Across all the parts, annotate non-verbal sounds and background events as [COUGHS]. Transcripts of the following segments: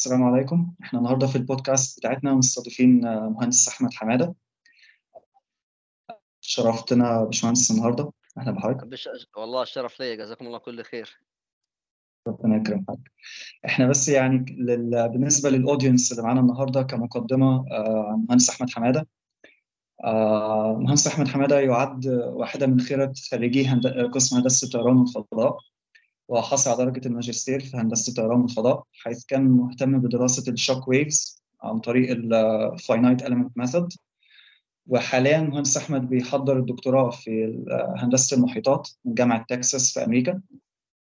السلام عليكم. إحنا النهارده في البودكاست بتاعتنا مستضيفين آه، مهندس أحمد حمادة. شرفتنا باشمهندس النهارده. أهلا بحضرتك. بش... والله الشرف ليا. جزاكم الله كل خير. ربنا يكرم حضرتك إحنا بس يعني لل... بالنسبة للاودينس اللي معانا النهارده كمقدمة آه، مهندس أحمد حمادة. آه، مهندس أحمد حمادة يعد واحدة من خيرة خريجي هند... قسم هندسة الطيران والفضاء وحصل على درجة الماجستير في هندسة الطيران والفضاء حيث كان مهتم بدراسة ال shock waves عن طريق ال finite element method وحاليا مهندس أحمد بيحضر الدكتوراه في هندسة المحيطات من جامعة تكساس في أمريكا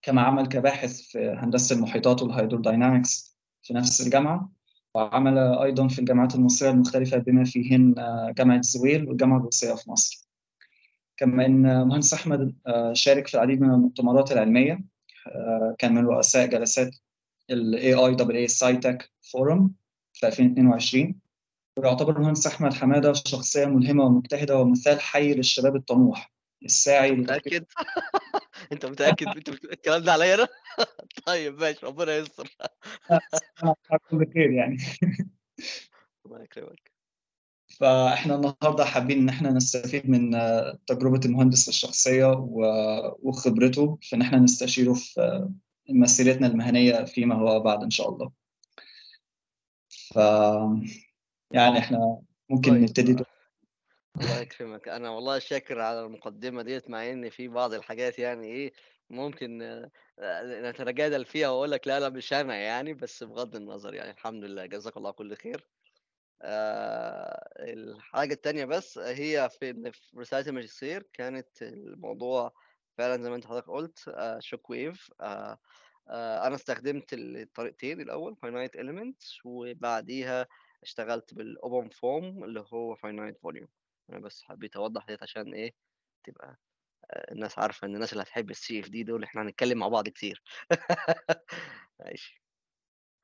كما عمل كباحث في هندسة المحيطات وال hydrodynamics في نفس الجامعة. وعمل أيضا في الجامعات المصرية المختلفة بما فيهن جامعة زويل والجامعة الروسية في مصر. كما ان مهندس أحمد شارك في العديد من المؤتمرات العلمية. كان من رؤساء جلسات ال AIAA SciTech Forum في 2022 ويعتبر المهندس أحمد حمادة شخصية ملهمة ومجتهدة ومثال حي للشباب الطموح الساعي متأكد؟ [LAUGHS] أنت متأكد أنت الكلام ده عليا أنا؟ [LAUGHS] طيب ماشي ربنا يستر بخير يعني. [LAUGHS] الله يكرمك. فاحنا النهارده حابين إن إحنا نستفيد من تجربة المهندس الشخصية وخبرته في إن إحنا نستشيره في مسيرتنا المهنية فيما هو بعد إن شاء الله. ف يعني إحنا ممكن طيب. نبتدي الله يكرمك. أنا والله شاكر على المقدمة ديت مع إن في بعض الحاجات يعني إيه ممكن نتجادل فيها وأقول لك لا لا مش أنا يعني بس بغض النظر يعني الحمد لله. جزاك الله كل خير. آه الحاجة التانية بس هي في في رسالة الماجستير كانت الموضوع فعلا زي ما أنت حضرتك قلت shock wave آه آه أنا استخدمت الطريقتين الأول finite element وبعديها اشتغلت بال OpenFOAM اللي هو finite volume أنا بس حبيت أوضح ديت عشان إيه؟ تبقى الناس عارفة إن الناس اللي هتحب ال CFD دول إحنا هنتكلم مع بعض كتير. [LAUGHS] ماشي.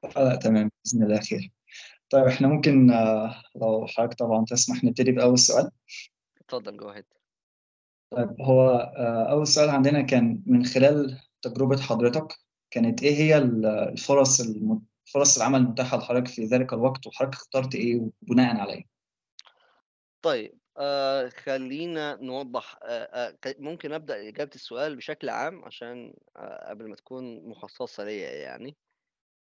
لا تمام بإذن الله خير. طيب إحنا ممكن لو حضرتك طبعا تسمح نبتدي بأول سؤال؟ اتفضل جو اهيد طيب هو أول سؤال عندنا كان من خلال تجربة حضرتك كانت إيه هي الفرص الم... فرص العمل المتاحة لحضرتك في ذلك الوقت وحضرتك اخترت إيه وبناء عليه؟ طيب آه خلينا نوضح آه آه ممكن أبدأ إجابة السؤال بشكل عام عشان آه قبل ما تكون مخصصة ليا يعني.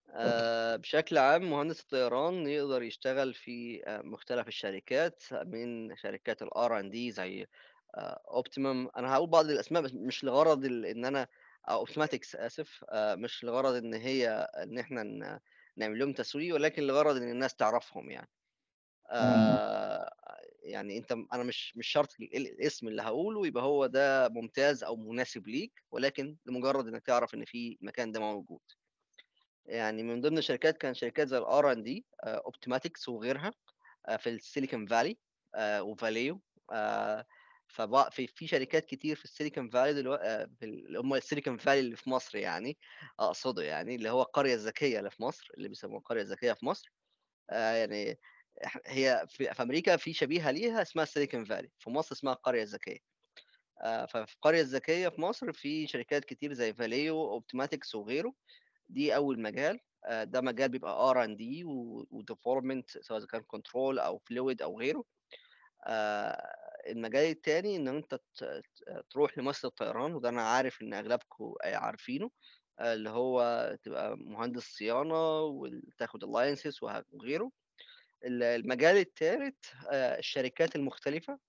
آه بشكل عام مهندس الطيران يقدر يشتغل في آه مختلف الشركات من شركات ال R&D زي Optimum آه أنا هقول بعض الأسماء بس مش لغرض إن أنا Optumatics آسف آه مش لغرض إن هي إن إحنا نعمل لهم تسويق ولكن لغرض إن الناس تعرفهم يعني. آه يعني أنت أنا مش مش شرط الاسم اللي هقوله يبقى هو ده ممتاز أو مناسب ليك ولكن لمجرد إنك تعرف إن في المكان ده موجود. يعني من ضمن الشركات كان شركات زي ال R&D Optimatics وغيرها في ال Silicon Valley و Valeo ففي في شركات كتير في ال Silicon Valley دلوقتي اللي هم ال Silicon Valley اللي في مصر يعني أقصده يعني اللي هو القرية الذكية اللي في مصر اللي بيسموها القرية الذكية في مصر. يعني هي في, في أمريكا في شبيهة ليها اسمها Silicon Valley في مصر اسمها القرية الذكية. ففي القرية الذكية في مصر في شركات كتير زي Valeo Optimatics وغيره. دي أول مجال ده مجال بيبقى R&D و development سواء كان control أو fluid أو غيره. المجال الثاني إن أنت تروح لمؤسسه الطيران وده أنا عارف إن أغلبكم عارفينه اللي هو تبقى مهندس صيانة وتاخد ال license وغيره. المجال الثالث الشركات المختلفة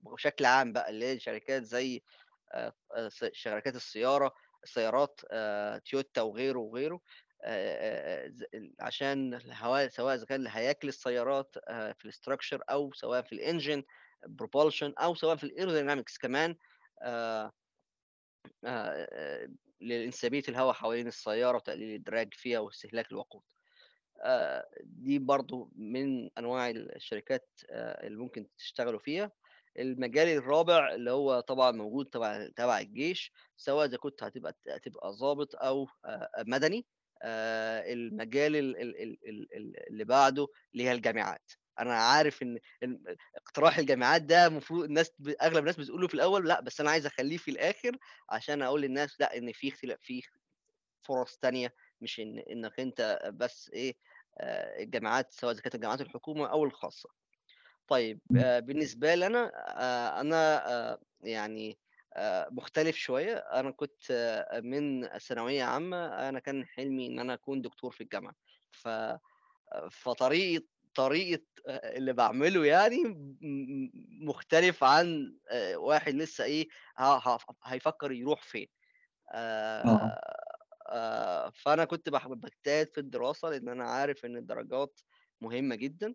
بشكل عام بقى اللي هي شركات زي شركات السياره السيارات تويوتا وغيره وغيره عشان الهواء سواء إذا كان هياكل السيارات في ال structure أو سواء في ال engine propulsion أو سواء في ال aerodynamics كمان لانسيابية الهواء حوالين السيارة وتقليل ال drag فيها واستهلاك الوقود. دي برضو من أنواع الشركات اللي ممكن تشتغلوا فيها. المجال الرابع اللي هو طبعا موجود تبع تبع الجيش سواء إذا كنت هتبقى هتبقى ضابط أو مدني المجال اللي بعده اللي هي الجامعات أنا عارف إن اقتراح الجامعات ده المفروض الناس أغلب الناس بتقوله في الأول لأ بس أنا عايز أخليه في الآخر عشان أقول للناس لأ إن في اختلاف في فرص تانية مش إن إنك أنت بس إيه آآ الجامعات سواء إذا كانت الجامعات الحكومة أو الخاصة. طيب. آآ بالنسبة لي أنا آآ أنا آآ يعني مختلف شوية، أنا كنت آه، من ثانوية عامة أنا كان حلمي إن أنا أكون دكتور في الجامعة، ف فطريقة طريقة اللي باعمله يعني مختلف عن واحد لسه إيه هيفكّر يروح فين. آه. فأنا كنت باح باجتهد في الدراسة، لإن أنا عارف إن الدرجات مهمة جدًا.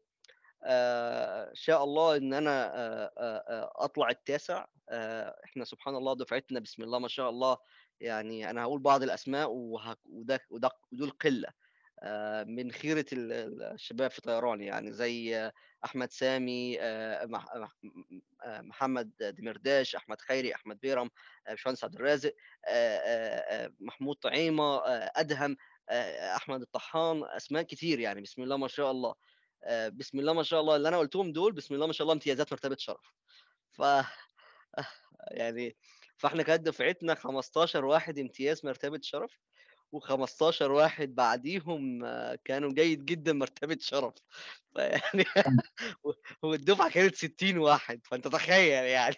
آآ شاء الله إن أنا آآ آآ أطلع التاسع، آآ إحنا سبحان الله دفعتنا بسم الله ما شاء الله، يعني أنا هاقول بعض الأسماء وه وده وده ودول. آآ من ال الشباب في طيران يعني زي أحمد سامي محمد دمرداش، أحمد خيري، أحمد بيرم، باشمهندس عبد الرازق، محمود أدهم، آآ أحمد الطحان، أسماء كتير يعني بسم الله ما شاء الله. آآ بسم الله ما شاء الله اللي أنا قُلتهم دول بسم الله ما شاء الله امتيازات مرتبة شرف. ف [LAUGHS] يعني فإحنا كانت دفعتنا 15 واحد امتياز مرتبة شرف. و15 واحد بعديهم آه، كانوا جيد جدًا مرتبة شرف، [LAUGHS] فيعني إمم. [LAUGHS] و والدفعة كانت 60 واحد، فأنت تخيّل يعني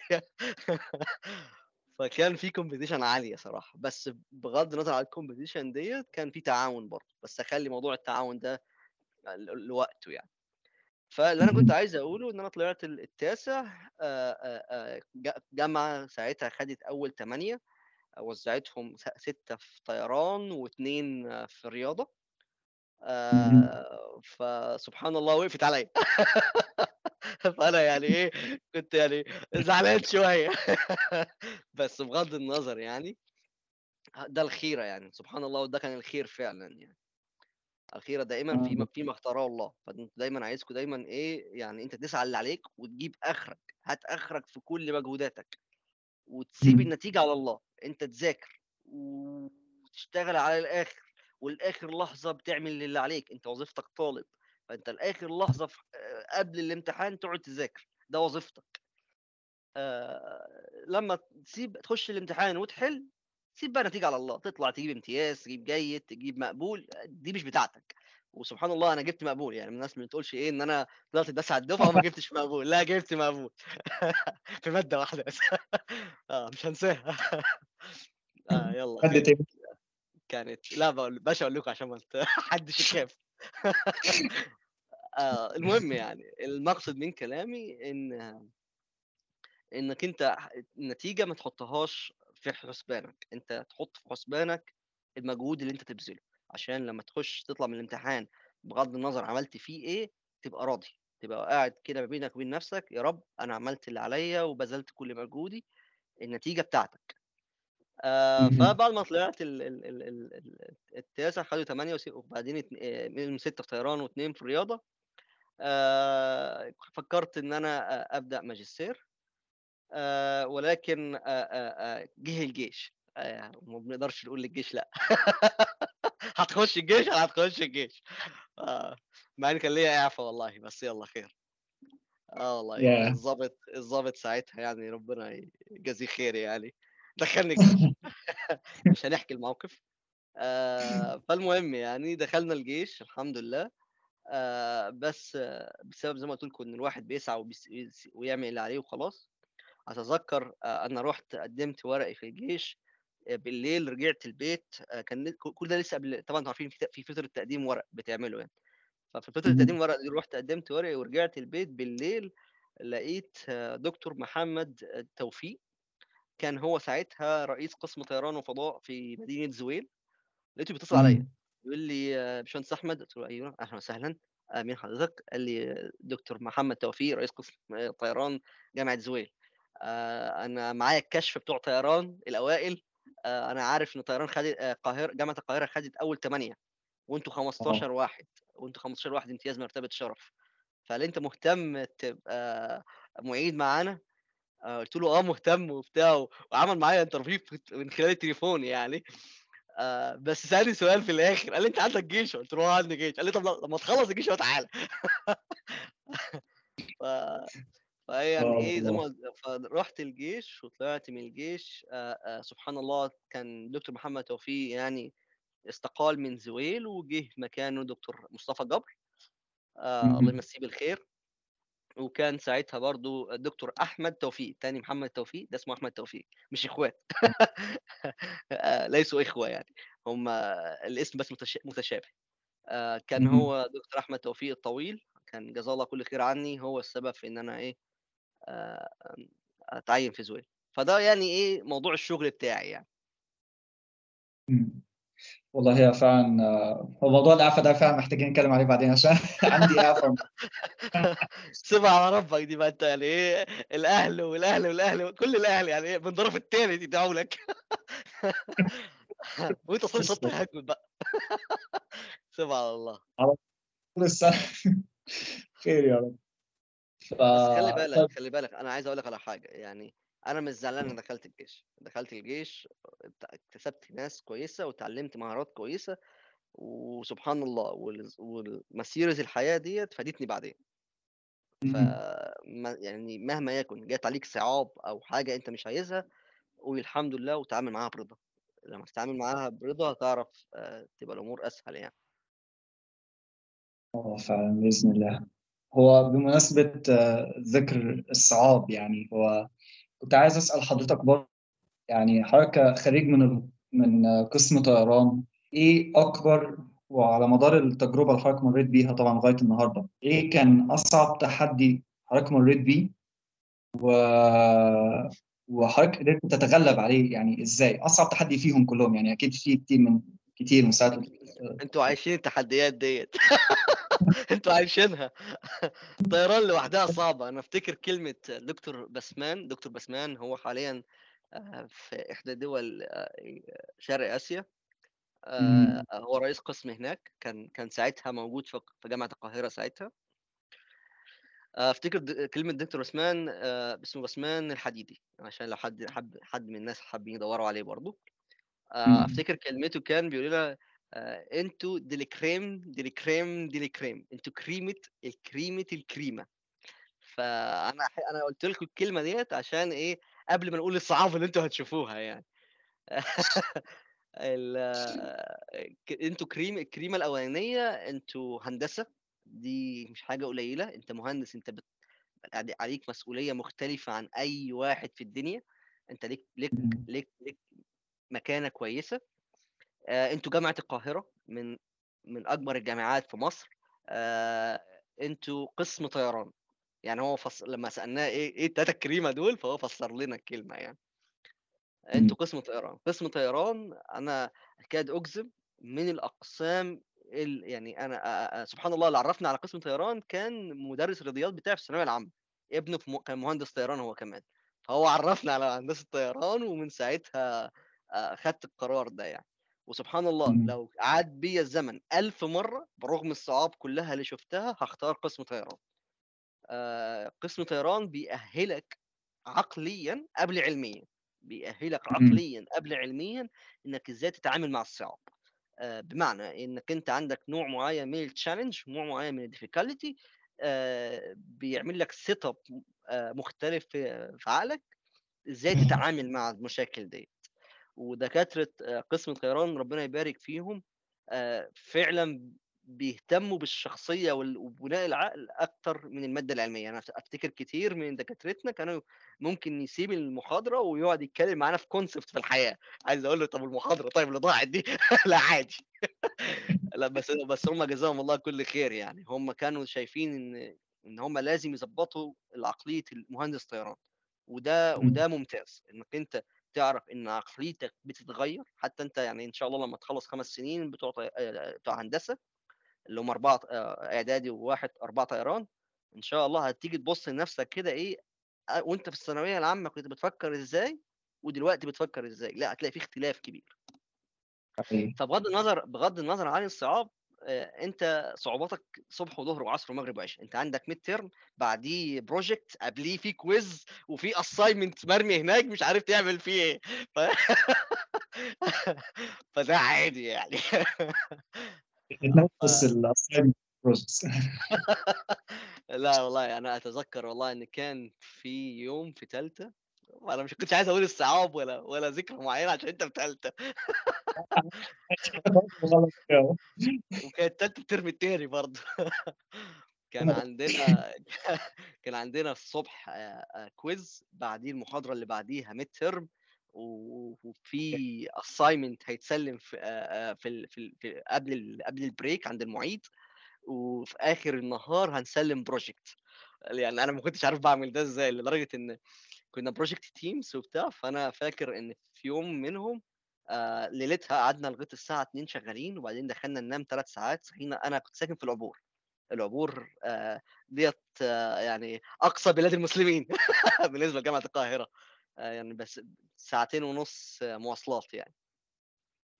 فكان في competition عالية صراحة، بس بغض النظر عن الcompetition ديّة كان في تعاون برضه، بس أخلّي موضوع التعاون ده لوقته يعني. فاللي أنا كنت. [LAUGHS] عايز أقوله إن أنا طلعت ال التاسع آآ آآ آآ ج جامعة ساعتها خدت أول 8 وزّعتهم س 6 في طيران و2 في. آآ فسبحان الله وقفت عليّا. [LAUGHS] فأنا يعني إيه، كنت يعني زعلان شوية. [LAUGHS] بس بغض النظر يعني ده الخيرة يعني، سبحان الله وده كان الخير فعلًا يعني. الخيرة دائمًا آه. فيما فيما اختاره الله، فأنتم دايمًا عايزكم دايمًا إيه، يعني أنت تسعى اللي عليك وتجيب آخرك، هات آخرك في كل مجهوداتك، وتسيب إمم. النتيجة على الله، أنت تذاكر وتشتغل على الآخر، ولآخر لحظة بتعمل اللي عليك، أنت وظيفتك طالب، فأنت لآخر لحظة ف آآ قبل الامتحان تقعد تذاكر، ده وظيفتك. آآ لمّا تسيب تخش الامتحان وتحل، سيب بقى النتيجة على الله، تطلع تجيب إمتياز، تجيب جيد، تجيب مقبول، دي مش بتاعتك. وسبحان الله أنا جِبت مقبول، يعني الناس ما تقولش إيه إن أنا طلعت الداسع على الدفعة وما جِبتش مقبول، لأ جِبت مقبول [LAUGHS] في مادة واحدة بس [LAUGHS] آه مش هانساها [LAUGHS] يالّا مادة خير. إيه؟ كانت لا باقول بلاش أقول لكم عشان ما حدش يخاف. آه المهم يعني المقصد من كلامي إن إنّك أنت ح النتيجة ما تحطّهاش في حسبانك، أنت تحُط في حسبانك المجهود اللي أنت تبذله، عشان لمّا تخش تطلع من الامتحان بغض النظر عملت فيه إيه، تبقى راضي، تبقى قاعد كده ما بينك وبين نَفْسك يا رب أنا عملت اللي عليّا وبذلت كل مجهودي، النتيجة بتاعتك. اهم. فبعد ما طلعت ال ال ال ال ال التاسع خدوا 8 وس وبعدين آآ منهم 6 في طيران و2 في رياضة، آآ فكّرت إن أنا أ أبدأ ماجستير. آآ ولكن آآ آآ جِه الجيش، وما بنقدرش نقول للجيش لأ. [LAUGHS] هتخش الجيش، هتخش الجيش. آه. مع إن كان ليّا إعفا والله، بس يالّا خير. آه والله، ياه! الضابط الضابط ساعتها يعني ربنا يجازيه خير يعني، دخّلني الجيش. [LAUGHS] مش هنحكي الموقف. فالمهم يعني دخلنا الجيش الحمد لله، بس آه، بسبب زي ما قُلت لكم إن الواحد بيسعى وبيس ويعمل اللي عليه وخلاص. أتذكّر أ أنا رُحت قدّمت ورقي في الجيش، آآ بالليل رجعت البيت آآ كان كل ده لسه قبل طبعًا أنتم عارفين في فترة تقديم ورق بتعمله يعني، ففي فترة تقديم. الورق دي رُحت قدّمت ورقي ورجعت البيت بالليل لقيت آه، دكتور محمد توفيق، كان هو ساعتها رئيس قسم طيران وفضاء في مدينة زويل، لقيته بيتصل عليّا إمم. بيقول لي: "يا باشمهندس أحمد." قُلت له: "أيوه، أهلًا وسهلًا، مين حضرتك؟" قال لي: "دكتور محمد توفيق رئيس قسم طيران جامعة زويل." آآ أنا معايا الكشف بتوع طيران الأوائل، آآ أنا عارف إن طيران خدت آآ القاهرة جامعة القاهرة خدت أول 8 وأنتم آه. 15 واحد، وأنتم 15 واحد امتياز مرتبة شرف، فهل أنت مهتم تبقى معيد معانا؟ قُلت له: "آه مهتم." وبتاع، وعمل معايا في من خلال التليفون يعني، آآ بس سألني سؤال في الآخر، قال لي: "أنت عندك جيش؟" قُلت له: "آه عندي جيش." قال لي: "طب لمّا تخلّص الجيش يبقى تعالَ." [LAUGHS] ف فهي يعني آه إيه زي ما. قُلت فرُحت الجيش وطلعت من الجيش آآ آآ سبحان الله كان دكتور محمد توفيق يعني استقال من زويل وجه مكانه دكتور مصطفى جبر آه الله. يمسيه بالخير وكان ساعتها برضو الدكتور أحمد توفيق تاني محمد توفيق ده اسمه أحمد توفيق مش إخوات [LAUGHS] آه، ليسوا إخوة يعني هم الاسم بس متش- متشابه آه، كان. هو دكتور أحمد توفيق الطويل كان جزاه الله كل خير عني هو السبب في إن أنا إيه آه، أتعين في زويل. فده يعني إيه موضوع الشغل بتاعي يعني. والله هي فعلا آه، هو موضوع الإعفاء ده فعلا محتاجين نتكلم عليه بعدين عشان [LAUGHS] عندي إعفاء [LAUGHS] سيبها على ربك دي بقى انت يعني إيه الأهل والأهل والأهل كل الأهل يعني إيه بالظرف الثاني يدعوا لك. [LAUGHS] وأنت صلي صوت تهجد بقى. سيبها على الله. طول السنة خير يا رب. ف... بس خلي بالك خلي بالك أنا عايز أقول لك على حاجة. يعني أنا مش زعلان إني دخلت الجيش. دخلت الجيش اكتسبت ناس كويسة وتعلمت مهارات كويسة وسبحان الله وال- والمسيرة الحياة ديت فادتني بعدين. ف مم. يعني مهما يكن جات عليك صعاب أو حاجة أنت مش عايزها قول الحمد لله وتعامل معاها برضا لما تتعامل معاها برضا هتعرف آه، تبقى الأمور أسهل يعني. آه فعلا بإذن الله. هو بمناسبة آه، ذكر الصعاب يعني هو كنت عايز أسأل حضرتك برضه يعني حضرتك خريج من من قسم طيران إيه أكبر وعلى مدار التجربة اللي حضرتك مريت بيها طبعا لغاية النهاردة إيه كان أصعب تحدي حضرتك مريت بيه؟ و... وحضرتك قدرت تتغلب عليه يعني إزاي؟ أصعب تحدي فيهم كلهم يعني أكيد في كتير من كتير من ساعة أنتوا عايشين التحديات ديت. [LAUGHS] أنتوا عايشينها. الطيران لوحدها صعبة. أنا أفتكر كلمة دكتور بسمان دكتور بسمان هو حاليا آه، في إحدى دول آه، شرق آسيا. آه،. هو رئيس قسم هناك. كان كان ساعتها موجود في جامعة القاهرة ساعتها. آه، أفتكر كلمة دكتور بسمان آه، اسمه بسمان الحديدي عشان لو حد حب حد من الناس حابين يدوروا عليه برضه آه،. أفتكر كلمته كان بيقول لنا أنتوا دي الكريم دي الكريم دي الكريم أنتوا كريمة الكريمة الكريمة فأنا أنا قلت لكم الكلمة ديت عشان إيه؟ قبل ما نقول الصعاب اللي أنتوا هتشوفوها يعني. [LAUGHS] أنتوا كريم الكريمة الأولانية أنتوا هندسة. دي مش حاجة قليلة. انت مهندس انت بت... علي- عليك مسؤولية مختلفة عن أي واحد في الدنيا. انت ليك ليك. ليك ليك مكانة كويسة. أنتوا جامعة القاهرة من من أكبر الجامعات في مصر. آه، أنتوا قسم طيران. يعني هو فص... لما سألناه إيه إيه التلاتة الكريمة دول فهو فسر لنا الكلمة يعني. أنتوا قسم طيران. قسم طيران أنا أكاد أجزم من الأقسام ال... يعني أنا سبحان الله اللي عرفني على قسم طيران كان مدرس الرياضيات بتاعي في الثانوية العامة. ابنه في م... كان مهندس طيران هو كمان. فهو عرفني على هندسة الطيران ومن ساعتها آه، خدت القرار ده يعني. وسبحان الله مم. لو عاد بيا الزمن ألف مرة برغم الصعاب كلها اللي شفتها هختار قسم طيران آه، قسم طيران بيأهلك عقليا قبل علميا بيأهلك مم. عقليا قبل علميا إنك إزاي تتعامل مع الصعاب آه، بمعنى إنك أنت عندك نوع معين من ال challenge نوع معين من ال difficulty بيعمل لك setup مختلف في في عقلك إزاي تتعامل مع المشاكل دي ودكاترة آه، قسم الطيران ربنا يبارك فيهم آه، فعلا بيهتموا بالشخصية وبناء العقل أكتر من المادة العلمية. أنا أفتكر كتير من دكاترتنا كانوا ممكن يسيب المحاضرة ويقعد يتكلم معانا في concept في الحياة. عايز أقول له طب المحاضرة طيب اللي ضاعت دي؟ [LAUGHS] لا عادي. [LAUGHS] لا بس بس هم جزاهم الله كل خير يعني. هم كانوا شايفين إن إن هم لازم يظبطوا عقليه المهندس طيران. وده. وده ممتاز إنك أنت تعرف إن عقليتك بتتغير حتى أنت يعني إن شاء الله لما تخلص خمس سنين بتوع. آه، بتوع هندسة اللي هم أربعة آه، إعدادي وواحد أربعة طيران إن شاء الله هتيجي تبص لنفسك كده إيه آه، وأنت في الثانوية العامة كنت بتفكر إزاي ودلوقتي بتفكر إزاي لأ هتلاقي في اختلاف كبير. فبغض النظر بغض النظر عن الصعاب أنت صعوباتك صبح وظهر وعصر ومغرب وعشاء أنت عندك midterm بعديه project قبليه في quiz وفي assignment مرمي هناك مش عارف تعمل فيه إيه. ف... [LAUGHS] فده عادي يعني. ال assignment process [LAUGHS] لا والله أنا أتذكر والله إن كان في يوم في ثالثه وأنا مش كنتش عايز أقول الصعاب ولا ولا ذكرى معيّنة عشان أنت في تالتة. [LAUGHS] وكانت تالتة الترم التاني برضه. [LAUGHS] كان عندنا [LAUGHS] كان عندنا الصبح آآ آآ quiz بعديه المحاضرة اللي بعديها midterm و وفي assignment هيتسلّم في آآ في في في قبل قبل الbreak عند المُعيد، وفي آخر النهار هنسلّم project. يعني أنا ما كنتش عارف باعمل ده إزاي، لدرجة إن كنا project teams وبتاع، فأنا فاكر إن في يوم منهم آآ ليلتها قعدنا لغاية الساعة 02:00 شغالين، وبعدين دخلنا ننام 3 ساعات، صحينا أنا كنت ساكن في العبور. العبور آآ ديّة يعني أقصى بلاد المسلمين [LAUGHS] بالنسبة لجامعة القاهرة. آآ يعني بس ساعتين ونُص مواصلات يعني.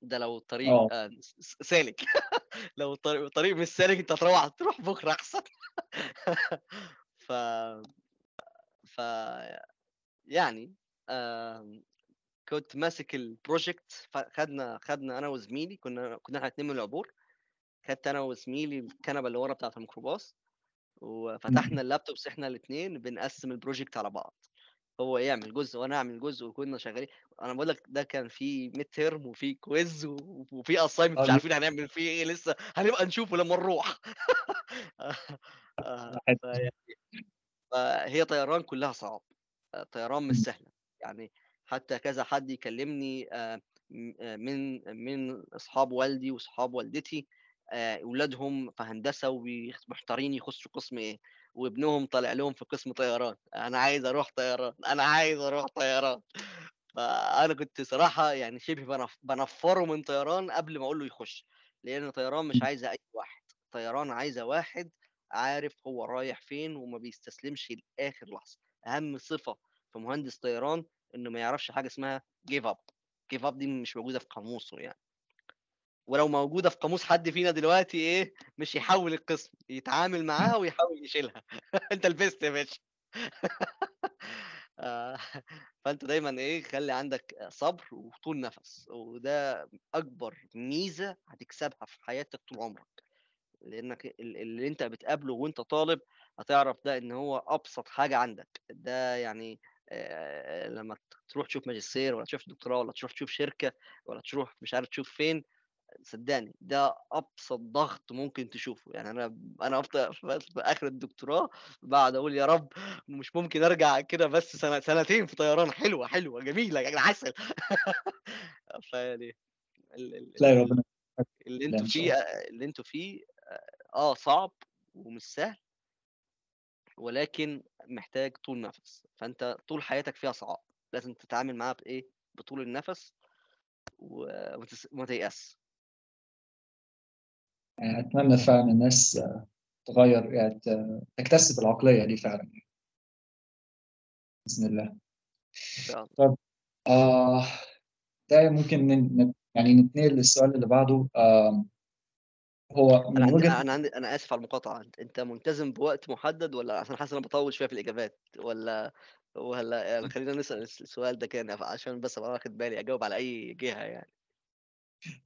ده لو الطريق آه. س سالك. [LAUGHS] لو الطريق الطريق مش سالك أنت هتروّح تروح بُكرة أحسن. [LAUGHS] ف ف يعني كنت ماسك الproject فخدنا خدنا أنا وزميلي كنا كنا إحنا الاتنين من العبور، خدت أنا وزميلي الكنبة اللي ورا بتاعة الميكروباص، وفتحنا. الlaptops إحنا الاتنين بنقسّم الproject على بعض. هو يعمل جزء وأنا أعمل جزء وكنا شغالين أنا باقول لك ده كان في midterm وفي quiz و وفي assignment مش آه. عارفين هنعمل فيه إيه لسه، هنبقى نشوفه لمّا نروح. [LAUGHS] فيعني فهي طيران كلّها صعاب، طيران مش. سهلة. يعني حتى كذا حد يكلمني آآ م من من أصحاب والدي وأصحاب والدتي آآ ولادهم في هندسة وبي محتارين يخشوا قسم إيه، وابنهم طالع لهم في قسم طيران، أنا عايز أروح طيران، أنا عايز أروح طيران. فأنا كنت صراحة يعني شبه بانف بانفّره من طيران قبل ما أقول له يخش، لإن طيران مش إمم. عايزة أي واحد، طيران عايزة واحد عارف هو رايح فين وما بيستسلمش لآخر لحظة. أهم صفة في مهندس طيران إنه ما يعرفش حاجة اسمها give up. give up دي مش موجودة في قاموسه يعني. ولو موجودة في قاموس حد فينا دلوقتي إيه، مش يحوّل القسم، يتعامل معاها ويحاول يشيلها. [LAUGHS] أنت لبست يا باشا. [LAUGHS] آآ فأنت دايمًا إيه، خلّي عندك صبر وطول نَفَس، وده أكبر ميزة هتكسبها في حياتك طول عمرك. لإنك ال اللي أنت بتقابله وأنت طالب هتعرف ده إن هو أبسط حاجة عندك. ده يعني لمّا تروح تشوف ماجستير والّا تشوف دكتوراه والّا تروح تشوف شركة والّا تروح مش عارف تشوف فين، صدّقني ده أبسط ضغط ممكن تشوفه. يعني أنا أنا أفضل [LAUGHS] في آخر الدكتوراه باقعد أقول يا رب مش ممكن أرجع كده بس سنة سنتين في طيران حلوة، حلوة، جميلة، يعني عسل. [LAUGHS] فيعني ربنا اللي شاء فيه اللي أنتم فيه آه صعب ومش سهل. ولكن محتاج طول نَفَس، فأنت طول حياتك فيها صعاب، لازم تتعامل معاها بإيه، بطول النَفَس وما تيأسش. يعني أتمنى فعلًا الناس تغيّر يعني تكتسب العقلية دي فعلًا. بإذن الله. طب آه ده ممكن يعني نتنقل للسؤال اللي بعده آمم هو من عندي وجهة أنا عندي أنا آسف على المقاطعة، أنت أنت ملتزم بوقت محدد والّا عشان حاسس إن أنا باطوّل شوية في الإجابات والّا والّا يعني [LAUGHS] خلّينا نسأل الس السؤال ده كان عشان بس أبقى واخد بالي أجاوب على أي جهة يعني؟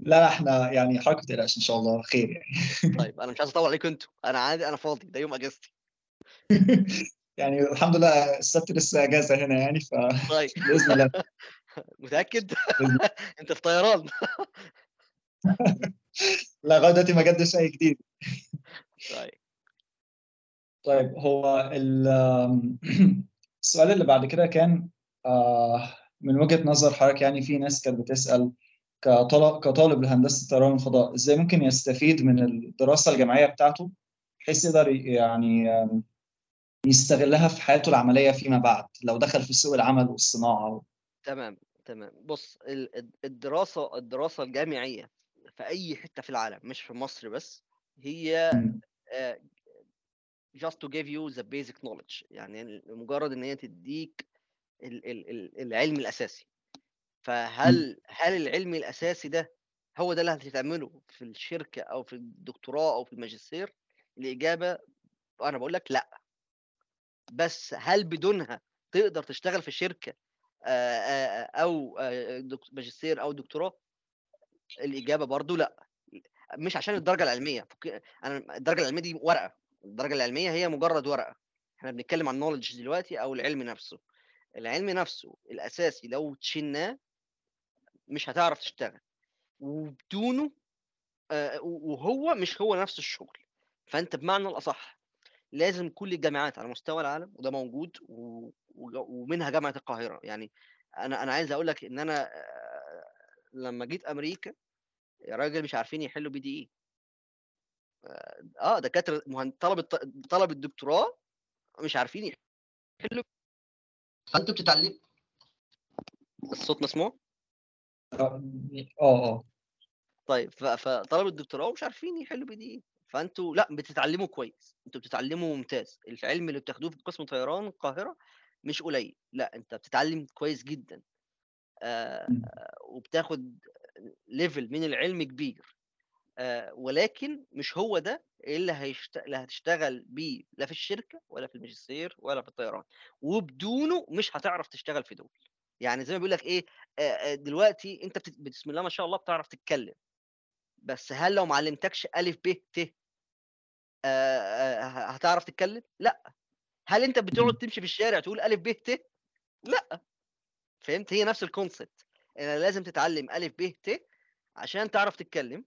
لا إحنا يعني حضرتك ما تقلقش إن شاء الله خير يعني. طيب أنا مش عايز أطوّل عليكم أنتم، أنا عادي أنا فاضي، ده يوم إجازتي. [LAUGHS] يعني الحمد لله السبت لسه إجازة هنا يعني ف طيب [LAUGHS] بإذن الله. متأكد؟ بإذن أنت في طيران. لا لغاية دلوقتي ما جدش أي جديد. طيب. طيب هو [CLEARS THROAT] السؤال اللي بعد كده كان آآ من وجهة نظر حضرتك يعني في ناس كانت بتسأل كطل كطالب لهندسة الطيران والفضاء، إزاي ممكن يستفيد من الدراسة الجامعية بتاعته بحيث يقدر يعني يستغلها في حياته العملية فيما بعد، لو دخل في سوق العمل والصناعة و تمام، تمام. بُص ال الد الدراسة الدراسة الجامعية في أي حتة في العالم مش في مصر بس، هي. آآ just to give you the basic knowledge يعني لمجرد إن هي تدّيك ال ال ال العلم الأساسي. إمم. فهل هل العلم الأساسي ده هو ده اللي هتتعمله في الشركة أو في الدكتوراه أو في الماجستير؟ الإجابة أنا باقول لك لأ. بس هل بدونها تقدر تشتغل في آآ أو آآ دك ماجستير أو دكتوراه؟ الإجابة برضه لأ. مش عشان الدرجة العلمية، فك أنا الدرجة العلمية دي ورقة، الدرجة العلمية هي مجرد ورقة. إحنا بنتكلم عن knowledge دلوقتي أو العلم نفسه. العلم نفسه الأساسي لو تشناه مش هتعرف تشتغل وبدونه وهو مش هو نفس الشغل فأنت بمعنى الأصح لازم كل الجامعات على مستوى العالم وده موجود. ومنها جامعة القاهرة يعني أنا أنا عايز أقول لك إن أنا لما جيت أمريكا يا راجل مش عارفين يحلوا بي دي إي. آه دكاترة طلبة طلب الدكتوراه مش عارفين يحلوا. فانت بتتعلم الصوت مسموع؟ آه آه طيب فطلب الدكتوراه مش عارفين يحلوا بي دي فأنتوا لا بتتعلموا كويس. أنتوا بتتعلموا ممتاز. العلم اللي بتاخدوه في قسم طيران القاهرة مش قليل. لا أنت بتتعلم كويس جدا. آه وبتاخد level من العلم كبير. آه ولكن مش هو ده اللي, هيشت... اللي هتشتغل بيه لا في الشركة ولا في الماجستير ولا في الطيران. وبدونه مش هتعرف تشتغل في دول. يعني زي ما بيقول لك إيه آه دلوقتي أنت بت... بسم الله ما شاء الله بتعرف تتكلم. بس هل لو ما علمتكش الف ب ت هتعرف تتكلم؟ لأ. هل أنت بتقعد تمشي في الشارع تقول الف ب ت؟ لأ. فهمت؟ هي نفس الكونسبت أنا لازم تتعلم الف ب ت عشان تعرف تتكلم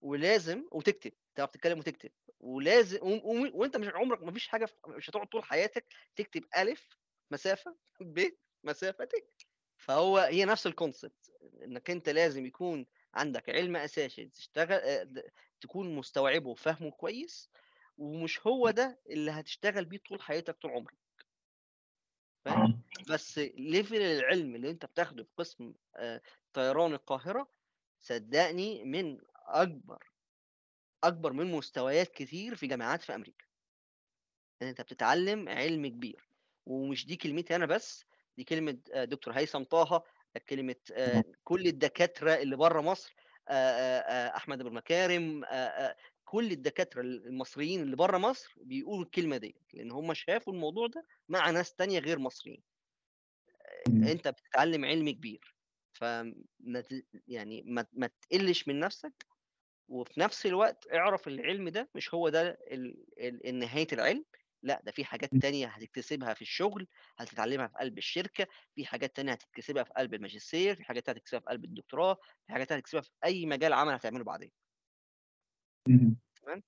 ولازم وتكتب تعرف تتكلم وتكتب ولازم و... و... وأنت مش عمرك ما فيش حاجة مش هتقعد طول حياتك تكتب الف مسافة ب مسافة ت. فهو هي نفس ال concept إنك أنت لازم يكون عندك علم أساسي تشتغل تكون مستوعبه وفاهمه كويس ومش هو ده اللي هتشتغل بيه طول حياتك طول عمرك. فاهم؟ بس level العلم اللي انت بتاخده في قسم طيران القاهرة صدقني من أكبر أكبر من مستويات كتير في جامعات في أمريكا. انت بتتعلم علم كبير. ومش دي كلمتي أنا بس دي كلمة دكتور هيثم طه كلمة كل الدكاترة اللي بره مصر أحمد أبو مكارم كل الدكاترة المصريين اللي بره مصر بيقولوا الكلمة دي لأن هم شافوا الموضوع ده مع ناس تانية غير مصريين. أنت بتتعلم علم كبير ف يعني ما, ما تقلش من نفسك وفي نفس الوقت اعرف العلم ده مش هو ده نهاية العلم لأ ده في حاجات تانية هتكتسبها في الشغل هتتعلمها في قلب الشركة في حاجات تانية هتكتسبها في قلب الماجستير في حاجات تانية هتكتسبها في قلب الدكتوراه في حاجات تانية هتكتسبها في أي مجال عمل هتعمله بعدين. تمام؟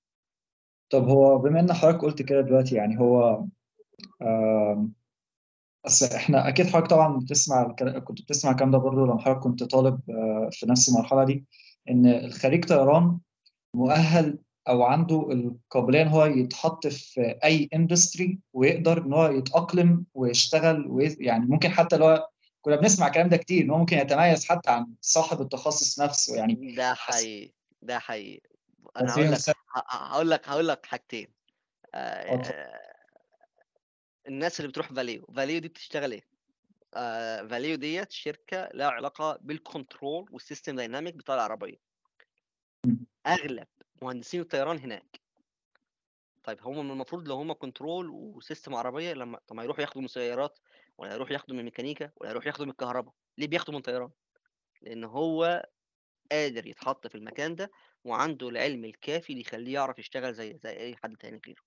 طب هو بما ان حضرتك قلت كده دلوقتي يعني هو بس إحنا أكيد حضرتك طبعا بتسمع كنت بتسمع الكلام ده برضه لما حضرتك كنت طالب آه في نفس المرحلة دي إن الخريج طيران مؤهل أو عنده القابلية إن هو يتحط في أي industry ويقدر إن هو يتأقلم ويشتغل وي... يعني ممكن حتى لو كنا بنسمع الكلام ده كتير إن هو ممكن يتميز حتى عن صاحب التخصص نفسه يعني ده حقيقي ده حقيقي. أنا هقول لك هقول لك هقول لك حاجتين. آه الناس اللي بتروح Valeo Valeo دي بتشتغل إيه؟ آه Valeo ديت شركة لها علاقة بال control وال system dynamic بتاع العربية. أغلب مهندسين الطيران هناك. طيب هم من المفروض لو هم control و system عربية لما طب ما يروحوا ياخدوا من سيارات ولا يروحوا ياخدوا من ميكانيكا ولا يروحوا ياخدوا من الكهرباء. ليه بياخدوا من طيران؟ لأن هو قادر يتحط في المكان ده وعنده العلم الكافي اللي يخليه يعرف يشتغل زي زي أي حد تاني غيره.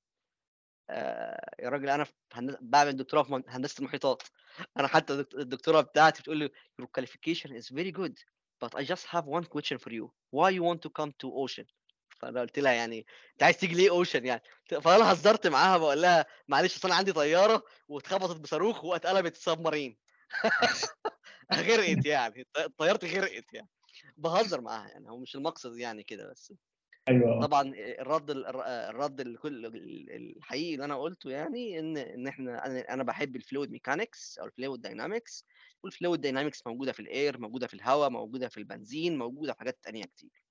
آه يا راجل أنا في هندسة بعمل دكتوراه في هندسة المحيطات. [LAUGHS] أنا حتى الدكتوراه بتاعتي بتقول لي your qualification is very good but I just have one question for you. Why you want to come to ocean? فأنا قلت لها يعني أنت عايز تيجي ليه اوشن يعني؟ فأنا هزرت معاها بقول لها معلش أصل أنا عندي طيارة واتخبطت بصاروخ واتقلبت سب مارين [LAUGHS] غرقت يعني طيارتي غرقت يعني. بهزر معاها يعني هو مش المقصد يعني كده بس. أيوه. طبعا الرد الرد الكل الحقيقي اللي أنا قلته يعني إن إن إحنا أنا بحب ال fluid mechanics أو ال fluid dynamics وال fluid dynamics موجودة في ال air موجودة في الهواء موجودة في البنزين موجودة في حاجات تانية كتير.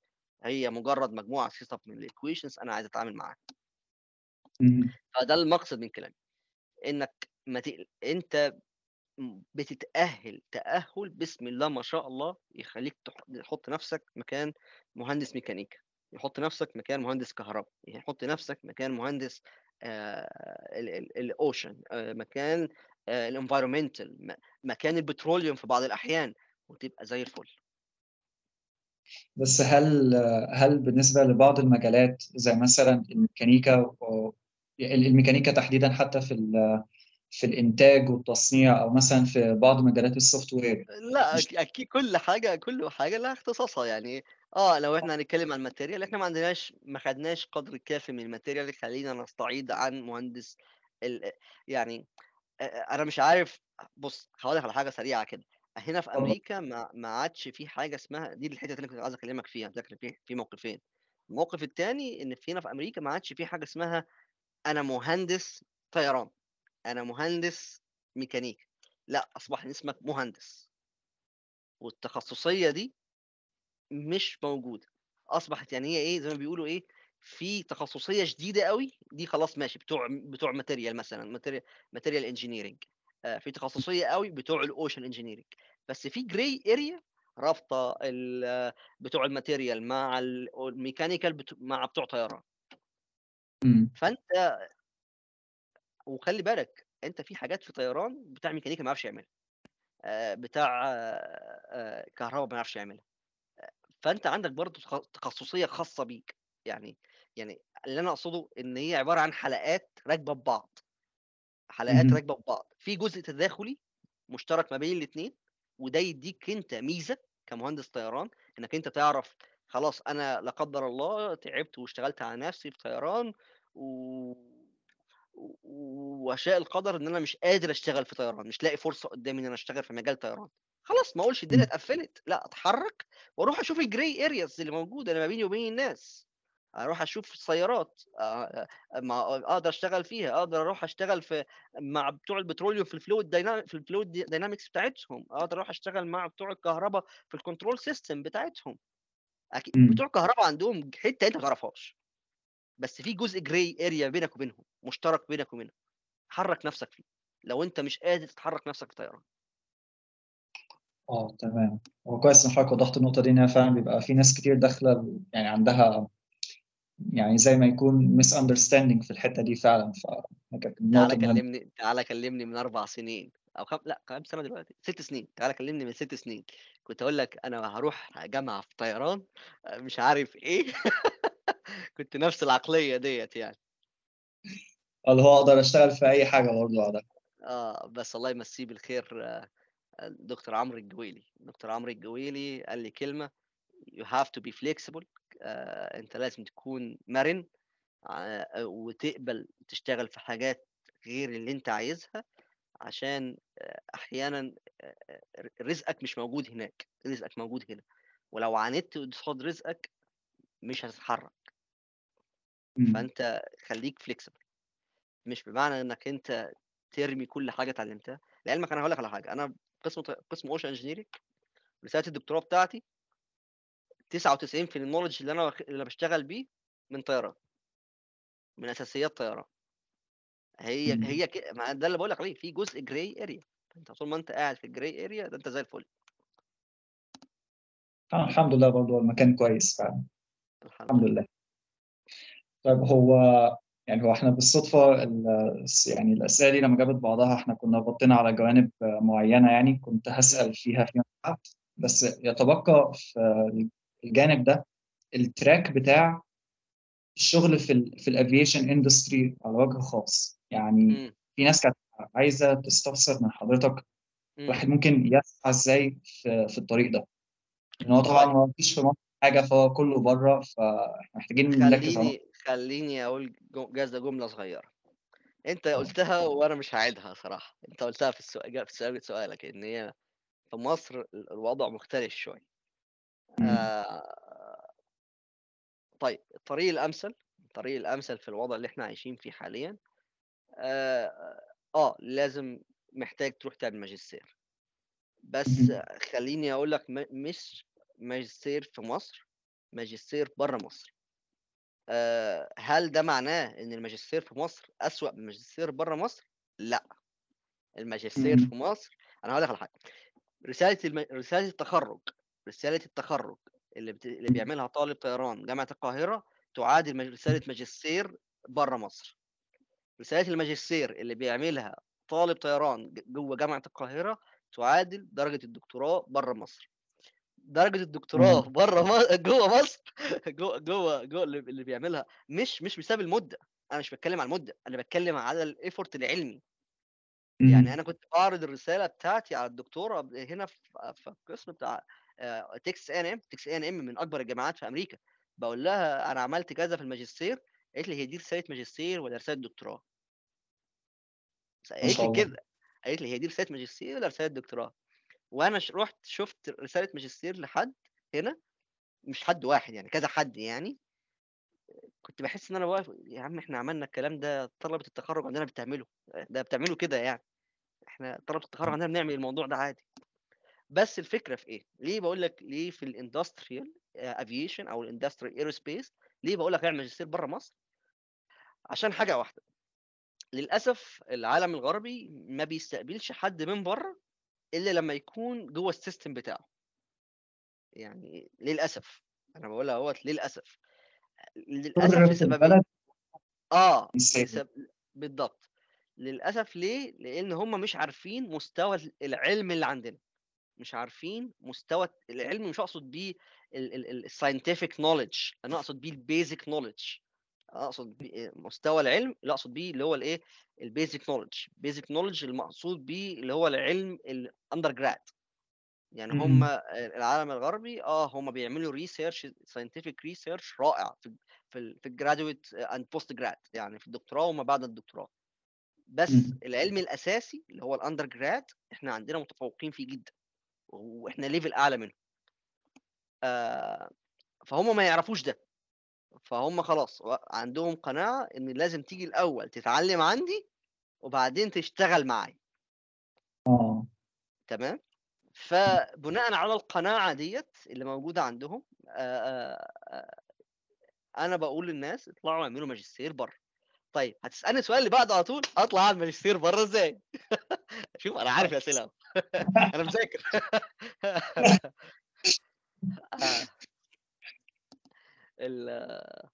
هي مجرد مجموعة set من ال equations أنا عايز أتعامل معاها. فده المقصد من كلامي. إنك ما تقل... أنت بتتأهل تأهل بسم الله ما شاء الله يخليك تحط نفسك مكان مهندس ميكانيكا يحط نفسك مكان مهندس كهرباء يحط نفسك مكان مهندس ال ocean مكان ال environmental مكان ال petroleum في بعض الأحيان وتبقى زي الفل. بس هل هل بالنسبة لبعض المجالات زي مثلا الميكانيكا الميكانيكا تحديدا حتى في في الإنتاج والتصنيع أو مثلا في بعض مجالات ال software. لا أكيد كل حاجة كل حاجة لها اختصاصها. يعني آه لو إحنا هنتكلم عن ال material إحنا ما عندناش ما خدناش قدر كافي من ال material. يخلينا نستعيض عن مهندس ال... يعني آه، أنا مش عارف. بص هقول لك على حاجة سريعة كده. هنا في. أمريكا ما ما عادش في حاجة اسمها دي الحتة اللي كنت عايز أكلمك فيها. ذاكر في في موقفين. الموقف الثاني إن في هنا في أمريكا ما عادش في حاجة اسمها أنا مهندس طيران. أنا مهندس ميكانيك. لا أصبح اسمك مهندس. والتخصصية دي مش موجودة. أصبحت يعني هي إيه زي ما بيقولوا إيه في تخصصية شديده قوي دي خلاص ماشي بتوع بتوع material مثلا material material engineering في تخصصية قوي بتوع ال ocean engineering بس في gray area رابطة بتوع ال material مع ال mechanical مع بتوع طيران. فأنت وخلي بالك أنت في حاجات في طيران بتاع ميكانيكا ما يعرفش يعملها آه، بتاع آه، آه، كهرباء ما يعرفش يعملها فأنت عندك برضه تخ- تخصصية خاصة بيك يعني يعني اللي أنا أقصده إن هي عبارة عن حلقات راكبة ببعض حلقات. راكبة ببعض في جزء تداخلي مشترك ما بين الاثنين وده يديك أنت ميزة كمهندس طيران إنك أنت تعرف خلاص أنا لا قدر الله تعبت واشتغلت على نفسي في طيران. و- وشاء القدر إن أنا مش قادر أشتغل في طيران مش لاقي فرصة قدامي إن أنا أشتغل في مجال طيران. خلاص ما أقولش الدنيا. اتقفلت لا أتحرك وأروح أشوف الجراي ارياز اللي موجودة اللي ما بيني وبين الناس. أروح أشوف السيارات آه، آه، ما أقدر أشتغل فيها أقدر أروح أشتغل في مع بتوع ال petroleum في ال fluid dynamic في ال fluid dynamics بتاعتهم. أقدر أروح أشتغل مع بتوع الكهرباء في ال control system بتاعتهم. أكيد. بتوع الكهرباء عندهم حتة أنت ما تعرفهاش. بس في جزء gray area بينك وبينهم مشترك بينك وبينهم. حرك نفسك فيه. لو انت مش قادر تتحرك نفسك في طيران. آه تمام. هو كويس إن حضرتك وضحت النقطة دي انها فعلا بيبقى في ناس كتير داخلة يعني عندها يعني زي ما يكون misunderstanding في الحتة دي فعلا. فكانت تعالى كلمني تعالى كلمني من أربع سنين أو خم... لا كام سنة دلوقتي؟ ست سنين. تعالى كلمني من ست سنين. كنت أقول لك أنا هروح جامعة في طيران مش عارف إيه. [LAUGHS] [LAUGHS] كنت نفس العقلية ديت يعني. اللي هو أقدر أشتغل في أي حاجة برضه بعدها. آه بس الله يمسيه بالخير آه، دكتور عمرو الجويلي. دكتور عمرو الجويلي قال لي كلمة have to be flexible. آه، أنت لازم تكون مرن آه، وتقبل تشتغل في حاجات غير اللي أنت عايزها عشان آه، أحيانا آه، رزقك مش موجود هناك رزقك موجود هنا. ولو عاندت قصاد رزقك مش هتتحرك. مم. فأنت خليك فليكسبل مش بمعنى إنك أنت ترمي كل حاجة اتعلمتها. لعلمك أنا هقول لك على حاجة. أنا قسم قسم ocean engineering رسالة الدكتوراه بتاعتي 99 في ال knowledge اللي أنا اللي بشتغل بيه من طيران. من أساسيات طيران. هي مم. هي كده ما ده اللي بقول لك عليه. في جزء gray area أنت طول ما أنت قاعد في ال gray area ده أنت زي الفل. آه الحمد لله برضه المكان كويس فعلا. الحمد الحمد لله. طيب هو يعني هو إحنا بالصدفة ال- يعني الأسئلة دي لما جابت بعضها إحنا كنا غطينا على جوانب معينة يعني كنت هسأل فيها فيما بعد بس يتبقى في الجانب ده ال track بتاع الشغل في ال في ال aviation industry على وجه خاص. يعني امم في ناس كانت عايزة تستفسر من حضرتك. امم ممكن يسعى إزاي في, في الطريق ده. لأن هو طبعا ما فيش في مصر حاجة فهو كله بره فاحنا محتاجين نركز على خليني خليني أقول جاز جملة صغيرة أنت. قلتها وأنا مش هعيدها صراحة أنت قلتها في السؤال في سؤال- سؤالك إن هي في مصر ال- الوضع مختلف شوية. آه طيب الطريق الأمثل الطريق الأمثل في الوضع اللي إحنا عايشين فيه حاليا آه, آه لازم محتاج تروح تعمل ماجستير بس. خليني أقول لك مش ماجستير في مصر ماجستير بره مصر. آه، هل ده معناه إن الماجستير في مصر أسوأ من الماجستير بره مصر؟ لأ. الماجستير مم. في مصر أنا هقول لك على حاجة. رسالة الم... رسالة التخرج رسالة التخرج اللي بت... اللي بيعملها طالب طيران جامعة القاهرة تعادل مج- رسالة ماجستير بره مصر. رسالة الماجستير اللي بيعملها طالب طيران جوه جامعة القاهرة تعادل درجة الدكتوراه بره مصر. درجة الدكتوراه بره م... [LAUGHS] جوه مصر جوه جوه جوه اللي بيعملها. مش مش بسبب المدة أنا مش بتكلم على المدة أنا بتكلم على ال effort العلمي. يعني. أنا كنت بعرض الرسالة بتاعتي على الدكتوره هنا في القسم بتاع Texas A&M Texas A&M من أكبر الجامعات في أمريكا. بقول لها أنا عملت كذا في الماجستير قالت لي هي دي رسالة ماجستير ولا رسالة دكتوراه؟ ما قالت لي كده قالت لي هي دي رسالة ماجستير ولا رسالة دكتوراه؟ وأنا رحت شفت رسالة ماجستير لحد هنا مش حد واحد يعني كذا حد يعني كنت بحس إن أنا واقف يا عم إحنا عملنا الكلام ده طلبة التخرج عندنا بتعمله ده بتعمله كده يعني إحنا طلبة التخرج عندنا بنعمل الموضوع ده عادي بس الفكرة في إيه؟ ليه بقول لك ليه في ال industrial aviation أو ال industrial aerospace ليه بقول لك أعمل ماجستير بره مصر؟ عشان حاجة واحدة للأسف العالم الغربي ما بيستقبلش حد من بره إلا لما يكون جوه ال system بتاعه. يعني للأسف أنا بقولها أهوت للأسف. للأسف البلد؟ آه. لسب... بالضبط. للأسف ليه؟ لأن هم مش عارفين مستوى العلم اللي عندنا. مش عارفين مستوى العلم مش أقصد بيه ال scientific knowledge أنا أقصد بيه ال basic knowledge أقصد بيه مستوى العلم اللي أقصد بيه اللي هو الإيه ال basic knowledge basic knowledge المقصود بيه اللي هو العلم ال undergrad يعني هم. العالم الغربي آه هم بيعملوا research scientific research رائع في في في ال graduate and post grad يعني في الدكتوراه وما بعد الدكتوراه. بس مهم. العلم الأساسي اللي هو ال undergrad إحنا عندنا متفوقين فيه جدا وإحنا ليفل أعلى منهم آه فهم ما يعرفوش ده. فهم خلاص عندهم قناعة إن لازم تيجي الأول تتعلم عندي وبعدين تشتغل معايا. آه. تمام؟ فبناء على القناعة ديت اللي موجودة عندهم آه، آه، آه، أنا بقول للناس اطلعوا اعملوا ماجستير بره. طيب هتسألني السؤال اللي بعده على طول؟ أطلع أعمل ماجستير بره إزاي؟ [LAUGHS] شوف أنا عارف الأسئلة. [LAUGHS] أنا مذاكر. [LAUGHS] آه. ال-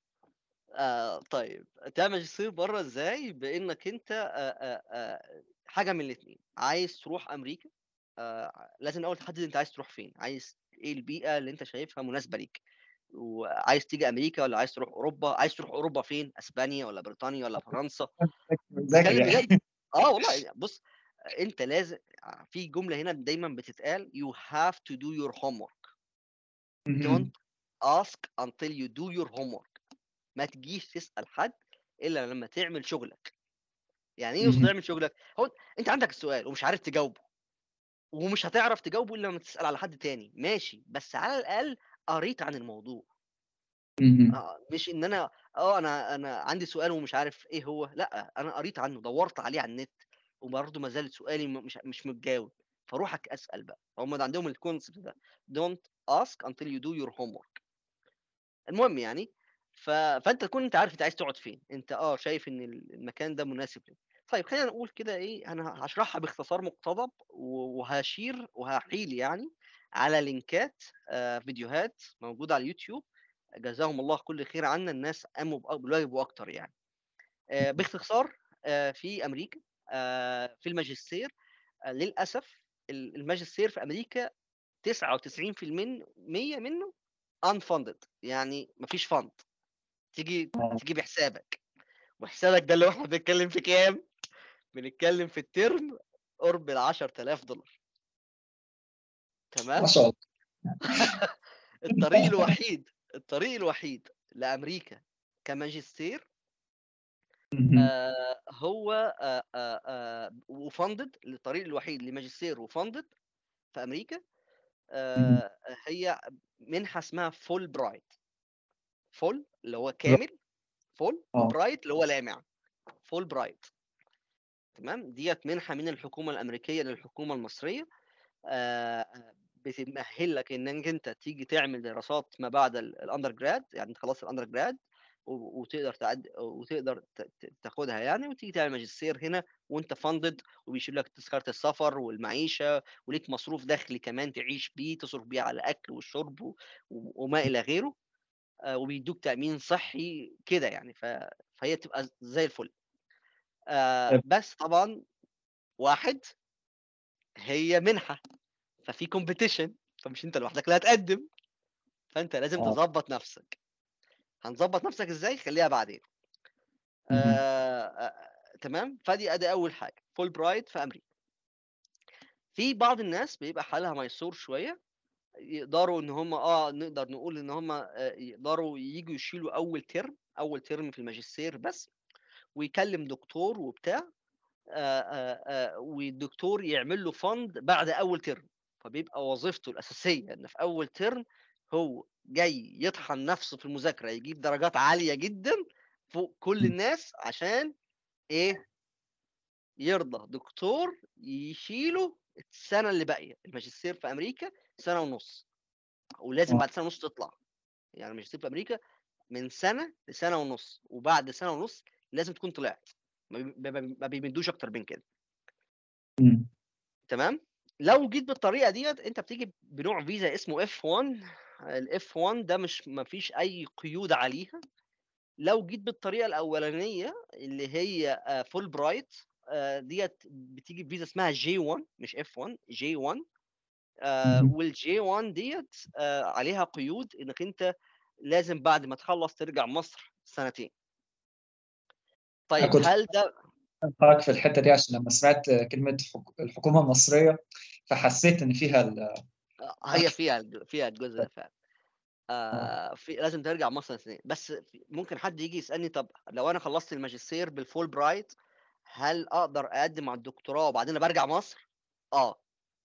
آه طيب تعمل ماجستير بره إزاي بإنك أنت آه آه آه حاجة من الاثنين عايز تروح أمريكا آه لازم الأول تحدد أنت عايز تروح فين عايز إيه البيئة اللي أنت شايفها مناسبة ليك وعايز تيجي أمريكا ولا عايز تروح أوروبا عايز تروح أوروبا فين أسبانيا ولا بريطانيا ولا فرنسا [LAUGHS] يعني آه والله بص أنت لازم في جملة هنا دايما بتتقال you have to do your homework مهم. don't ask until you do your homework. ما تجيش تسأل حد إلا لما تعمل شغلك. يعني إيه يقصد. تعمل شغلك؟ هو أنت عندك السؤال ومش عارف تجاوبه. ومش هتعرف تجاوبه إلا لما تسأل على حد تاني. ماشي. بس على الأقل قريت عن الموضوع. آه، مش إن أنا آه أنا أنا عندي سؤال ومش عارف إيه هو. لأ أنا قريت عنه دورت عليه على النت وبرضه ما زال سؤالي مش مش متجاوب. فروحك أسأل بقى. هم ده عندهم الكونسبت ده. Don't ask until you do your homework. المهم يعني ف... فأنت تكون أنت عارف أنت عايز تقعد فين. أنت آه شايف إن المكان ده مناسب لك طيب خلينا نقول كده إيه أنا هشرحها باختصار مقتضب وهشير وهحيل يعني على لينكات آه، فيديوهات موجودة على اليوتيوب. جزاهم الله كل خير عنا. الناس قاموا بالواجب وأكتر يعني. آه، باختصار آه، في أمريكا في الماجستير للأسف ال- الماجستير في أمريكا 99% منه unfunded يعني مفيش فند تيجي آه. تيجي بحسابك وحسابك ده اللي إحنا بنتكلم في كام؟ بنتكلم في الترم قرب ال 10000 دولار تمام؟ ما شاء الله [LAUGHS] الطريق الوحيد الطريق الوحيد لأمريكا كماجستير. آه هو آه آه آه و funded الطريق الوحيد لماجستير و funded في أمريكا آه هي منحة اسمها Fulbright full اللي هو كامل full آه. و bright اللي هو لامع. فول برايت تمام؟ ديت منحة من الحكومة الأمريكية للحكومة المصرية. آه، بتأهلك إنك أنت تيجي تعمل دراسات ما بعد ال undergrad يعني أنت خلصت ال undergrad وتقدر تعد وتقدر تاخدها يعني وتيجي تعمل ماجستير هنا وأنت funded وبيشيل لك تذكرة السفر والمعيشة وليك مصروف داخلي كمان تعيش بيه تصرف بيه على الأكل والشرب وما إلى غيره آه، وبيدوك تأمين صحي كده يعني فهي تبقى زي الفل آه،. بس طبعا واحد هي منحة ففي competition فمش أنت لوحدك اللي هتقدم فأنت لازم آه. تظبط نفسك هنظبط نفسك إزاي؟ خليها بعدين. مهم. آه آه، تمام؟ فدي أدي أول حاجة فول برايت في أمريكا. في بعض الناس بيبقى حالها ميسور شوية يقدروا إن هم آه نقدر نقول إن هم آه، يقدروا يجوا يشيلوا أول ترم أول ترم في الماجستير بس ويكلم دكتور وبتاع آه، آه، آه، والدكتور يعمل له فند بعد أول ترم فبيبقى وظيفته الأساسية إن في أول ترم هو جاي يطحن نفسه في المذاكرة يجيب درجات عالية جدا فوق كل. الناس عشان إيه يرضى دكتور يشيله السنة اللي باقية الماجستير في أمريكا سنة ونص ولازم. بعد سنة ونص تطلع يعني الماجستير في أمريكا من سنة لسنة ونص وبعد سنة ونص لازم تكون طلعت ما بي- ما بي- ما بيمدوش أكتر من كده. تمام لو جيت بالطريقة ديت أنت بتيجي بنوع فيزا اسمه F1 ال F1 ده مش ما فيش أي قيود عليها لو جيت بالطريقة الأولانية اللي هي فول برايت ديت بتيجي بفيزا اسمها J1 مش F1 J1 مهم. وال J1 ديت آه، عليها قيود إنك أنت لازم بعد ما تخلص ترجع مصر سنتين طيب هل ده معاك في الحتة دي عشان لما سمعت كلمة حك- الحكومة المصرية فحسيت إن فيها. هي فيها فيها الجزء ده فعلا. آه. آه في لازم ترجع مصر سنتين بس ممكن حد يجي يسألني طب لو أنا خلصت الماجستير بالفول برايت هل أقدر أقدم على الدكتوراه وبعدين برجع مصر؟ آه.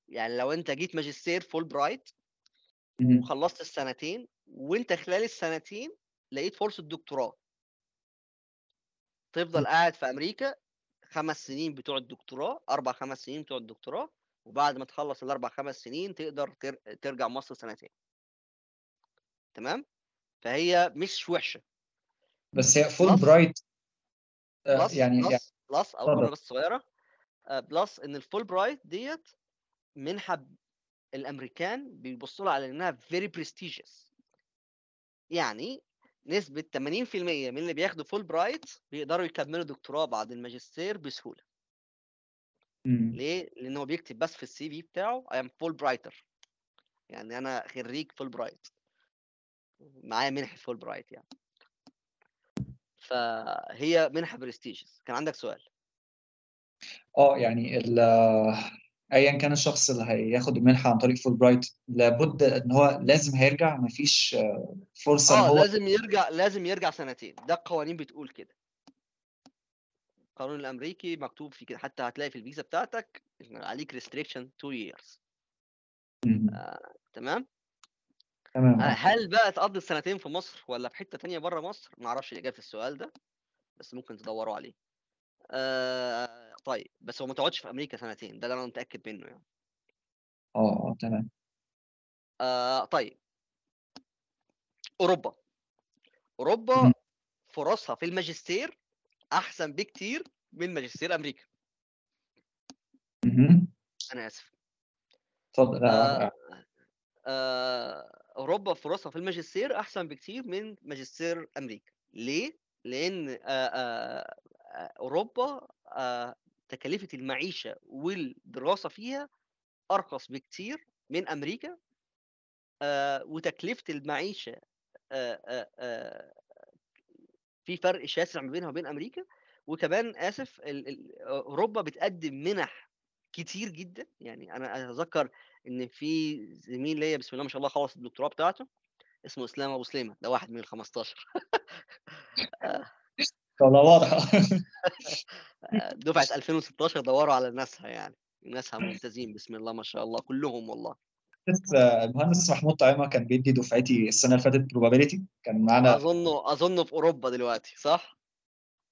يعني لو أنت جيت ماجستير فول برايت. وخلصت السنتين وأنت خلال السنتين لقيت فرصة دكتوراه. تفضل قاعد في أمريكا خمس سنين بتوع الدكتوراه أربع خمس سنين بتوع الدكتوراه وبعد ما تخلص الأربع خمس سنين تقدر تر... ترجع مصر سنتين تمام؟ فهي مش وحشة. بس هي فول plus برايت آه، plus يعني يعني plus plus أو جملة بس صغيرة آه، plus إن الفول برايت ديت منحة الأمريكان بيبصوا لها على إنها very prestigious يعني نسبة 80% من اللي بياخدوا فول برايت بيقدروا يكملوا دكتوراه بعد الماجستير بسهولة. مم. ليه؟ لأن هو بيكتب بس في ال CV بتاعه I am Fulbrighter. يعني أنا خريج فول برايت معايا منحة فول برايت يعني. فهي منحة prestigious كان عندك سؤال؟ آه يعني ال ايا كان الشخص اللي هياخد المنحه عن طريق فول برايت لابد إن هو لازم هيرجع؟ مفيش آه، فرصة آه هو لازم يرجع لازم يرجع سنتين. ده القوانين بتقول كده. القانون الأمريكي مكتوب فيه كده حتى هتلاقي في الفيزا بتاعتك عليك restriction 2 years. مم. تمام؟ تمام آه، هل بقى تقضي السنتين في مصر ولا في حتة تانية بره مصر؟ ما أعرفش الإجابة في السؤال ده بس ممكن تدوروا عليه. آه طيب بس هو ما تقعدش في أمريكا سنتين ده اللي أنا متأكد منه يعني. آه آه تمام. آه طيب. أوروبا. أوروبا. فرصها في الماجستير أحسن بكتير من ماجستير أمريكا. أنا آسف. اتفضل. آه آه، أوروبا فرصها في الماجستير أحسن بكتير من ماجستير أمريكا. ليه؟ لأن آه آه أوروبا آه تكلفه المعيشة والدراسة فيها أرخص بكتير من أمريكا. آه وتكلفة المعيشة آه آه في فرق شاسع ما بينها وبين أمريكا وكمان آسف ال- ال- أوروبا بتقدم منح كتير جدا. يعني أنا أتذكر إن في زميل ليا بسم الله ما شاء الله خلص الدكتوراه بتاعته اسمه إسلام أبو سليمة. ده واحد من ال 15 آه، والله واضح آه، دفعه 2016 دوروا على ناسها يعني. ناسها ممتازين بسم الله ما شاء الله كلهم والله. المهندس محمود طعيمة كان بيدي دفعتي السنة اللي فاتت probability كان معانا أظنه أظنه في أوروبا دلوقتي صح؟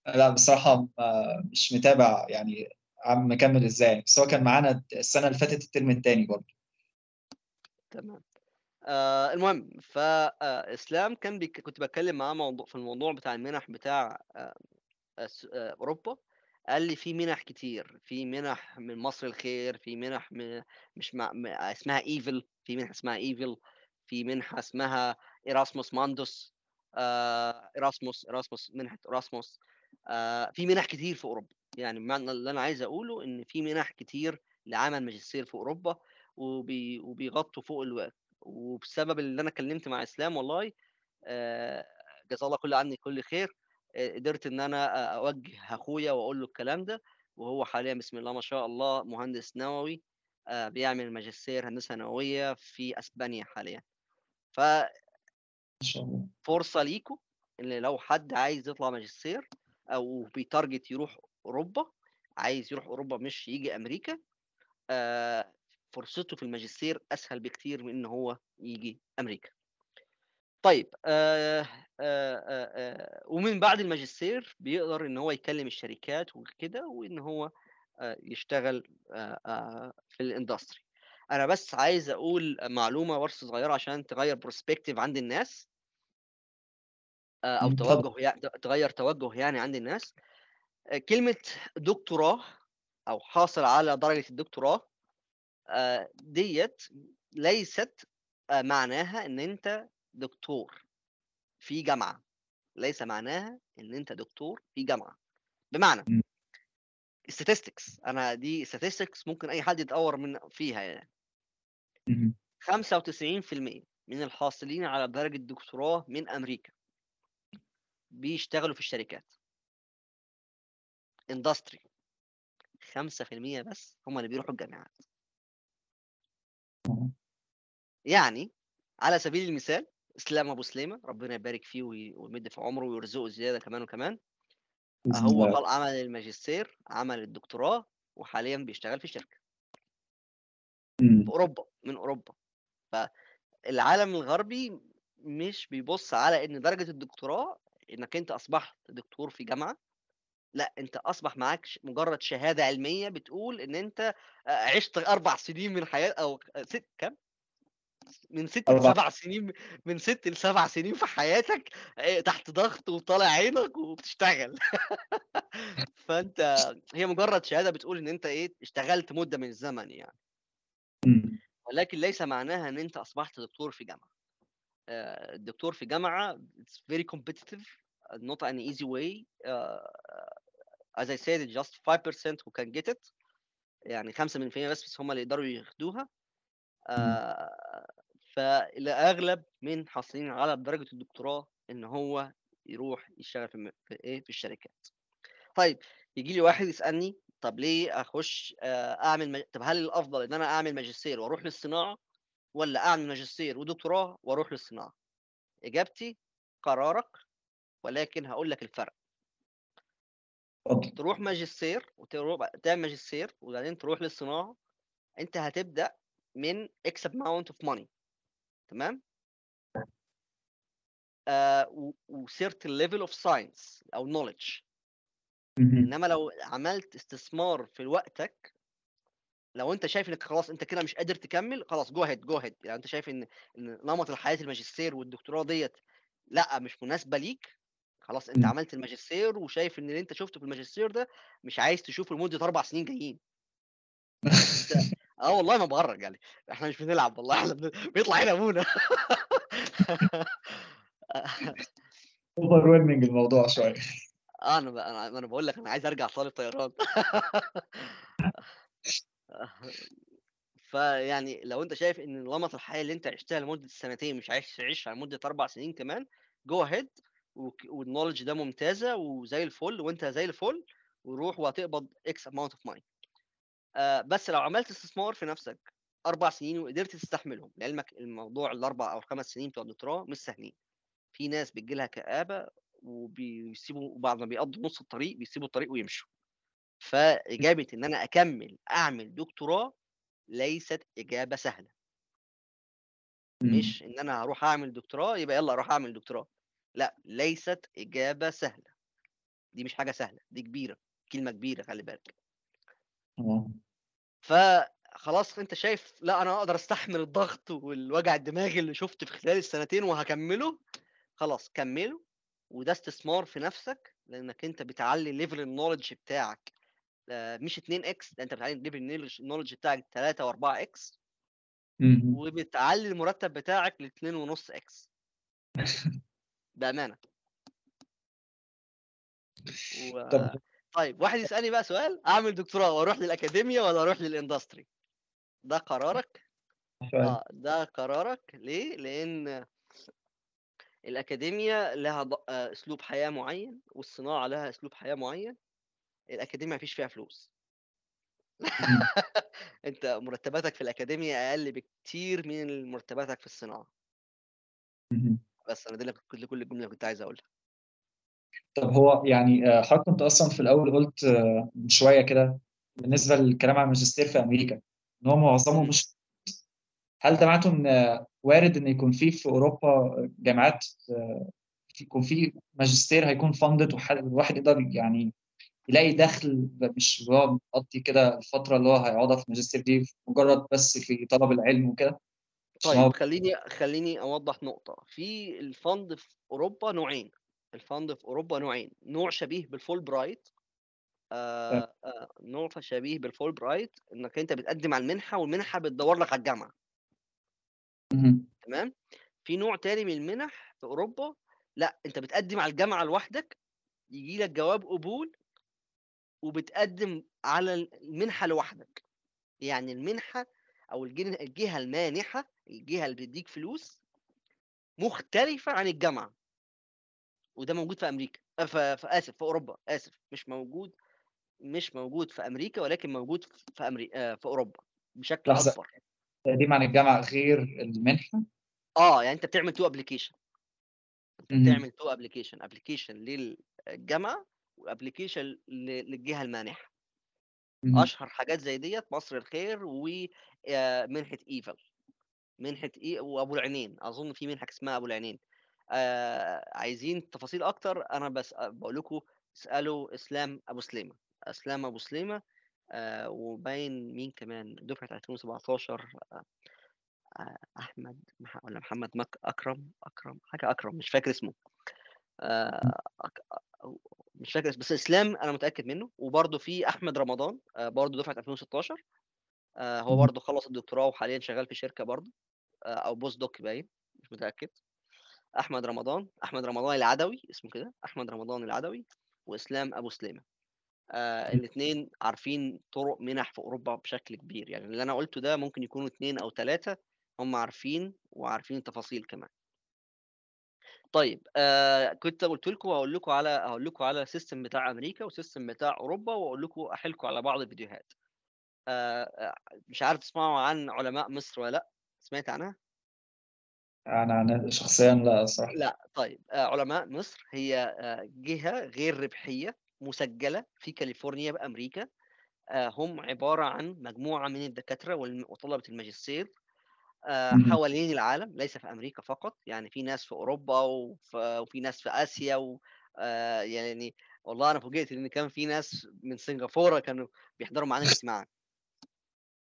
لا بصراحة آه، مش متابع يعني هو مكمل إزاي بس هو كان معانا السنة اللي فاتت الترم الثاني برضه. تمام. آه المهم فاسلام كان بيك... كنت بتكلم معاه موضوع في الموضوع بتاع المنح بتاع آه آه، أوروبا. قال لي في منح كتير في منح من مصر الخير في منح من مش مع... م- اسمها Eiffel في منحه اسمها Eiffel في منحة اسمها ايراسموس ماندوس آه ايراسموس ايراسموس منحة ايراسموس آه في منح كتير في أوروبا. يعني بمعنى اللي أنا عايز أقوله إن في منح كتير لعمل ماجستير في أوروبا وبي... وبيغطوا فوق الوقت. وبسبب اللي أنا اتكلمت مع إسلام والله آه جزاه الله كل عني كل خير قدرت إن أنا أ أوجّه أخويا وأقول له الكلام ده، وهو حاليًا بسم الله ما شاء الله مهندس نووي آآ بيعمل ماجستير هندسة نووية في أسبانيا حاليًا. ف. فرصة ليكم إن لو حد عايز يطلع ماجستير أو بي target يروح أوروبا، عايز يروح أوروبا مش ييجي أمريكا، آآ فرصته في الماجستير أسهل بكتير من إن هو ييجي أمريكا. طيب ومن بعد الماجستير بيقدر إن هو يكلم الشركات وكده، وإن هو يشتغل في الindustry. أنا بس عايز أقول معلومة بس صغيرة عشان تغيّر perspective عند الناس. اتفضل. توجُّه يع ت تغيّر توجُّه يعني عند الناس. آآ كلمة دكتوراه أو حاصل على درجة الدكتوراه ديّة ليست معناها إن أنت دكتور في جامعة، ليس معناها إن أنت دكتور في جامعة. بمعنى statistics أنا دي statistics ممكن أي حد يتأوّر من فيها يعني. اهم. 95% من الحاصلين على درجة دكتوراه من أمريكا بيشتغلوا في الشركات. industry 5% بس هم اللي بيروحوا الجامعات. يعني على سبيل المثال إسلام أبو سليمة ربنا يبارك فيه وي ويمِد في عمره ويرزقه زيادة كمان وكمان. هو. خل عمل الماجستير، عمل الدكتوراه، وحاليًا بيشتغل في شركة. في إمم. أوروبا، من أوروبا. فالعالم الغربي مش بيبُص على إن درجة الدكتوراه إنك أنت أصبحت دكتور في جامعة، لأ أنت أصبح معاك مجرد شهادة علمية بتقول أنت آآ عِشت 4 سنين من حياة أو ست كام؟ من 6 4 ل7 سنين من 6 ل7 سنين في حياتك آآ تحت ضغط وطالع عينك وبتشتغل. [LAUGHS] فأنت هي مجرد شهادة بتقول إن أنت إيه، اشتغلت مدة من الزمن يعني. ولكن ليس معناها إن أنت أصبحت دكتور في جامعة. آآ الدكتور في جامعة it's very competitive not an easy way آآ as I said it's just 5% who can get it يعني 5% بس بس هم اللي يقدروا ياخدوها. فالأغلب من حاصلين على درجة الدكتوراه إن هو يروح يشتغل في م في في الشركات. طيب ييجي لي واحد يسألني طب ليه أخُش آآ أعمل م طب هل الأفضل إن أنا أعمل ماجستير وأروح للصناعة والّا أعمل ماجستير ودكتوراه وأروح للصناعة؟ إجابتي قرارك، ولكن هاقول لك الفرق. اتفضل. تروح ماجستير وترو تعمل ماجستير وبعدين تروح للصناعة، أنت هتبدأ من X amount of money تمام؟ آآ و وcertain level of science أو knowledge. اهم. إنما لو عملت استثمار في وقتك لو أنت شايف إنك خلاص أنت كده مش قادر تكمّل، خلاص go ahead go ahead يعني أنت شايف إن نمط الحياة الماجستير والدكتوراه ديّة لأ، مش مناسبة ليك، خلاص إمم. عملت الماجستير وشايف إن اللي أنت شُفته في الماجستير ده مش عايز تشوفه لمدة 4 سنين جايين. [LAUGHS] آه والله ما باهرّج يعني، إحنا مش بنلعب والله إحنا بن بيطلع عين أبونا. [LAUGHS] overwhelming الموضوع شوية. آه أنا ب أنا باقول لك أنا عايز أرجع طالب طيران. [LAUGHS] فيعني لو أنت شايف إن نمط الحياة اللي أنت عِشتها لمدة سنتين مش عايز تعيشها لمدة 4 سنين كمان ahead وك والknowledge ده ممتازة وزي الفل وأنت زي الفل، وروح وهتقبض X amount of money. آآ بس لو عملت استثمار في نفسك 4 سنين وقدرت تستحملهم، لعلمك الموضوع ال4 أو ال5 سنين بتوع الدكتوراه مش سهلين. في ناس بتيجي لها كآبة وبيسيبوا وبعد ما بيقضّوا نُص الطريق بيسيبوا الطريق ويمشوا. فإجابة إن أنا أكمّل أعمل دكتوراه ليست إجابة سهلة. مش إن أنا هاروح أعمل دكتوراه يبقى يالّا أروح أعمل دكتوراه. لأ، ليست إجابة سهلة. دي مش حاجة سهلة، دي كبيرة، كلمة كبيرة خلّي بالك. آه. فخلاص أنت شايف لأ، أنا أقدر أستحمل الضغط والوجع الدماغ اللي شُفته في خلال السنتين وهاكمّله، خلاص كمّله وده استثمار في نفسك، لإنك أنت بتعلّي level الknowledge بتاعك آآ مش 2x ده أنت بتعلّي الknowledge الknowledge بتاعك 3 و4x اهم. وبتعلّي المرتب بتاعك ل2.5x. [LAUGHS] بأمانة. و طب طيب واحد يسألني بقى سؤال، أعمل دكتوراه وأروح للأكاديميا والّا أروح للindustry؟ ده قرارك. آه، ده قرارك ليه؟ لإن الأكاديميا لها ض آآ أسلوب حياة معيّن، والصناعة لها أسلوب حياة معيّن، الأكاديميا ما فيش فيها فلوس. اهم. [LAUGHS] أنت مرتباتك في الأكاديميا أقل بكتير من مرتباتك في الصناعة. اهم. بس أنا دي كل الجملة اللي كنت عايز أقولها. طب هو يعني آآ حضرتك كنت أصلًا في الأول قُلت من شوية كده بالنسبة للكلام عن الماجستير في أمريكا، إن هو معظمه. مش هل ده معناته إن وارد إن يكون في في أوروبا جامعات يكون في ماجستير هيكون funded وح الواحد يقدر يعني يلاقي دخل مش هو مقضّي كده الفترة اللي هو هيقعدها في الماجستير دي مجرد بس في طلب العلم وكده؟ طيب خلّيني خلّيني أوضّح نقطة، في الfund في أوروبا نوعين، الfund في أوروبا نوعين، نوع شبيه بالFulbright ت آآ آآ نوع شبيه بالFulbright إنّك أنت بتقدّم على المنحة والمنحة بتدوّر لك على الجامعة. اهم. تمام، في نوع تاني من المنح في أوروبا لأ، أنت بتقدّم على الجامعة لوحدك، ييجي لك جواب قبول وبتقدّم على ال المنحة لوحدك، يعني المنحة أو الجن الجهة المانحة، الجهة اللي بتدّيك فلوس مختلفة عن الجامعة. وده موجود في أمريكا آآ ف ف آسف في أوروبا، آسف مش موجود مش موجود في أمريكا ولكن موجود في أمري آآ في أوروبا بشكل لحظة، أكبر. تقديم عن الجامعة غير المنحة؟ آه، يعني أنت بتعمل. أنت اهم. بتعمل two application، application للجامعة وapplication ل للجهة المانحة. اهم. أشهر حاجات زي ديّة مصر الخير و آآ منحة EVAL منحة إيه وأبو العينين، أظن في منحة اسمها أبو العينين. آآ عايزين تفاصيل أكتر أنا بس باقول لكم اسألوا إسلام أبو سليمة، إسلام أبو سليمة آآ وباين مين كمان دفعة 2017 آآ آآ أحمد مح والّا محمد مك أكرم أكرم حاجة أكرم مش فاكر اسمه. أو مش فاكر اسمه، بس إسلام أنا متأكد منّه، وبرضه في أحمد رمضان آآ برضه دفعة 2016 آآ هو. برضه خلّص الدكتوراه وحاليًا شغال في شركة برضه آآ أو postdoc باين مش متأكد. أحمد رمضان، أحمد رمضان العدوي اسمه كده، أحمد رمضان العدوي وإسلام أبو سليمة. آآ إمم. الاتنين عارفين طُرق مِنَح في أوروبا بشكل كبير، يعني اللي أنا قُلته ده ممكن يكونوا 2 أو 3 هم عارفين وعارفين التفاصيل كمان. طيب آآ كنت قُلت لكم هاقول لكم على هاقول لكم على system بتاع أمريكا وsystem بتاع أوروبا وأقول لكم أحكي لكم على بعض الفيديوهات. آآ أ مش عارف تسمعوا عن علماء مصر والّا لأ، سمعت عنها؟ أنا أنا شخصيًا لأ الصراحة. لأ، طيب آآ علماء مصر هي آآ جهة غير ربحية مسجلة في كاليفورنيا بأمريكا، آآ هم عبارة عن مجموعة من الدكاترة والم وطلبة الماجستير آآ اهم. حوالين العالم، ليس في أمريكا فقط، يعني في ناس في أوروبا وف وفي ناس في آسيا و آآ يعني والله أنا فوجئت إن كان في ناس من سنغافورة كانوا بيحضروا معانا الاجتماعات.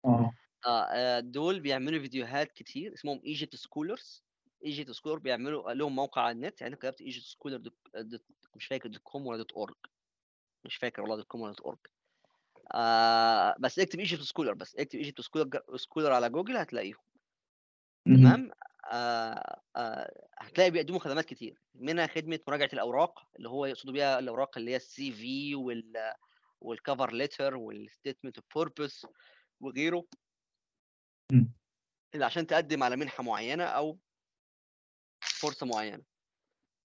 آه. آه، آآ دول بيعملوا فيديوهات كتير اسمهم Egypt Scholars، Egypt Scholar بيعملوا لهم موقع على النت، يعني كتبت دوت دوت مش فاكر .com والّا .org. مش فاكر والله .com والّا .org. آآ بس اكتب Egypt Scholar بس، اكتب Scholar ج Scholar على جوجل هتلاقيهم. تمام، آآ آآ هتلاقي بيقدموا خدمات كتير، منها خدمة مراجعة الأوراق، اللي هو يقصدوا بيها الأوراق اللي هي الCV وال والcover letter والstatement of purpose وغيره. اللي عشان تقدم على منحة معينة أو فرصة معينة.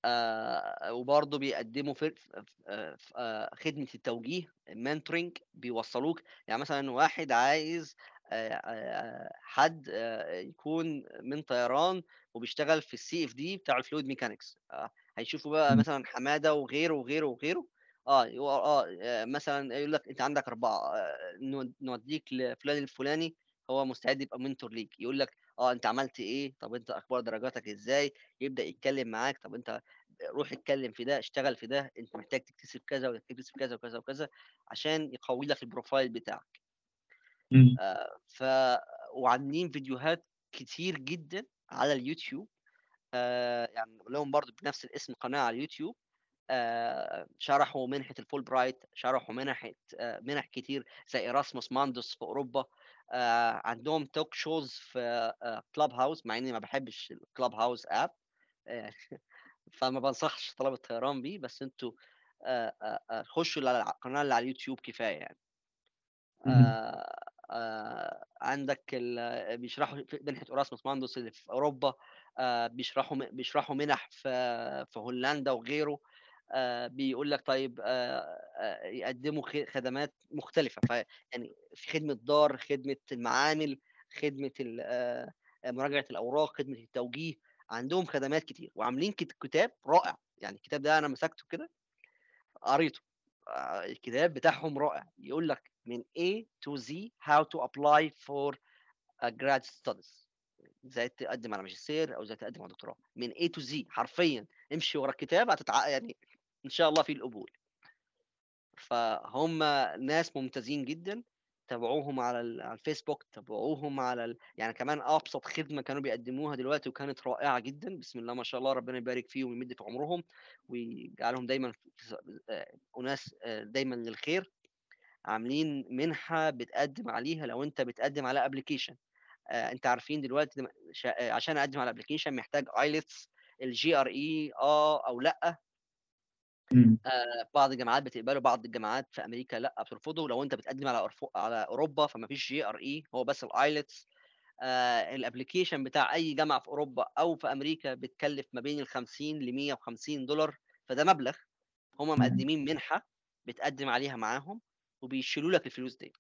آآ وبرضه بيقدموا ف ف ف آآ خدمة التوجيه mentoring بيوصّلوك يعني مثلًا واحد عايز آآ آآ حد آآ يكون من طيران وبيشتغل في الCFD بتاع الfluid mechanics آآ هيشوفوا بقى. مثلًا حمادة وغيره، وغيره، وغيره آه آه آآ مثلًا يقول لك أنت عندك 4 آآ نود نودّيك لفلان الفلاني هو مستعد يبقى mentor ليك، يقول لك آه أنت عملت إيه، طب أنت أخبار درجاتك إزاي، يبدأ يتكلم معاك، طب أنت روح اتكلم في ده، اشتغل في ده، أنت محتاج تكتسب كذا وتكتسب كذا، وكذا، وكذا عشان يقوي لك الprofile بتاعك. آآ ف وعاملين فيديوهات كتير جدًا على اليوتيوب. آآ يعني لهم برضه بنفس الاسم قناة على اليوتيوب. آآ شرحوا منحة الFulbright شرحوا منح آآ منح كتير زي Erasmus Mundus في أوروبا. آآ عندهم talk shows في آآ Clubhouse مع إني ما باحبش الClubhouse app. آآ [LAUGHS] فما بانصحش طلبة طيران بيه، بس آآ آآ آآ خشوا على القناة اللي على اليوتيوب كفاية يعني. آه، عندك بيشرحوا منحه اوراسموس ماندوس اللي في أوروبا. آه، بيشرحوا بيشرحوا منح في في هولندا وغيره. آه، بيقول لك طيب آه، آه، يقدموا خدمات مختلفة. ف يعني في خدمة دار خدمة المعامل خدمة آه، مراجعة الأوراق خدمة التوجيه عندهم خدمات كتير. وعاملين كت- كتاب رائع. يعني الكتاب ده أنا مسكته كده قريته. آه، الكتاب بتاعهم رائع. يقول لك من A to Z how to apply for a grad studies. إزاي تقدم على ماجستير أو إزاي تقدم على دكتوراه. من A to Z حرفيا. امشي ورا الكتاب هتتع يعني إن شاء الله في القبول. فهم ناس ممتازين جدا تابعوهم على ال- على الفيسبوك تابعوهم على ال... يعني كمان أبسط خدمة كانوا بيقدموها دلوقتي وكانت رائعة جدا. بسم الله ما شاء الله ربنا يبارك فيهم ويمد في عمرهم ويجعلهم دايما آه، أناس آه، دايما للخير. عاملين منحة بتقدم عليها لو أنت بتقدم على ابلكيشن أنت عارفين دلوقتي آه، عشان أقدم على application محتاج IELTS ال GRE آه أو لأ. مم. آه، بعض الجامعات بتقبله بعض الجامعات في أمريكا لأ بترفضه. لو أنت بتقدم على أرفو... على أوروبا فما فيش GRE هو بس ال IELTS ال application بتاع أي جامعة في أوروبا أو في أمريكا بتكلف ما بين ال 50 ل 150 دولار فده مبلغ. هم. مقدمين منحة بتقدم عليها معاهم وبيشيلوا لك الفلوس دي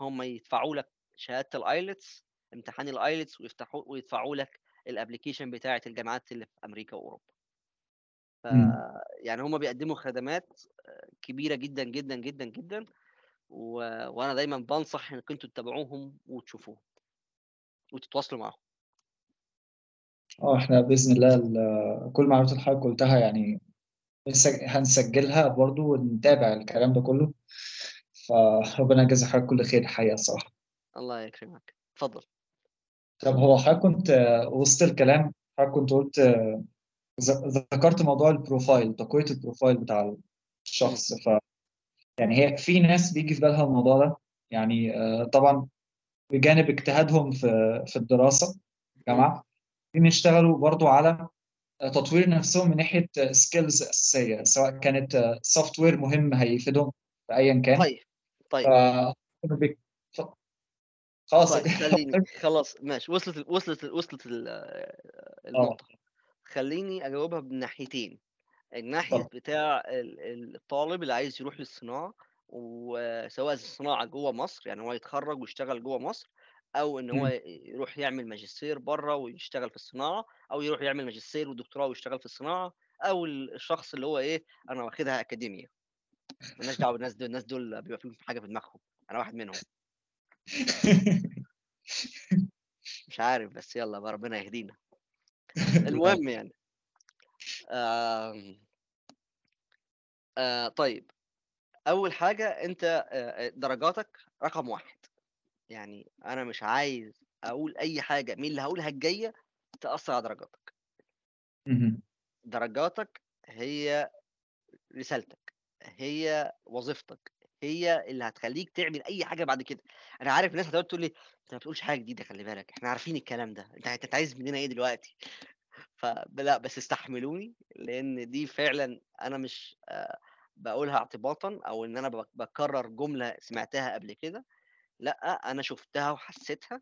هم يدفعوا لك شهادة ال IELTS امتحان ال IELTS ويفتحوا ويدفعوا لك ال application بتاعة الجامعات اللي في أمريكا وأوروبا. ف مم. يعني هم بيقدموا خدمات كبيرة جدا جدا جدا جدا و... وأنا دايما بنصح إنك أنتوا تتابعوهم وتشوفوهم وتتواصلوا معاهم. آه إحنا بإذن الله ال- كل المعلومات اللي حضرتك قلتها يعني هنسج- هنسجلها برضو ونتابع الكلام ده كله. فربنا يجازي حضرتك كل خير الحقيقة الصراحة. الله يكرمك. اتفضل. طب هو حضرتك كنت وسط الكلام حضرتك كنت قلت ذكرت موضوع ال profile تقوية ال profile بتاع. الشخص ف يعني هي في ناس بيجي في بالها الموضوع ده. يعني آه، طبعا بجانب اجتهادهم في في الدراسة مم. جامعة بيشتغلوا برضو على تطوير نفسهم من ناحية skills أساسية سواء كانت software مهم هيفيدهم في أيا كان. طيب طيب. ف خلاص. طيب [LAUGHS] خلاص ماشي. وصلت ال- وصلت ال- وصلت ال- النقطة خليني أجاوبها بناحيتين. الناحية اتفضل. بتاع ال- ال- الطالب اللي عايز يروح للصناعة وسواء الصناعة جوه مصر يعني هو يتخرج ويشتغل جوه مصر أو إن هو. يروح يعمل ماجستير بره ويشتغل في الصناعة أو يروح يعمل ماجستير ودكتوراه ويشتغل في الصناعة أو ال- الشخص اللي هو إيه أنا واخدها أكاديمية. مالناش دعوة بالناس دول الناس دول بيبقى فيهم حاجة في دماغهم أنا واحد منهم. [LAUGHS] مش عارف بس يلا بقى ربنا يهدينا. [LAUGHS] المهم يعني. آم، آه طيب. أول حاجة أنت آه، درجاتك رقم واحد. يعني أنا مش عايز أقول أي حاجة من اللي هقولها الجاية تأثر على درجاتك. درجاتك هي رسالتك هي وظيفتك هي اللي هتخليك تعمل أي حاجة بعد كده. أنا عارف الناس هتقعد تقول لي أنت ما بتقولش حاجة جديدة خلي بالك. إحنا عارفين الكلام ده. أنت انت عايز مننا إيه دلوقتي؟ فلا بس استحملوني لأن دي فعلا أنا مش آه، بقولها اعتباطا أو إن أنا بك- بكرر جملة سمعتها قبل كده. لأ أنا شفتها وحسيتها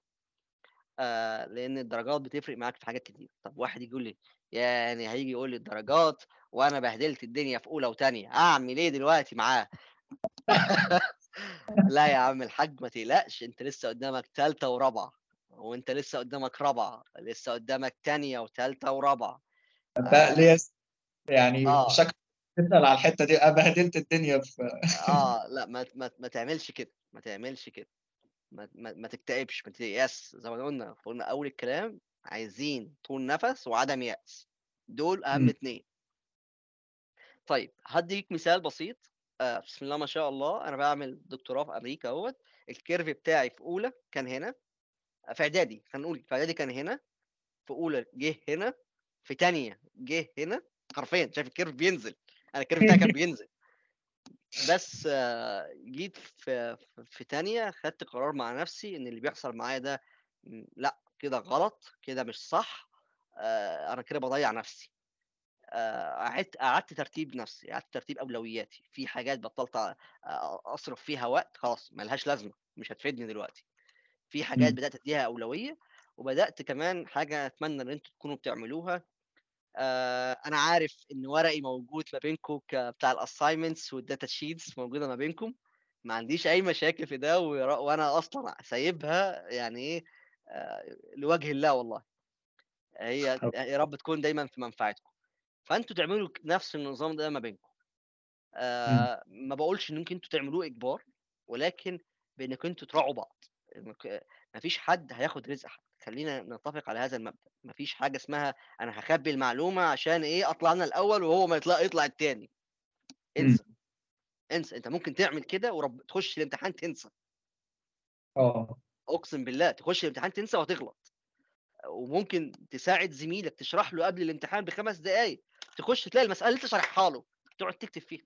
آه لأن الدرجات بتفرق معاك في حاجات كتير. طب واحد يجي يقول لي يعني هيجي يقول لي الدرجات وأنا بهدلت الدنيا في أولى وثانيه أعمل إيه دلوقتي معاه؟ [LAUGHS] لا يا عم الحاج ما تقلقش انت لسه قدامك ثالثه ورابعة وانت لسه قدامك رابعة لسه قدامك تانية وثالثه ورابعة. بقى آه, ليه يعني آه. شكلك تسأل على الحتة دي أنا بهدلت الدنيا في [LAUGHS] آه لا ما ما, ما تعملش كده ما تعملش كده ما, ما, ما تكتئبش ما تيأس زي ما قلنا قلنا أول الكلام عايزين طول نفس وعدم يأس دول أهم مم. اتنين. طيب هديك مثال بسيط. آه بسم الله ما شاء الله. أنا بعمل دكتوراه في أمريكا أهوت. الكيرف بتاعي في أولى كان هنا. في إعدادي خلينا نقول في إعدادي كان هنا. في أولى جه هنا. في تانية جه هنا. حرفيا شايف ال curve بينزل. أنا ال curve بتاعي كان [LAUGHS] بينزل. بس آه، جيت في في- تانية خدت قرار مع نفسي إن اللي بيحصل معايا ده لأ كده غلط كده مش صح. آه، أنا كده بضيع نفسي. آه، قعدت قعدت ترتيب نفسي قعدت ترتيب أولوياتي. في حاجات بطلت أصرف فيها وقت خلاص ملهاش لازمة مش هتفيدني دلوقتي. في حاجات مم. بدأت أديها أولوية وبدأت كمان حاجة أتمنى إن أنتوا تكونوا بتعملوها. آه أنا عارف إن ورقي موجود ما بينكم بتاع ال assignments وال data sheets موجودة ما بينكم. ما عنديش أي مشاكل في ده وأنا أصلا سايبها يعني إيه لوجه الله والله. هي. يا رب تكون دايما في منفعتكم. فأنتوا تعملوا نفس النظام ده ما بينكم. مم. آه ما بقولش إن أنتوا تعملوه إجبار ولكن بانكم أنتوا تراعوا بعض. إنك- مفيش حد هياخد رزق حد. خلينا نتفق على هذا المبدأ. مفيش حاجة اسمها أنا هخبي المعلومة عشان إيه أطلع أنا الأول وهو ما يطلع يطلع التاني. مم. انسى. انسى. أنت ممكن تعمل كده ورب تخش الامتحان تنسى. آه. أقسم بالله تخش الامتحان تنسى وهتغلط. وممكن تساعد زميلك تشرح له قبل الامتحان بخمس دقائق تخش تلاقي المسألة اللي انت شارحها له تقعد تكتب فيها.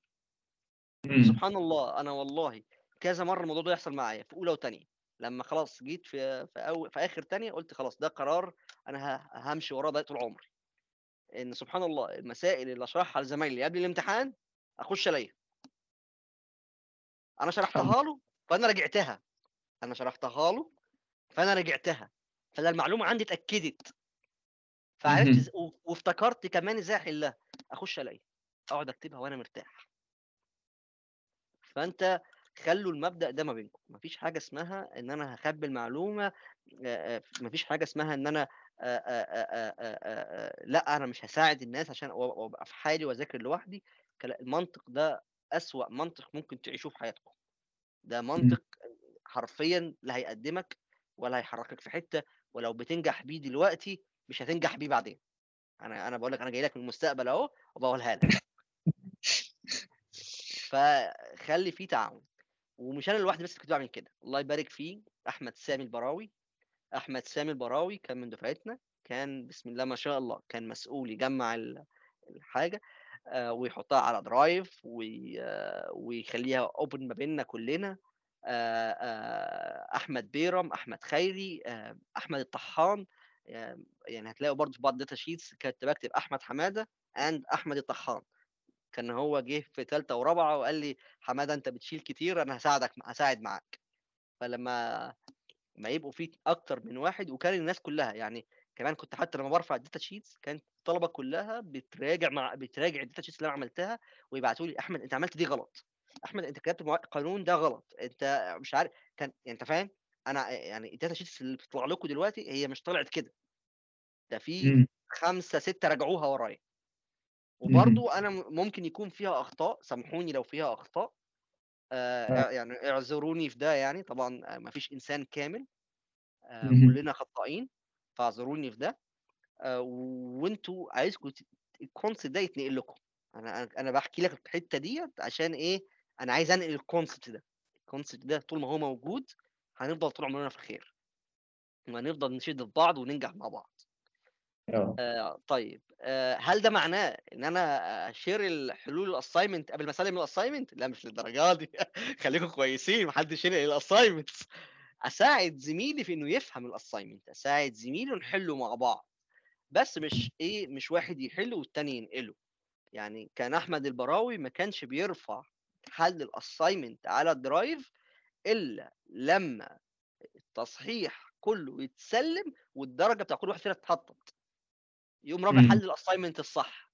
سبحان الله أنا والله كذا مرة الموضوع ده يحصل معايا في أولى وثانيه لما خلاص جيت في في, أو في آخر ثانية قلت خلاص ده قرار أنا همشي وراه بقى طول عمري. إن سبحان الله المسائل اللي أشرحها لزمايلي قبل الامتحان أخش ألاقيها. أنا شرحتها له فأنا رجعتها. أنا شرحتها له فأنا رجعتها. فانا المعلومة عندي اتأكدت. فعرفت وافتكرت كمان إزاي أحلها. أخش الاقيها أقعد أكتبها وأنا مرتاح. فأنت خلوا المبدأ ده ما بينكم. مفيش حاجة اسمها إن أنا هخبي المعلومة مفيش حاجة اسمها إن أنا لأ أنا مش هساعد الناس عشان وأبقى في حالي وأذاكر لوحدي. المنطق ده أسوأ منطق ممكن تعيشوه في حياتكم. ده. منطق حرفيا لا هيقدمك ولا هيحركك في حتة ولو بتنجح بيه دلوقتي مش هتنجح بيه بعدين. أنا أنا بقول لك أنا جاي لك من المستقبل أهو وبقولها لك. [LAUGHS] فخلي فيه تعاون. ومش أنا لوحدي بس كنت بعمل كده. الله يبارك فيه أحمد سامي البراوي. أحمد سامي البراوي كان من دفعتنا كان بسم الله ما شاء الله كان مسؤول يجمع ال- الحاجة آه، ويحطها على drive آه، ويخليها open ما بيننا كلنا. آه، أحمد بيرم أحمد خيري أحمد الطحان يعني هتلاقوا برضه في بعض ال data sheets كنت بكتب أحمد حمادة and أحمد الطحان. كان هو جه في ثالثه ورابعة وقال لي حمادة أنت بتشيل كتير أنا هساعدك هساعد معاك. فلما ما يبقوا في أكتر من واحد وكان الناس كلها يعني كمان كنت حتى لما برفع ال data sheets كانت الطلبة كلها بتراجع مع بتراجع ال data sheets اللي أنا عملتها ويبعتوا لي أحمد أنت عملت دي غلط. أحمد أنت كتبت قانون ده غلط. أنت مش عارف كان يعني أنت فاهم؟ أنا يعني ال data sheets اللي بتطلع لكم دلوقتي هي مش طلعت كده. ده في مم. خمسة ستة راجعوها ورايا مهم. وبرضو أنا ممكن يكون فيها أخطاء سامحوني لو فيها أخطاء آه آه. يعني اعذروني في ده يعني طبعا ما فيش إنسان كامل آه مهم. كلنا خطائين فاعذروني في ده آه وأنتوا عايزكم ت- ال concept ده يتنقل لكم أنا أنا بحكي لك الحتة ديت عشان إيه أنا عايز أنقل ال concept ده ال concept ده طول ما هو موجود هنفضل طول عمرنا في الخير وهنفضل نشد في بعض وننجح مع بعض آه. آه طيب آه هل ده معناه إن أنا أ share الحلول ال assignment قبل ما أسلم ال assignment لا مش للدرجة دي. [LAUGHS] خليكم كويسين محدش ينقل ال assignment أساعد زميلي في إنه يفهم ال assignment أساعد زميلي نحله مع بعض. بس مش إيه مش واحد يحله والتاني ينقله. يعني كان أحمد البراوي ما كانش بيرفع حل ال assignment على ال drive إلا لما التصحيح كله يتسلم والدرجة بتاع كل واحد فينا اتحطت. يقوم رافع مم. حل ال assignment الصح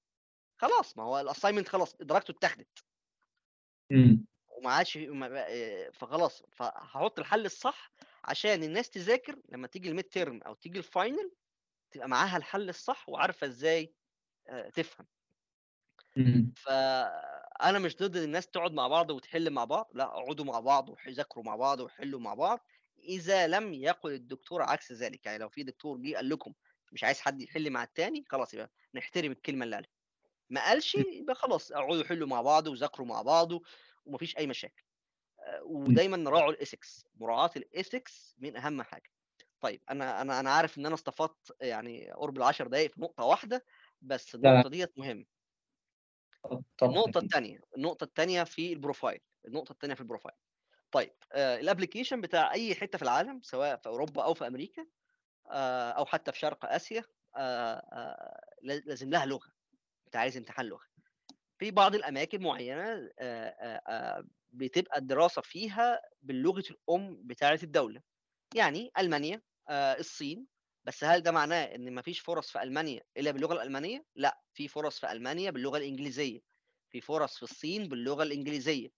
خلاص ما هو ال assignment خلاص درجته اتاخدت مم. وما عادش فخلاص فهحط الحل الصح عشان الناس تذاكر لما تيجي ال midterm أو تيجي ال final تبقى معاها الحل الصح وعارفة إزاي تفهم مم. فأنا مش ضد إن الناس تقعد مع بعض وتحل مع بعض لأ اقعدوا مع بعض وذاكروا مع بعض وحلوا مع بعض إذا لم يقل الدكتور عكس ذلك يعني لو في دكتور جه قال لكم مش عايز حد يحل مع التاني خلاص يبقى نحترم الكلمة اللي قالها. ما قالش يبقى خلاص اقعدوا حلوا مع بعض وذاكروا مع بعض ومفيش أي مشاكل. آه، ودايما نراعوا ال ethics مراعاة ال ethics من أهم حاجة. طيب أنا أنا أنا عارف إن أنا استفدت يعني قرب العشر دقائق في نقطة واحدة بس النقطة ديت مهمة. طبعا. النقطة الثانية النقطة الثانية في ال profile النقطة الثانية في ال profile. طيب آه ال application بتاع أي حتة في العالم سواء في أوروبا أو في أمريكا أو حتى في شرق آسيا آه آه لازم لها لغة. أنت عايز امتحان لغة. في بعض الأماكن معينة آه آه آه بتبقى الدراسة فيها باللغة الأم بتاعة الدولة. يعني ألمانيا آه، الصين. بس هل ده معناه إن مفيش فرص في ألمانيا إلا باللغة الألمانية؟ لا في فرص في ألمانيا باللغة الإنجليزية. في فرص في الصين باللغة الإنجليزية.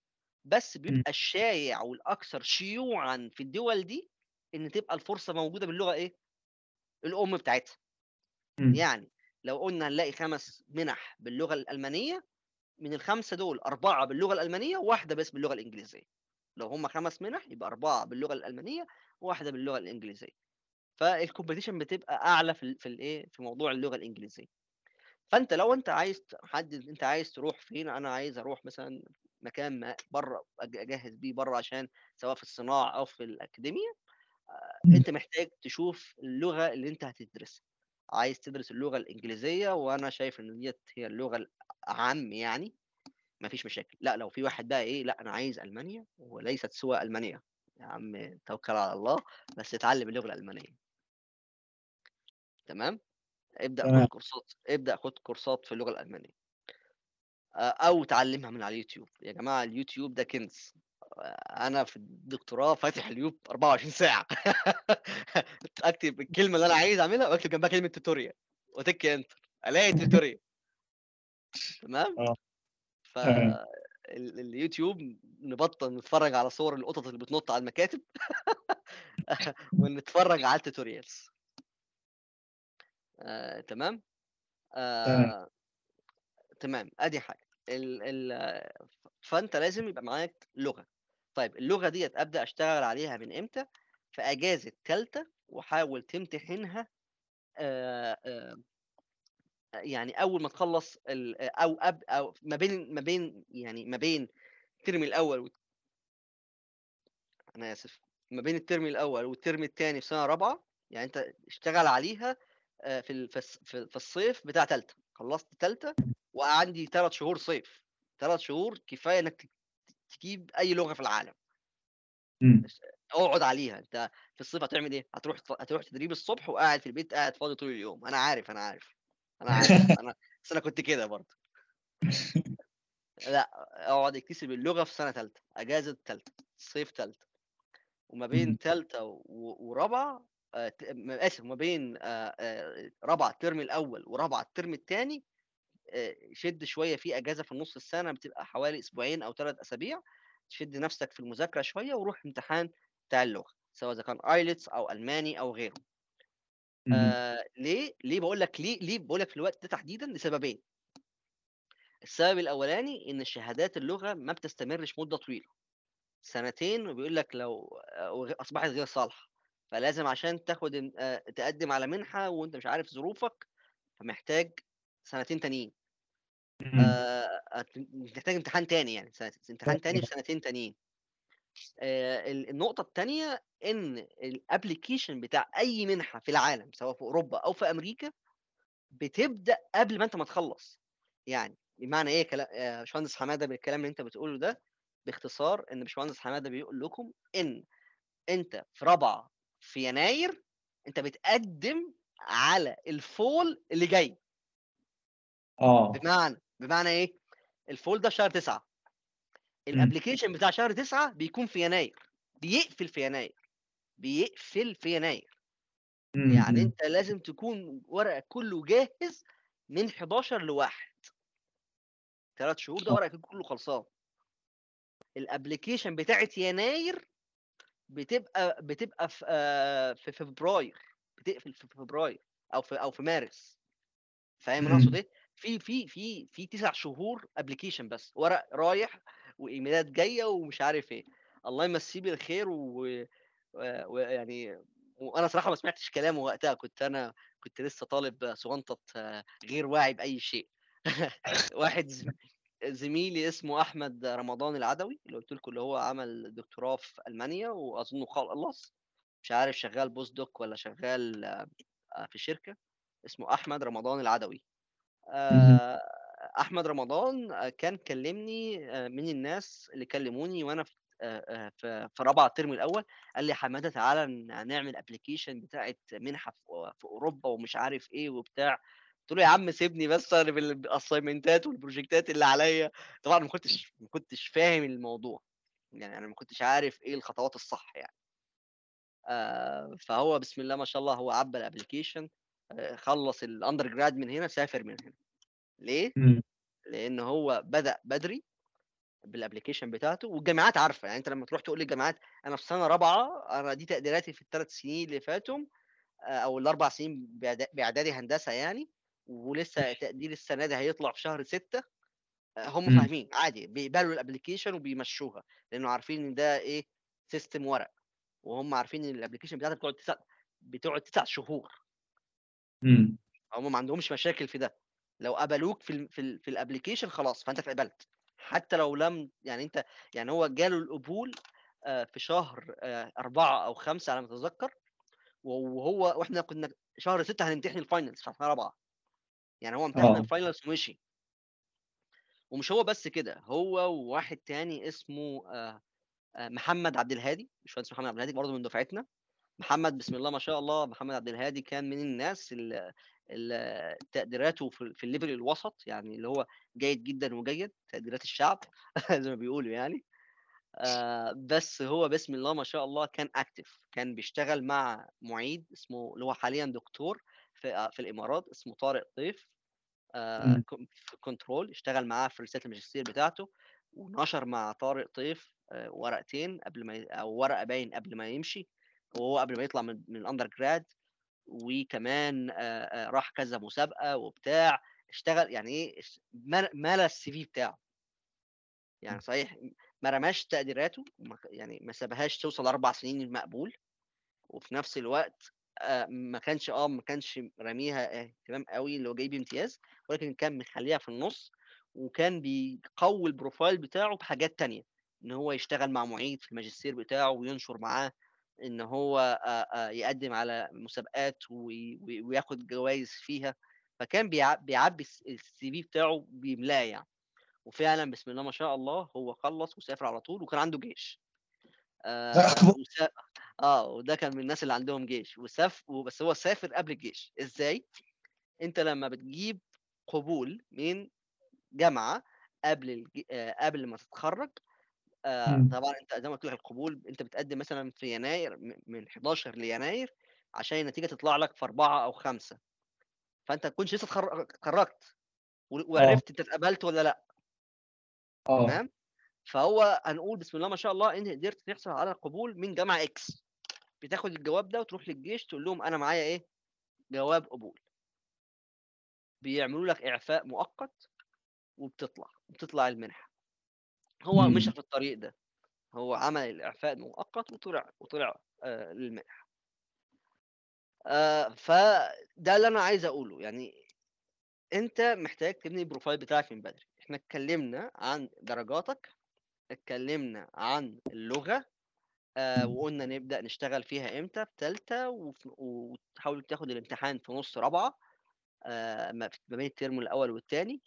بس بيبقى الشائع والأكثر شيوعا في الدول دي إن تبقى الفرصة موجودة باللغة إيه؟ الأم بتاعتها مم. يعني لو قلنا هنلاقي خمس منح باللغة الألمانية من الخمسة دول أربعة باللغة الألمانية وواحده بس باللغة الإنجليزية لو هم خمس منح يبقى أربعة باللغة الألمانية وواحده باللغة الإنجليزية فالكومبيتيشن بتبقى أعلى في في الإيه في موضوع اللغة الإنجليزية فأنت لو أنت عايز تحدد أنت عايز تروح فين أنا عايز أروح مثلا مكان ما بره أجهز بيه بره عشان سواء في الصناعة أو في الأكاديمية. أنت محتاج تشوف اللغة اللي أنت هتدرسها. عايز تدرس اللغة الإنجليزية وأنا شايف إن ديت هي اللغة الاعم يعني ما فيش مشاكل. لا لو في واحد بقى إيه لا أنا عايز ألمانيا وليست سوى ألمانيا. يا عم توكل على الله بس اتعلم اللغة الألمانية. تمام؟ ابدأ. خد كورسات ابدأ خد كورسات في اللغة الألمانية. آه، أو تعلمها من على اليوتيوب. يا جماعة اليوتيوب ده كنز. أنا في الدكتوراه فاتح اليوتيوب 24 ساعة. [LAUGHS] أكتب الكلمة اللي أنا عايز أعملها وأكتب جنبها كلمة tutorial وتك enter. ألاقي tutorial تمام؟ آه. ف اليوتيوب نبطل نتفرج على صور القطط اللي بتنط على المكاتب. [LAUGHS] ونتفرج على ال tutorials آه، تمام؟ تمام. آه، تمام. أدي حاجة. ال ال فأنت لازم يبقى معاك لغة. طيب اللغة ديت أبدأ أشتغل عليها من إمتى؟ في أجازة ثالثه وحاول تمتحنها يعني أول ما تخلص أو أب أو ما بين ما بين يعني ما بين الترم الأول أنا آسف ما بين الترم الأول والترم الثاني في سنة رابعة يعني أنت اشتغل عليها في في الص- في في الصيف بتاع ثالثه خلصت ثالثه وعندي ثلاث شهور صيف ثلاث شهور كفاية إنك تجيب أي لغة في العالم. مم. أقعد عليها. أنت في الصيف هتعمل إيه؟ هتروح هتروح تدريب الصبح وقاعد في البيت قاعد فاضي طول اليوم. أنا عارف أنا عارف أنا عارف. [LAUGHS] أنا بس أنا كنت كده برضه. لأ أقعد أكتسب اللغة في سنة ثالثه أجازة ثالثه صيف ثالثه وما بين. ثالثه ورابعة آه، م- آسف ما بين آه، آه، رابعة ال term الأول ورابعة ال term الثاني شد شوية في أجازة في نص السنة بتبقى حوالي أسبوعين أو ثلاث أسابيع تشد نفسك في المذاكرة شوية وروح امتحان بتاع اللغة سواء إذا كان IELTS أو ألماني أو غيره. آه ليه؟ ليه بقول لك ليه ليه بقول لك في الوقت ده تحديدا؟ لسببين. السبب الأولاني إن شهادات اللغة ما بتستمرش مدة طويلة. سنتين وبيقول لك لو أصبحت غير صالحة. فلازم عشان تاخد تقدم على منحة وأنت مش عارف ظروفك فمحتاج سنتين تانيين. مم. آه، هت- تحتاج امتحان تاني يعني امتحان تاني في سنتين تانيين. ال- النقطة التانية إن الابلكيشن بتاع أي منحة في العالم سواء في أوروبا أو في أمريكا بتبدأ قبل ما أنت ما تخلص. يعني بمعنى إيه؟ كلام باشمهندس حمادة بالكلام اللي أنت بتقوله ده باختصار إن باشمهندس حمادة بيقول لكم إن أنت في رابعة في يناير أنت بتقدم على ال fall اللي جاي. آه. بمعنى بمعنى إيه؟ ال fall ده شهر تسعة ال application بتاع شهر تسعة بيكون في يناير بيقفل في يناير بيقفل في يناير مم. يعني. أنت لازم تكون ورقك كله جاهز من 11 لواحد ثلاث شهور ده. ورقك كله خلصان ال application بتاعت يناير بتبقى بتبقى في آه، في فبراير بتقفل في فبراير أو في أو في مارس فاهم أنا. أقصد إيه في في في في تسع شهور application بس ورق رايح وإيميلات جاية ومش عارف إيه. الله يمسيه بالخير و- و- ويعني وأنا صراحة ما سمعتش كلامه وقتها كنت أنا كنت لسه طالب صغنطط غير واعي بأي شيء. [LAUGHS] واحد زميلي اسمه أحمد رمضان العدوي اللي قلت لكم اللي هو عمل دكتوراه في ألمانيا واظنه خلص مش عارف شغال بوست دوك ولا شغال آه، في شركة. اسمه أحمد رمضان العدوي. آه، أحمد رمضان آه، كان كلمني آه، من الناس اللي كلموني وأنا في في رابعة الترم الأول قال لي حمادة تعالى نعمل application بتاعت منحة في أوروبا ومش عارف إيه وبتاع. قلت له يا عم سيبني بس أنا بالاسايمنتات والبروجكتات اللي عليا. طبعا ما كنتش ما كنتش فاهم الموضوع يعني أنا ما كنتش عارف إيه الخطوات الصح يعني. فهو بسم الله ما شاء الله هو عبى ال application خلص ال undergrad من هنا سافر من هنا ليه؟ مم. لأن هو بدأ بدري بال application بتاعته والجامعات عارفة يعني أنت لما تروح تقول للجامعات أنا في سنة رابعة أنا دي تقديراتي في الثلاث سنين اللي فاتوا آه، أو الأربع سنين باعدادي هندسة يعني ولسه تقدير السنة دي هيطلع في شهر ستة آه، هم مم. فاهمين عادي بيقبلوا ال application وبيمشوها لأنه عارفين إن ده إيه system ورق وهم عارفين إن ال application بتاعتك بتقعد تسع بتقعد تسع شهور هم ما عندهمش مشاكل في ده. لو قبلوك في ال في, ال في ال application خلاص فأنت اتقبلت. حتى لو لم يعني أنت يعني هو جاله القبول آه، في شهر آه، أربعة أو خمسة على ما أتذكر وهو وإحنا كنا شهر ستة هنمتحن ال finals في سنة رابعة. يعني هو امتحن آه. ال finals ومشي. ومش هو بس كده هو وواحد تاني اسمه آه، آه، محمد عبد الهادي باشمهندس محمد عبد الهادي برضه من دفعتنا. محمد بسم الله ما شاء الله محمد عبد الهادي كان من الناس اللي تقديراته في ال level الوسط يعني اللي هو جيد جدا وجيد تقديرات الشعب [LAUGHS] زي ما بيقولوا يعني. آه، بس هو بسم الله ما شاء الله كان active كان بيشتغل مع معيد اسمه اللي هو حاليا دكتور في في الإمارات اسمه طارق طيف. آه، control اشتغل معاه في رساله الماجستير بتاعته ونشر مع طارق طيف آه، ورقتين قبل ما ي- أو ورقة باين قبل ما يمشي. وهو قبل ما يطلع من من ال undergrad وكمان آه، آه، راح كذا مسابقة وبتاع اشتغل يعني إيه ملى ال CV بتاعه. يعني صحيح ما رماش تقديراته يعني ما سابهاش توصل أربع سنين المقبول وفي نفس الوقت آه، ما كانش آه ما كانش راميها اهتمام قوي اللي هو جايب امتياز ولكن كان مخليها في النص وكان بيقوي ال profile بتاعه بحاجات تانية. إن هو يشتغل مع معيد في الماجستير بتاعه وينشر معاه إن هو يقدم على مسابقات وي- وي- وياخد جوائز فيها فكان بيع- بيعبي ال CV بتاعه بيملاه يعني. وفعلا بسم الله ما شاء الله هو خلص وسافر على طول وكان عنده جيش. آه وسا... آه وده كان من الناس اللي عندهم جيش. وساف بس هو سافر قبل الجيش. إزاي؟ أنت لما بتجيب قبول من جامعة قبل الج... آه قبل ما تتخرج آه مم. طبعا أنت زي ما قلت لك القبول أنت بتقدم مثلا في يناير م- من 11 ليناير عشان النتيجة تطلع لك في أربعة أو خمسة. فأنت تكونش لسه اتخر- اتخرجت و- آه. وعرفت أنت اتقبلت ولا لأ. آه. تمام؟ فهو هنقول بسم الله ما شاء الله انت قدرت تحصل على قبول من جامعة إكس بتاخد الجواب ده وتروح للجيش تقول لهم أنا معايا إيه؟ جواب قبول. بيعملوا لك إعفاء مؤقت وبتطلع بتطلع المنحة. هو مشى. في الطريق ده. هو عمل الإعفاء المؤقت وطلع وطلع آه للمنحه آه فده اللي أنا عايز أقوله. يعني أنت محتاج تبني البروفايل بتاعك من بدري. إحنا اتكلمنا عن درجاتك اتكلمنا عن اللغة آه وقلنا نبدأ نشتغل فيها إمتى؟ في ثالثه وف- وتحاول تاخد الامتحان في نص رابعة آه ما بين الترم الأول والثاني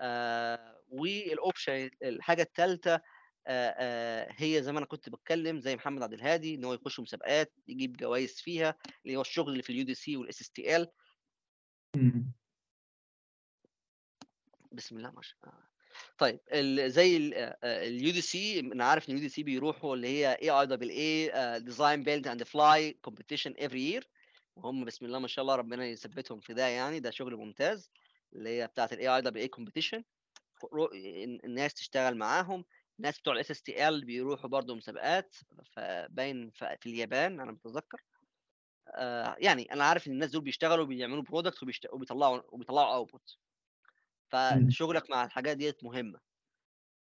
آه وال option الحاجة الثالثه آه آه هي زي ما أنا كنت بتكلم زي محمد عبد الهادي إن هو يخش مسابقات يجيب جوائز فيها اللي هو الشغل اللي في ال UDC وال SSTL. بسم الله ما شاء الله. طيب ال- زي ال UDC أنا عارف إن ال UDC بيروحوا اللي هي AIAA Design Build and Fly competition every year وهم بسم الله ما شاء الله ربنا يثبتهم في ده يعني ده شغل ممتاز اللي هي بتاعت ال AIAA competition الناس تشتغل معاهم الناس بتوع ال SSTL بيروحوا برضه مسابقات فباين في اليابان أنا متذكر. آه يعني أنا عارف إن الناس دول بيشتغلوا بيعملوا product وبيطلعوا وبيطلعوا output. فشغلك مع الحاجات ديت مهمة.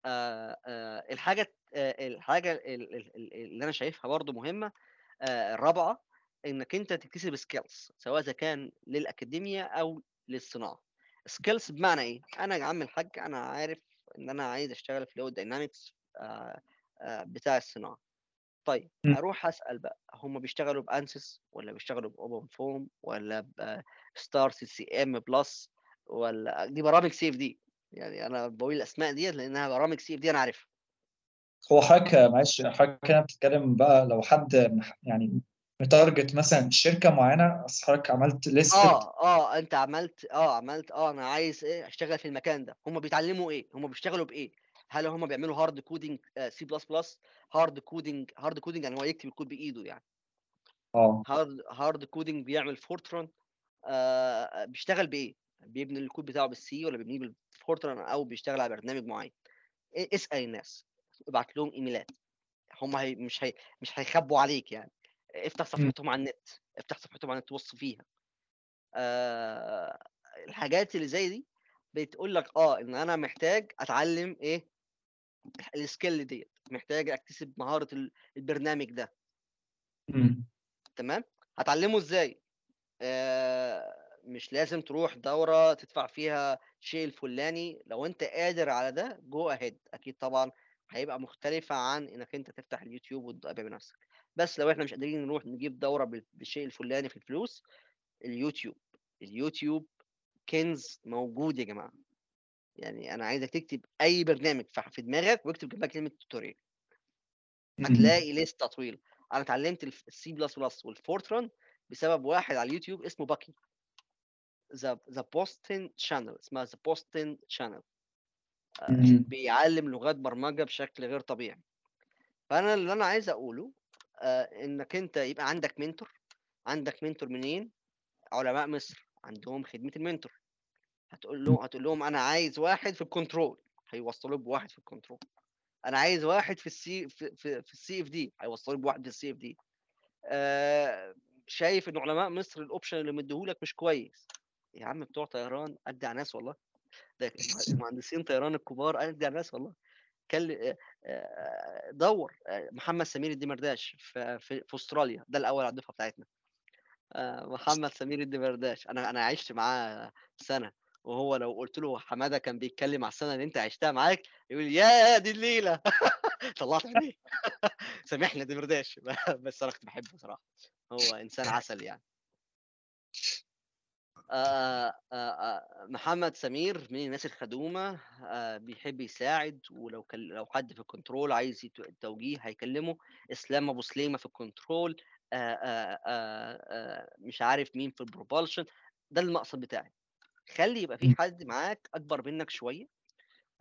آه آه الحاجة آه الحاجة ال- ال- ال- اللي أنا شايفها برضو مهمة آه الرابعة إنك أنت تكتسب skills سواء إذا كان للاكاديميا أو للصناعة. skills بمعنى إيه؟ أنا يا عم الحاج أنا عارف إن أنا عايز أشتغل في ال aerodynamics آه آه بتاع الصناعة. طيب. أروح أسأل بقى هم بيشتغلوا ب ANSYS ولا بيشتغلوا ب OpenFOAM ولا ب STAR-CCM+ ولا دي برامج CFD يعني أنا بقول الأسماء ديت لأنها برامج CFD أنا عارفها. هو حضرتك معلش حضرتك هنا بتتكلم بقى لو حد يعني مت target مثلا شركة معينة؟ أصل حضرتك عملت list آه آه أنت عملت آه عملت آه أنا عايز إيه أشتغل في المكان ده. هم بيتعلموا إيه؟ هم بيشتغلوا بإيه؟ هل هم بيعملوا hard coding C++ hard coding hard coding يعني هو يكتب الكود بإيده يعني. آه. hard hard coding بيعمل Fortran آه بيشتغل بإيه؟ بيبني الكود بتاعه بال C ولا بيبنيه بال Fortran أو بيشتغل على برنامج معين. اسأل الناس ابعت لهم إيميلات. هم هي مش هي مش هيخبوا عليك يعني. افتح صفحتهم على النت افتح صفحتهم على النت وص فيها. آه الحاجات اللي زي دي بتقول لك آه إن أنا محتاج أتعلم إيه؟ ال skill ديت محتاج أكتسب مهارة ال- البرنامج ده. مم. تمام؟ هتعلمه إزاي؟ آه مش لازم تروح دورة تدفع فيها شيء الفلاني. لو أنت قادر على ده go ahead أكيد طبعا هيبقى مختلفة عن إنك أنت تفتح اليوتيوب وتبقى بنفسك. بس لو إحنا مش قادرين نروح نجيب دورة بال- بالشيء الفلاني في الفلوس اليوتيوب. اليوتيوب كنز موجود يا جماعة. يعني أنا عايزك تكتب أي برنامج في دماغك واكتب جنبها كلمة tutorial. هتلاقي لسته طويله أنا اتعلمت ال C++ وال Fortran بسبب واحد على اليوتيوب اسمه Bucky the the Boston channel اسمها the Boston channel. بيعلم لغات برمجة بشكل غير طبيعي. فأنا اللي أنا عايز أقوله إنك أنت يبقى عندك mentor عندك mentor منين؟ علماء مصر عندهم خدمة ال mentor. هتقول له هتقول لهم أنا عايز واحد في ال control هيوصلوك بواحد في ال control أنا عايز واحد في ال C في في, في ال CFD هيوصلوك بواحد في ال CFD شايف إن علماء مصر ال option اللي مديهولك مش كويس. يا عم بتوع طيران أدي على ناس والله. ده [LAUGHS] مهندسين طيران الكبار أدي على ناس والله. كل دور محمد سمير الدمرداش في, في, أستراليا. ده الأول على الدفعة بتاعتنا. آه، محمد سمير الدمرداش أنا أنا عشت معاه سنة وهو لو قلت له حمادة كان بيتكلم على السنة اللي أنت عشتها معاك يقول يا دي الليلة. [LAUGHS] طلعت عينيه [LAUGHS] سامحني دمرداش [LAUGHS] بس أنا كنت بحبه صراحة. هو إنسان عسل يعني. آه آه آه محمد سمير من الناس الخدومة آه بيحب يساعد ولو كل لو حد في ال control عايز يت- توجيه هيكلمه. إسلام أبو سليمة في ال control مش عارف مين في ال propulsion ده المقصد بتاعي. خلي يبقى في. حد معاك أكبر منك شوية.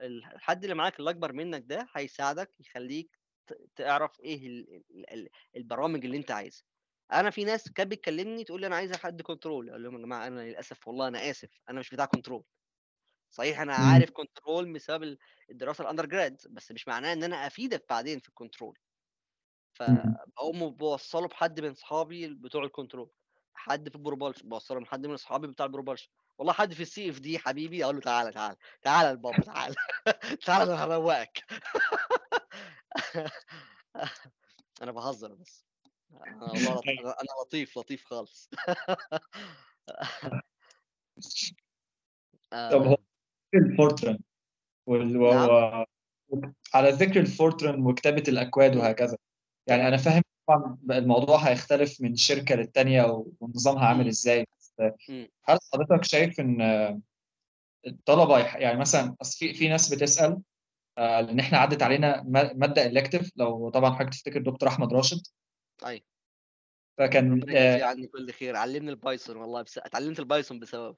الحد اللي معاك اللي أكبر منك ده هيساعدك يخليك ت- تعرف إيه ال- ال- ال- البرامج اللي أنت عايزها. أنا في ناس كانت بتكلمني تقول لي أنا عايزه حد control أقول لهم يا جماعة أنا للأسف والله أنا آسف أنا مش بتاع control صحيح أنا مم. عارف control بسبب ال- الدراسة ال undergrad بس مش معناه إن أنا أفيدك بعدين في ال control مم. فبقوم بوصله بحد من اصحابي بتوع ال control حد في ال propulsion بوصله من حد من اصحابي بتاع ال propulsion والله حد في ال CFD حبيبي أقول له تعالى تعالى تعالى البابا تعالى [LAUGHS] تعالى أنا هروقك [LAUGHS] أنا بهزر بس. والله لط- [LAUGHS] أنا أنا لطيف لطيف خالص. [LAUGHS] طب هو آه، ال Fortran وال... نعم. على ذكر ال Fortran وكتابة الأكواد مم، وهكذا. يعني أنا فاهم طبعا الموضوع هيختلف من شركة للتانية ونظامها عامل مم، هل حضرتك شايف إن الطلبة يح- يعني مثلا في في ناس بتسأل آه، لأن إحنا عدت علينا م- مادة elective لو طبعا حضرتك تفتكر دكتور أحمد راشد. أيوه فكان آه، عني كل خير. علمني ال Python والله بس اتعلمت ال Python بسبب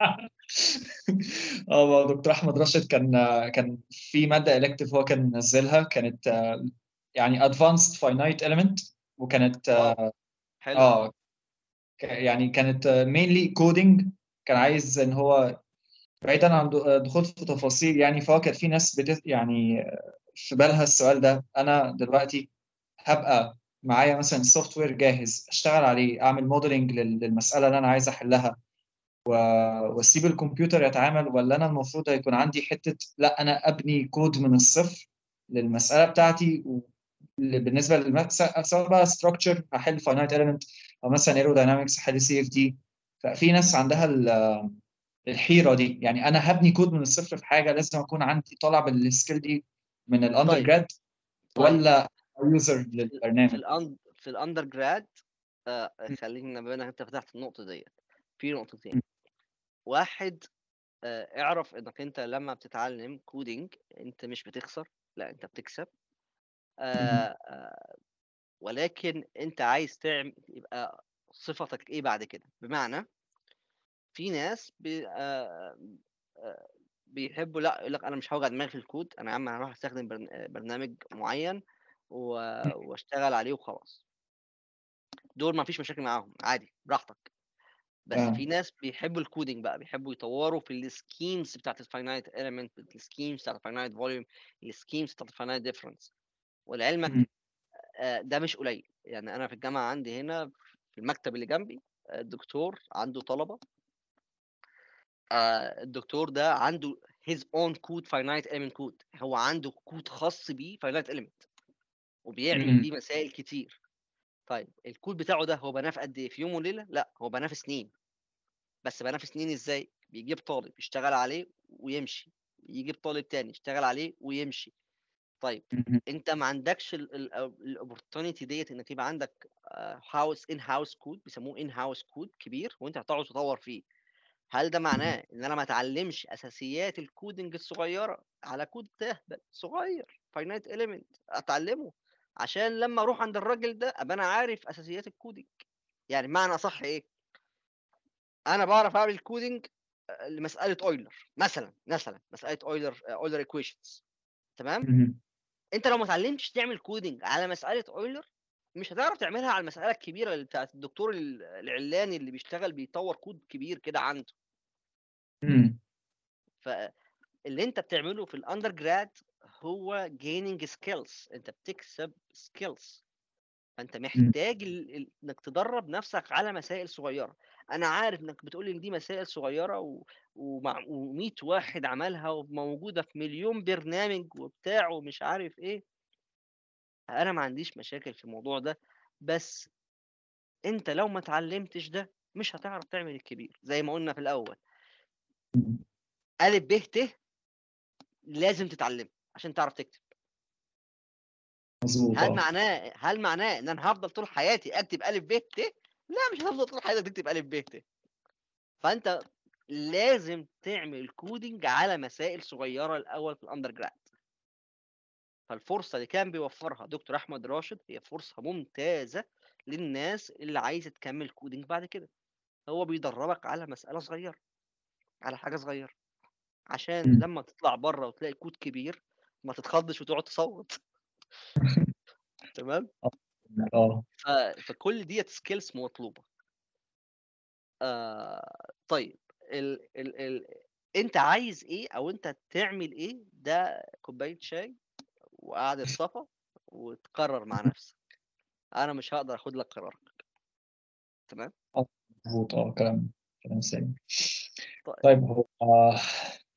[LAUGHS] آه دكتور أحمد راشد كان كان في مادة elective هو كان منزلها كانت آه، يعني advanced finite element وكانت wow. حلو. آه يعني كانت mainly coding كان عايز إن هو بعيدا عن د- دخول في تفاصيل يعني فهو كان في ناس بت يعني في بالها السؤال ده. أنا دلوقتي هبقى معايا مثلا software جاهز أشتغل عليه أعمل modeling للمسألة اللي أنا عايز أحلها. وأسيب الكمبيوتر يتعامل ولا أنا المفروض هيكون عندي حتة لأ أنا أبني كود من الصفر للمسألة بتاعتي و- بالنسبة للمسألة سواء بقى structure هحل finite element أو مثلا aerodynamics هحل CFD ففي ناس عندها ال- الحيرة دي. يعني أنا هبني كود من الصفر في حاجة لازم أكون عندي طالع بال skill دي من ال under طيب. grad طيب. ولا user في للبرنامج ال under في ال undergrad آه خلينا بما انك أنت فتحت النقطة ديت. في نقطتين. واحد آه اعرف إنك أنت لما بتتعلم coding أنت مش بتخسر لا أنت بتكسب. آه ولكن أنت عايز تعمل يبقى صفتك إيه بعد كده؟ بمعنى في ناس بي آه آه بيحبوا لا يقول لك أنا مش هوجع دماغي في الكود أنا يا عم هروح أستخدم برن- برنامج معين واشتغل عليه وخلاص. دول ما فيش مشاكل معاهم عادي براحتك. بس آه. في ناس بيحبوا ال coding بقى بيحبوا يطوروا في ال schemes بتاعت ال finite element ال schemes بتاعت ال finite volume ال schemes بتاعت ال finite difference ولعلمك. آه، ده مش قليل. يعني أنا في الجامعة عندي هنا في المكتب اللي جنبي آه، الدكتور عنده طلبة. آه، الدكتور ده عنده his own code finite element code. هو عنده كود خاص بيه finite element. وبيعمل مم. بيه مسائل كتير. طيب الكود بتاعه ده هو بناه في قد إيه؟ في يوم وليلة؟ لا هو بناه في سنين. بس بناه في سنين إزاي؟ بيجيب طالب يشتغل عليه ويمشي. يجيب طالب تاني يشتغل عليه ويمشي. طيب مم. أنت ما عندكش ال opportunity ديت إنك يبقى عندك house in house code بيسموه in house code كبير وأنت هتقعد تطور فيه. هل ده معناه إن أنا ما أتعلمش أساسيات ال coding الصغيرة على كود تهبل صغير. finite element أتعلمه. عشان لما أروح عند الراجل ده أبقى أنا عارف أساسيات ال coding يعني معنى صح إيه؟ أنا بعرف أعمل coding لمسألة اويلر مثلا مثلا مسألة Euler Euler equations تمام. أنت لو ما اتعلمتش تعمل coding على مسألة اويلر مش هتعرف تعملها على المسألة الكبيرة اللي بتاعت الدكتور ال- العلاني اللي بيشتغل بيطور كود كبير كده عنده. فاللي أنت بتعمله في ال undergrad هو gaining skills انت بتكسب skills فانت محتاج ال- ال- انك تدرب نفسك على مسائل صغيرة. أنا عارف انك بتقول ان دي مسائل صغيرة و... ومع و100 واحد عملها وموجودة في مليون برنامج وبتاع ومش عارف إيه. أنا ما عنديش مشاكل في الموضوع ده. بس انت لو ما اتعلمتش ده مش هتعرف تعمل الكبير زي ما قلنا في الأول. الف ب ت لازم تتعلمه عشان تعرف تكتب. مظبوط هل آه. معناه هل معناه إن أنا هفضل طول حياتي أكتب ألف ب ت؟ لا مش هتفضل طول حياتك تكتب ألف ب ت. فأنت لازم تعمل coding على مسائل صغيرة الأول في ال undergrad فالفرصة اللي كان بيوفرها دكتور أحمد راشد هي فرصة ممتازة للناس اللي عايزة تكمل coding بعد كده. هو بيدربك على مسألة صغيرة على حاجة صغيرة. عشان. لما تطلع بره وتلاقي كود كبير ما تتخضش وتقعد تصوت. [LAUGHS] تمام؟ آه. ف... فكل ديت skills مطلوبة. آه طيب ال... ال... ال... انت عايز إيه أو انت تعمل إيه؟ ده كوباية شاي وقعدة صفا وتقرر مع نفسك. أنا مش هقدر أخد لك قرارك. تمام؟ مظبوط. آه كلام كلام سليم. طيب. طيب هو آه،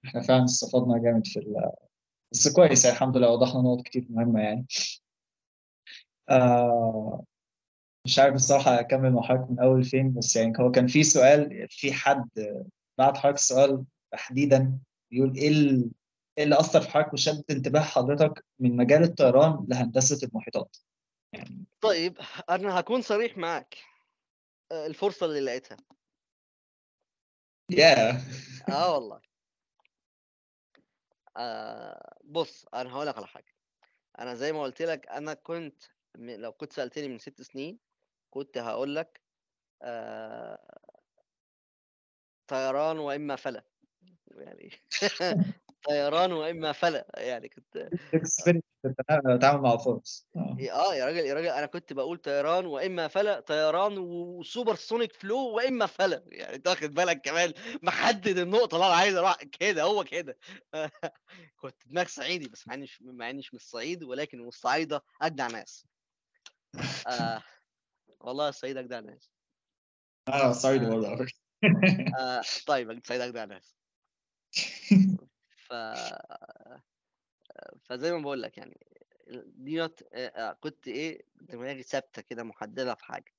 إحنا فعلا استفدنا جامد في. بس كويس يعني الحمد لله وضحنا نقط كتير مهمة يعني. آه مش عارف الصراحة أكمل مع حضرتك من أول فين بس يعني هو كان في سؤال في حد بعت حضرتك سؤال تحديدا بيقول إيه إيه اللي أثر في حضرتك وشدت انتباه حضرتك من مجال الطيران لهندسة المحيطات؟ يعني طيب أنا هكون صريح معاك. آه، الفرصة اللي لقيتها. يا آه والله. آه بص أنا هقول لك على حاجة. أنا زي ما قلت لك أنا كنت لو كنت سألتني من ست سنين كنت هقول لك آه طيران وإما فلا يعني [LAUGHS] طيران وإما فلأ يعني كنت التعامل مع الفرص آه. آه يا راجل يا راجل أنا كنت بقول طيران وإما فلأ طيران وسوبر سونيك فلو وإما فلأ. يعني أنت واخد بالك كمان؟ محدد النقطة اللي أنا عايز أروح كده هو كده. [LAUGHS] كنت دماغ صعيدي بس مع إني مش- مع إني مش من الصعيد ولكن والصعايده أجدع ناس. آه والله الصعيد أجدع ناس. آه آه. برضه على فكرة. آه طيب الصعيد أجدع ناس. [LAUGHS] ف فزي ما بقول لك يعني ديت آه، آه، كنت إيه دماغي ثابتة كده محددة في حاجة.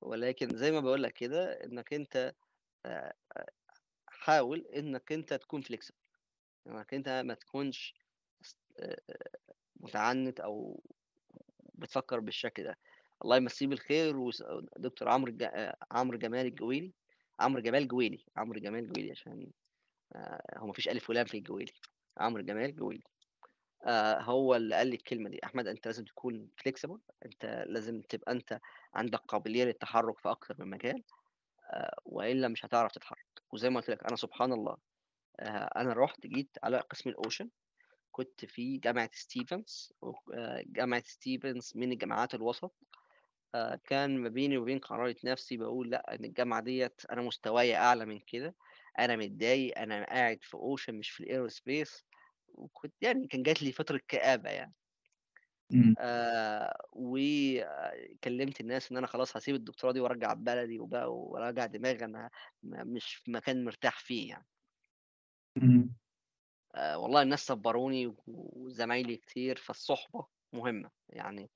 ولكن زي ما بقول لك كده إنك أنت آه، حاول إنك أنت تكون فليكسبل إنك أنت ما تكونش متعنت أو بتفكر بالشكل ده. الله يمسيه بالخير. ودكتور عمرو عمرو جمال الجويلي عمرو جمال جويلي عمرو جمال جويلي عشان هو مفيش ألف ولام في الجويلي. عمرو جمال جويلي. آه، هو اللي قال لي الكلمة دي. أحمد أنت لازم تكون flexible أنت لازم تبقى أنت عندك قابلية للتحرك في أكتر من مجال آه، وإلا مش هتعرف تتحرك. وزي ما قلت لك أنا سبحان الله آه، أنا رحت جيت على قسم ال ocean. كنت في جامعة ستيفنز. آه، جامعة ستيفنز من الجامعات الوسط. آه، كان ما بيني وبين قرارة نفسي بقول لأ إن الجامعة ديّة أنا مستواي أعلى من كده، أنا متضايق، أنا قاعد في ocean مش في الaerospace وكنت يعني كان جات لي فترة كآبة يعني. إمم. آآ وكلمت الناس إن أنا خلاص هاسيب الدكتوراه دي وأرجع بلدي وبقى وراجع دماغي أنا م مش في مكان مرتاح فيه يعني. إمم. آآ والله الناس صبّروني وزمايلي كتير، فالصُحبة مهمة، يعني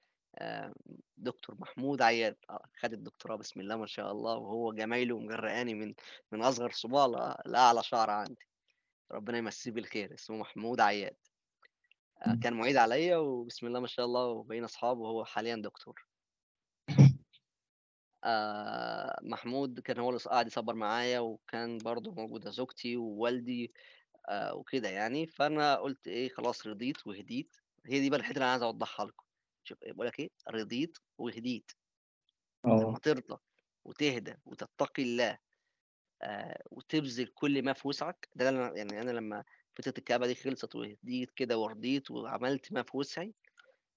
دكتور محمود عياد آه، خَد الدكتوراه بسم الله ما شاء الله، وهو جمايله مغرّقاني من من أصغر صباع ل لأعلى شعرة عندي، ربنا يمسّيه بالخير، اسمه محمود عياد. إمم. كان معيد عليّا وبسم الله ما شاء الله وبقينا أصحاب وهو حاليًا دكتور. [COUGHS] محمود كان هو اللي ص قعد يصبّر معايا وكان برضه موجودة زوجتي ووالدي وكده يعني، فأنا قُلت إيه خلاص رضيت وهديت، هي دي بقى الحتّة اللي أنا عايز أوضّحها لكم، شوف باقول لك إيه، رضيت وهديت، لمّا آه. ترضى وتهدى وتتقي الله آآ وتبذل كل ما في وسعك، ده أنا يعني أنا لمّا فترة الكآبة دي خلصت وهديت كده ورضيت وعملت ما في وسعي،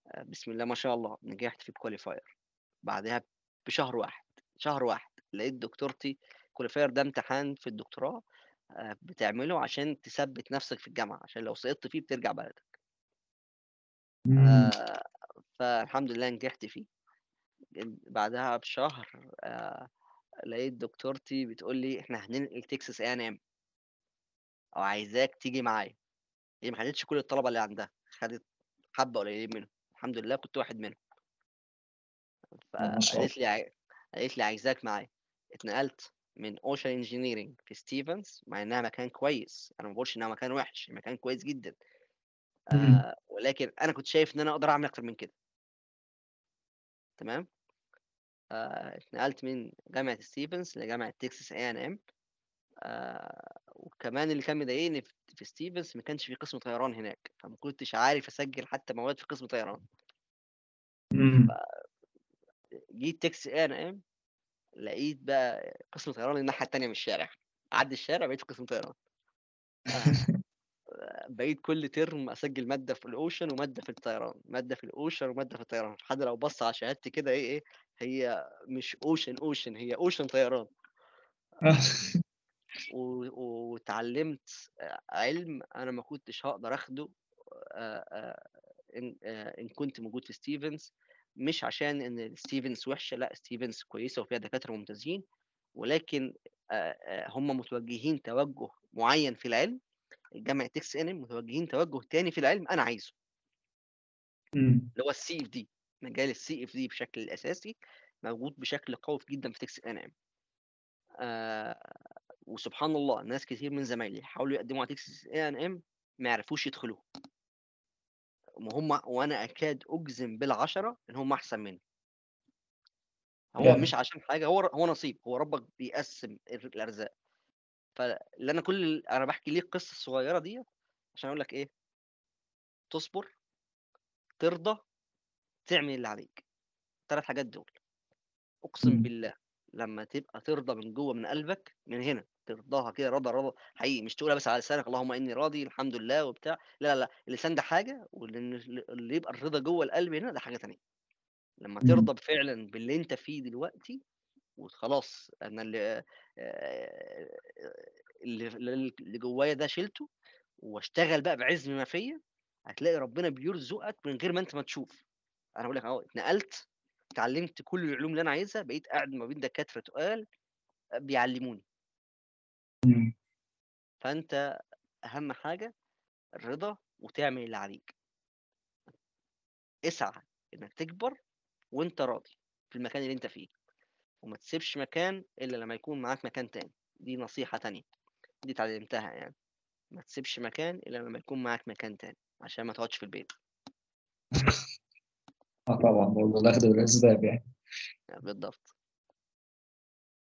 آآ بسم الله ما شاء الله نجحت في الqualifier بعدها بشهر واحد، شهر واحد لقيت دكتورتي الqualifier ده امتحان في الدكتوراه آآ بتعمله عشان تثبّت نَفْسك في الجامعة، عشان لو سقطت فيه بترجع بلدك. إمم. فالحمد لله نجحت فيه. بعدها بشهر آآ لقيت دكتورتي بتقول لي: "إحنا هننقل Texas A&M وعايزاك تيجي معايا." هي ما خدتش كل الطلبة اللي عندها، خدت حبّة قليلين منهم، الحمد لله كنت واحد منهم. آه. فقالت لي قالت لي: "عايزاك معايا." اتنقلت من Ocean Engineering في Stevens مع إنها مكان كويس، أنا ما باقولش إنها مكان وِحِش، مكان كويس جدًا. آآ ولكن أنا كنت شايف إن أنا أقدر أعمل أكتر من كده. تمام؟ آآ اتنقلت من جامعة Stevens لجامعة Texas A&M آآ وكمان اللي كان مضايقني في Stevens ما كانش في قسم طيران هناك، فما كنتش عارف أسجّل حتى مواد في قسم طيران. إمم. ف جيت Texas A&M لقيت بقى قسم طيران الناحية التانية من الشارع، أعدّي الشارع بقيت في قسم طيران. آه. [LAUGHS] بقيت كل ترم أسجّل مادة في الocean ومادة في الطيران، مادة في الocean ومادة في الطيران، حد لو بَص على شهادتي كده إيه إيه، هي مش ocean ocean هي ocean طيران. [LAUGHS] و واتعلّمت آآ علم أنا ما كنتش إن آآ إن كنت موجود في Stevens، مش عشان إن Stevens وِحشة، لأ Stevens كويسة وفيها دكاترة ممتازين، ولكن هم متوجّهين توجُّه معيّن في العلم، جامعة Texas A&M متوجّهين توجُّه تاني في العلم أنا عايزه. اللي هو الCFD مجال الCFD بشكل أساسي موجود بشكل قوي جدًا في Texas A&M. آآ وسبحان الله ناس كتير من زمايلي حاولوا يقدّموا على Texas A&M ما عرفوش يدخلوها. وهُم وأنا أكاد أجزم بالعشرة إن هم أحسن منّي. هو ياه! مش عشان حاجة، هو هو نصيب، هو ربّك بيقسّم الر الأرزاق. فاللي أنا كل أنا باحكي ليه القصة الصغيّرة ديّة عشان أقول لك إيه تصبر، ترضى، تعمل اللي عليك، ال3 حاجات دول. إمم. بالله لمّا تبقى ترضى من جوّه من قلبك، من هنا ترضاها كده رضا رضا حقيقي، مش تقولها بس على لسانك اللهم إني راضي الحمد لله وبتاع، لا، لا، اللسان ده حاجة وإن ال اللي يبقى الرضا جوّه القلب هنا ده حاجة تانية. لمّا. ترضى فعلًا باللي أنت فيه دلوقتي وخلاص أنا اللي آآ اللي اللي جوايا ده شِلته واشتغل بقى بعِزم ما فيّا، هتلاقي ربنا بيرزقك من غير ما أنت ما تشوف. أنا باقول لك أهو اتنقلت، اتعلّمت كل العلوم اللي أنا عايزها، بقيت قاعد ما بين دكاترة تُقال بيعلّموني. إمم. فأنت أهم حاجة الرضا وتعمل اللي عليك. اسعى إنّك تكبر وأنت راضي في المكان اللي أنت فيه، وما تسيبش مكان إلا لمّا يكون معاك مكان تاني، دي نصيحة تانية، دي اتعلمتها يعني، ما تسيبش مكان إلا لمّا يكون معاك مكان تاني، عشان ما تقعدش في البيت. [LAUGHS] آه طبعًا، برضه الأخْد بالأسباب يعني. آه بالضبط.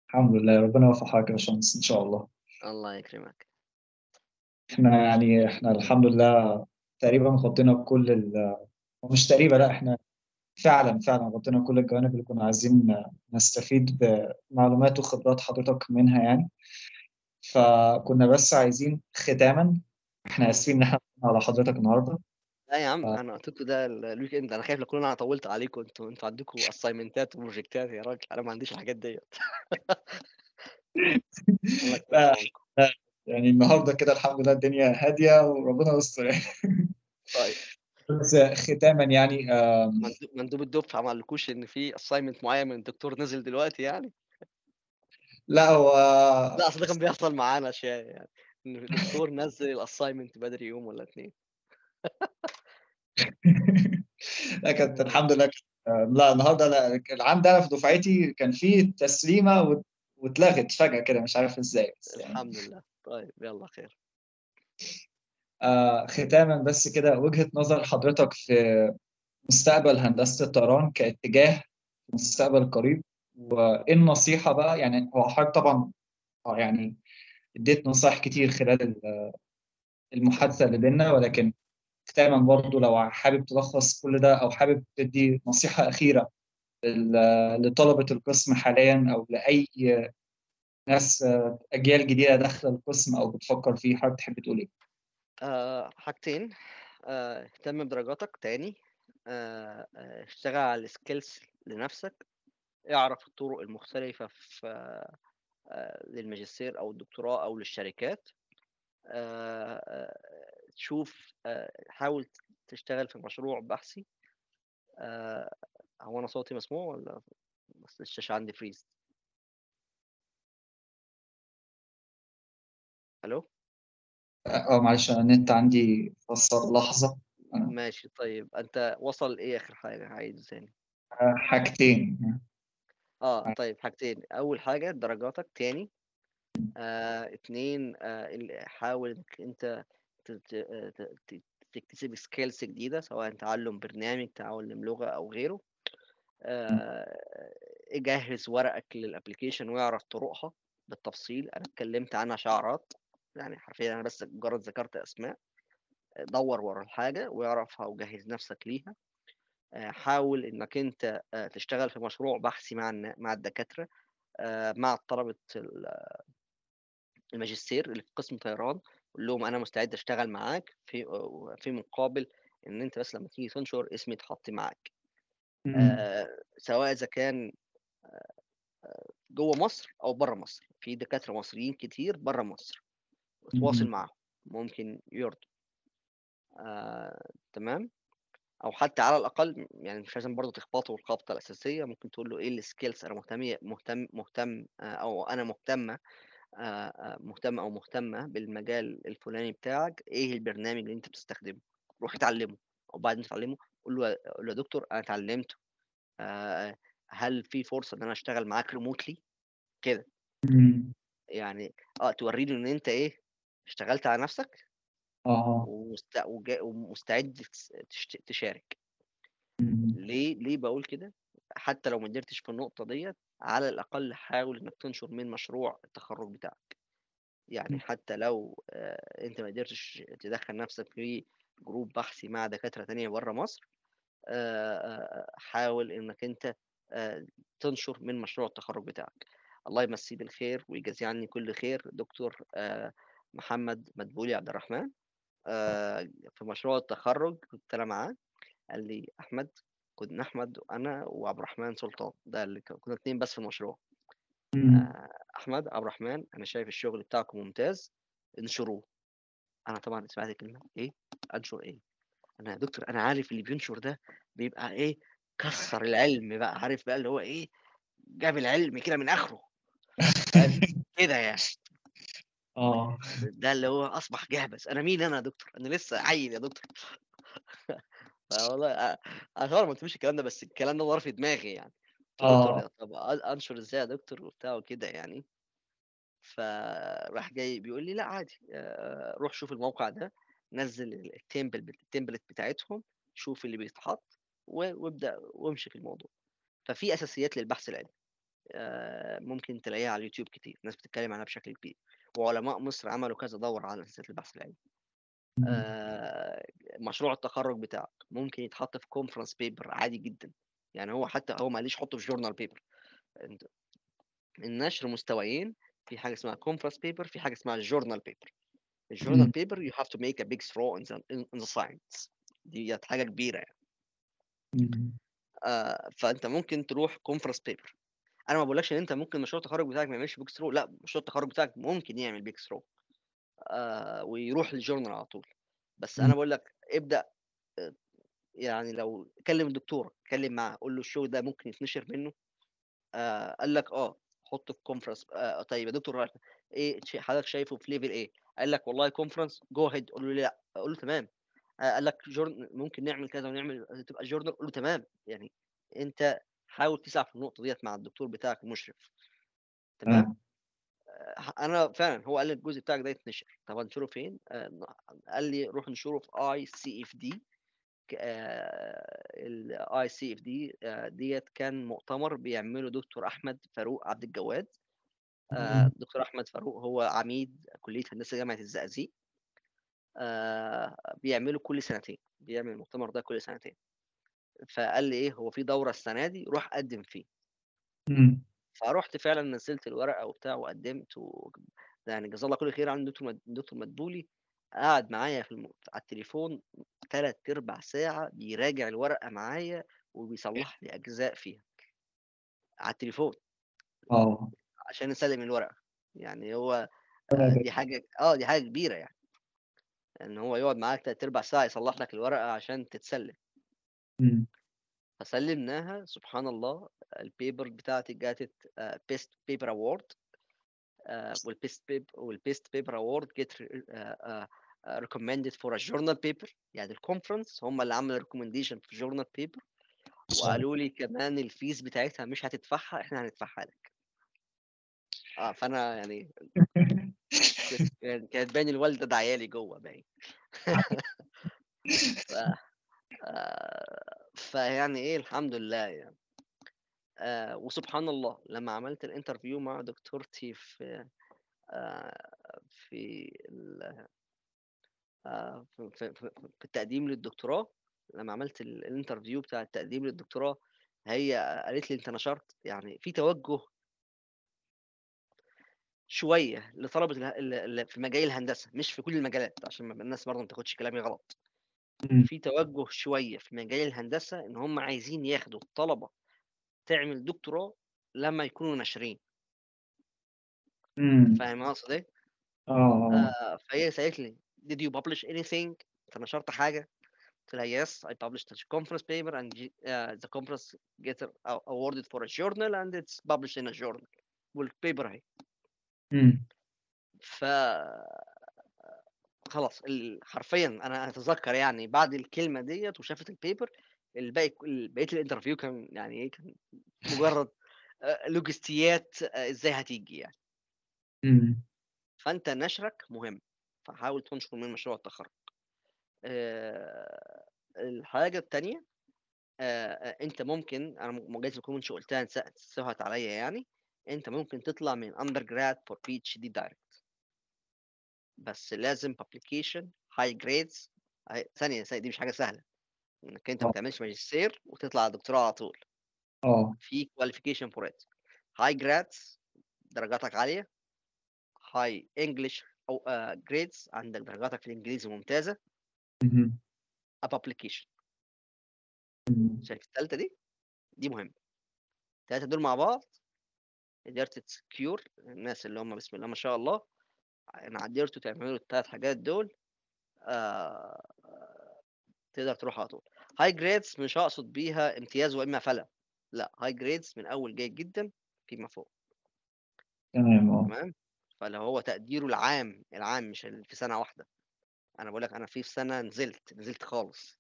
الحمد لله، ربنا يوفّق حضرتك يا باشمهندس إن شاء الله. الله يكرمك. إحنا يعني إحنا الحمد لله تقريبًا غطّينا كل ال ومش تقريبًا لأ، إحنا فعلًا، فعلًا. غطّينا كل الجوانب اللي كنا عايزين نستفيد بمعلومات وخبرات حضرتك منها يعني. فكنا بس عايزين ختامًا، إحنا آسفين إن إحنا على حضرتك النهارده، لا يا عم. أنا قلت ده ال- ال weekend أنا خايف لو أنا طولت عليكم. أنتوا أنتوا عندكم assignment ات و project ات يا راجل. أنا ما عنديش الحاجات ديت. [LAUGHS] لا يعني النهارده كده الحمد لله الدنيا هادية وربنا يستر يعني. طيب. بس ختاما يعني آم، مندوب مندوب الدفعة ما قالكوش إن في assignment معين من الدكتور نزل دلوقتي يعني؟ لا هو لا أصل ده كان بيحصل معانا اشياء يعني إن الدكتور نزل ال assignment بدري يوم ولا اتنين. [LAUGHS] لا كانت الحمد لله كانت- لا النهارده لا العام ده أنا في دفعتي كان فيه تسليمة وات- واتلغت فجأة كده مش عارف إزاي بس يعني. الحمد لله. طيب يلا خير. ختاما بس كده وجهة نظر حضرتك في مستقبل هندسة الطيران كاتجاه في المستقبل القريب وإيه النصيحة بقى يعني هو حضرتك طبعا آه، يعني اديت نصائح كتير خلال ال- المحادثة اللي بينا ولكن ختاما برضو لو حابب تلخص كل ده أو حابب تدي نصيحة أخيرة لل- لطلبة القسم حاليا أو لأي ناس آه، أجيال جديدة داخله القسم أو بتفكر فيه حابب تحب تقول إيه؟ آه حاجتين. آه اهتم بدرجاتك تاني. آه اشتغل على السكيلز لنفسك. اعرف الطرق المختلفة في للماجستير أو الدكتوراه أو للشركات. آه، شوف حاول تشتغل في مشروع بحثي. هو أنا صوتي مسموع ولا؟ بس الشاشة عندي فريز ألو آه معلش أنا النت عندي فصل. لحظة. آه، ماشي طيب. أنت وصل إيه آخر حاجة؟ عايز ثاني آه، حاجتين. آه طيب حاجتين. أول حاجة درجاتك. تاني آه اتنين آه ال- حاول إنك أنت ت- ت- آه، ت- ت- تكتسب skills جديدة سواء تعلم برنامج تعلم لغة أو غيره. آه جهز ورقك لل application واعرف طرقها بالتفصيل. أنا اتكلمت عنها شعارات. يعني حرفيا أنا بس مجرد ذكرت أسماء دور ورا الحاجة واعرفها وجهز نفسك ليها. آه، حاول إنك أنت آه، تشتغل في مشروع بحثي مع مع الدكاترة آه، مع طلبة ال- الماجستير اللي في قسم طيران قول لهم أنا مستعد أشتغل معاك في في مقابل إن أنت بس لما تيجي تنشر اسمي يتحط معاك. سواء إذا كان جوه مصر أو بره مصر. في دكاترة مصريين كتير بره مصر. تواصل. معاهم ممكن يرضوا. آه، تمام؟ أو حتى على الأقل يعني مش لازم برضه تخبطه الخبطة الأساسية ممكن تقول له إيه السكيلز أنا مهتم مهتم مهتم آه، أو أنا مهتمه آه، آه، مهتم أو مهتمة بالمجال الفلاني بتاعك إيه البرنامج اللي أنت بتستخدمه؟ روح اتعلمه. وبعد ما تتعلمه قول له قول له يا دكتور أنا اتعلمته. هل في فرصة إن أنا أشتغل معاك ريموتلي كده. يعني آه توري له إن أنت إيه اشتغلت على نفسك آه ومست... وجا- ومستعد تشت- تشارك. ليه ليه بقول كده؟ حتى لو ما قدرتش في النقطة ديت على الأقل حاول إنك تنشر من مشروع التخرج بتاعك. يعني حتى لو آه، أنت ما قدرتش تدخل نفسك في جروب بحثي مع دكاترة تانية بره مصر آه، آه، حاول إنك أنت آه، تنشر من مشروع التخرج بتاعك. الله يمسيه بالخير ويجازيه عني كل خير. دكتور آه، محمد مدبولي عبد الرحمن آه، في مشروع التخرج كنت أنا معاه. قال لي أحمد كنا أحمد وأنا وعبد الرحمن سلطان ده اللي كنا اتنين بس في المشروع. آه، أحمد عبد الرحمن أنا شايف الشغل بتاعكم ممتاز انشروه. أنا طبعا سمعت كلمة إيه؟ أنشر إيه؟ أنا يا دكتور أنا عارف اللي بينشر ده بيبقى إيه؟ كسر العلم بقى عارف بقى اللي هو إيه؟ جاب العلم كده من آخره. [LAUGHS] كده يعني. آه. ده اللي هو أصبح جهبذ أنا مين أنا يا دكتور؟ أنا لسه عيل يا دكتور. [LAUGHS] فوالله أ- أنا طبعا ما قلتلوش الكلام ده بس الكلام ده ضرب في دماغي يعني. قلت له دكتور طب أ- أنشر إزاي يا دكتور وبتاع وكده يعني. فراح جاي بيقول لي لا عادي آه، روح شوف الموقع ده نزل التمبل التمبلت بتاعتهم شوف اللي بيتحط و- وابدأ وامشي في الموضوع. ففي أساسيات للبحث العلمي آه، ممكن تلاقيها على اليوتيوب كتير ناس بتتكلم عنها بشكل كبير. وعلماء مصر عملوا كذا دورة على اساسيات البحث العلمي. آه، مشروع التخرج بتاعك ممكن يتحط في conference paper عادي جدا. يعني هو حتى هو قاليش حطه في journal paper النشر مستويين في حاجة اسمها conference paper في حاجة اسمها journal paper ال journal. paper make a breakthrough in the, in, in the science. ديت حاجة كبيرة يعني. آه فأنت ممكن تروح conference paper أنا ما بقولكش إن أنت ممكن مشروع التخرج بتاعك ما يعملش breakthrough لأ مشروع التخرج بتاعك ممكن يعمل breakthrough آه ويروح لل journal على طول. بس أنا مم. بقول لك ابدأ آه، يعني لو كلم الدكتور اتكلم معاه قول له الشغل ده ممكن يتنشر منه آه قال لك آه حطه في conference آه طيب يا دكتور إيه شيء حضرتك شايفه في level إيه؟ قال لك والله conference go ahead قول له لأ؟ قول له تمام. آه قال لك journal ممكن نعمل كذا ونعمل تبقى journal قول له تمام. يعني أنت حاول تسعى في النقطة ديت مع الدكتور بتاعك المشرف تمام؟ آه، أنا فعلا هو قال لي الجزء بتاعك ده يتنشر. طب هنشره فين؟ آه، قال لي روح نشره في اي سي اف دي الاي سي اف دي ديت كان مؤتمر بيعمله دكتور أحمد فاروق عبد الجواد. آه،. دكتور أحمد فاروق هو عميد كلية هندسة جامعة الزقازيق. بيعمله كل سنتين بيعمل المؤتمر ده كل سنتين. فقال لي إيه هو في دورة السنة دي روح قدم فيه. مم. فرحت فعلا نزلت الورقة وبتاع وقدمت و... يعني جزاه الله كل خير عن دكتور. دكتور مدبولي. قعد معايا في الم... على التليفون ثلاث ارباع ساعة بيراجع الورقة معايا وبيصلح لي أجزاء فيها. على التليفون. آه. عشان نسلم الورقة. يعني هو دي حاجة آه دي حاجة كبيرة يعني. إن هو يقعد معاك ثلاث ارباع ساعة يصلح لك الورقة عشان تتسلم. مم. فسلمناها سبحان الله ال paper بتاعتي جاتت best paper award وال best pap وال best paper award جيت recommended for a journal paper يعني ال conference هم اللي عملوا recommendation في journal paper وقالوا لي كمان ال fees بتاعتها مش هتدفعها إحنا هندفعها لك. آه فأنا يعني كنت- [LAUGHS] كانت باين الوالدة دعيالي جوه باين. [LAUGHS] ف... آه، فيعني إيه الحمد لله يعني. آه وسبحان الله لما عملت ال interview مع دكتورتي في آه في آه في, في, في التقديم للدكتوراه لما عملت ال- ال interview بتاع التقديم للدكتوراه هي قالت لي أنت نشرت يعني في توجه شوية لطلبة في مجال الهندسة مش في كل المجالات عشان الناس برضه ما تاخدش كلامي غلط. مم. في توجه شوية في مجال الهندسة إن هم عايزين ياخدوا الطلبة تعمل دكتوراه لما يكونوا ناشرين مم. فاهم قصدي إيه؟ آه آه فهي سألت لي did you publish anything انت نشرت حاجة قلت لها yes I published a conference paper and uh, the conference get awarded for a journal and it's published in a journal وال paper اهي مم. ف خلاص حرفيا أنا أتذكر يعني بعد الكلمة ديت وشافت ال paper الباقي بقية ال interview كان يعني إيه كان مجرد آه، logistics ات آه، إزاي هتيجي يعني. مم. فأنت نشرك مهم فحاول تنشر من مشروع التخرج. آه، الحاجة الثانية أنت ممكن أنا جايز تكون مش قلتها سهت عليا يعني أنت ممكن تطلع من undergrad for PhD direct بس لازم publication high grades. high- ثانية ثانية دي مش حاجة سهلة. إنك أنت ما آه. تعملش ماجستير وتطلع دكتوراه على طول. آه. في qualification for it. High grades درجاتك عالية. High English أو uh, grades عندك درجاتك في الإنجليزي ممتازة. مم. شايف الثالثة دي؟ دي مهمة. الثلاثة دول مع بعض قدرت تـ secure الناس اللي هم بسم الله ما شاء الله. إن قدرتوا تعملوا الثلاث حاجات دول آه تقدر تروح على طول. high grades مش هقصد بيها امتياز وإما فلا لا high grades من أول جيد جدا فيما فوق. تمام آه. تمام؟ فلو هو تقديره العام العام مش في سنة واحدة. أنا بقول لك أنا في سنة نزلت نزلت خالص.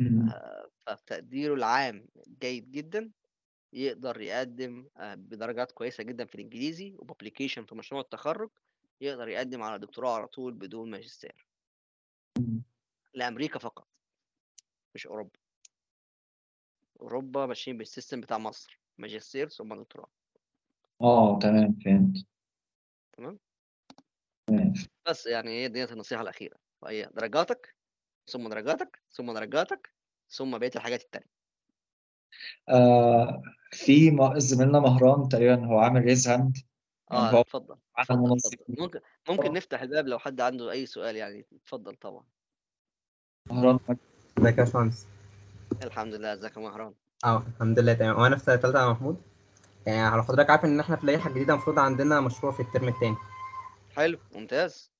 آه، فتقديره العام جيد جدا يقدر يقدم آه، بدرجات كويسة جدا في الإنجليزي وبابليكيشن في مشروع التخرج يقدر يقدم على دكتوراه على طول بدون ماجستير. لأمريكا فقط مش أوروبا. أوروبا ماشيين بال system بتاع مصر ماجستير ثم دكتوراه. آه تمام فهمت. تمام؟ بس يعني هي ديت النصيحة الأخيرة. فهي درجاتك ثم درجاتك ثم درجاتك ثم بقية الحاجات التانية. آه في زميلنا مهران تقريبا هو عامل raise hand آه اتفضل. منظم اتفضل ممكن ممكن نفتح الباب لو حد عنده أي سؤال يعني. اتفضل طبعا. مهران ازيك يا باشمهندس؟ الحمد لله ازيك يا مهران آه الحمد لله تمام. وأنا في سنة ثالثه يا محمود. يعني على حضرتك عارف إن إحنا في لائحه جديده المفروض عندنا مشروع في الترم الثاني حلو ممتاز.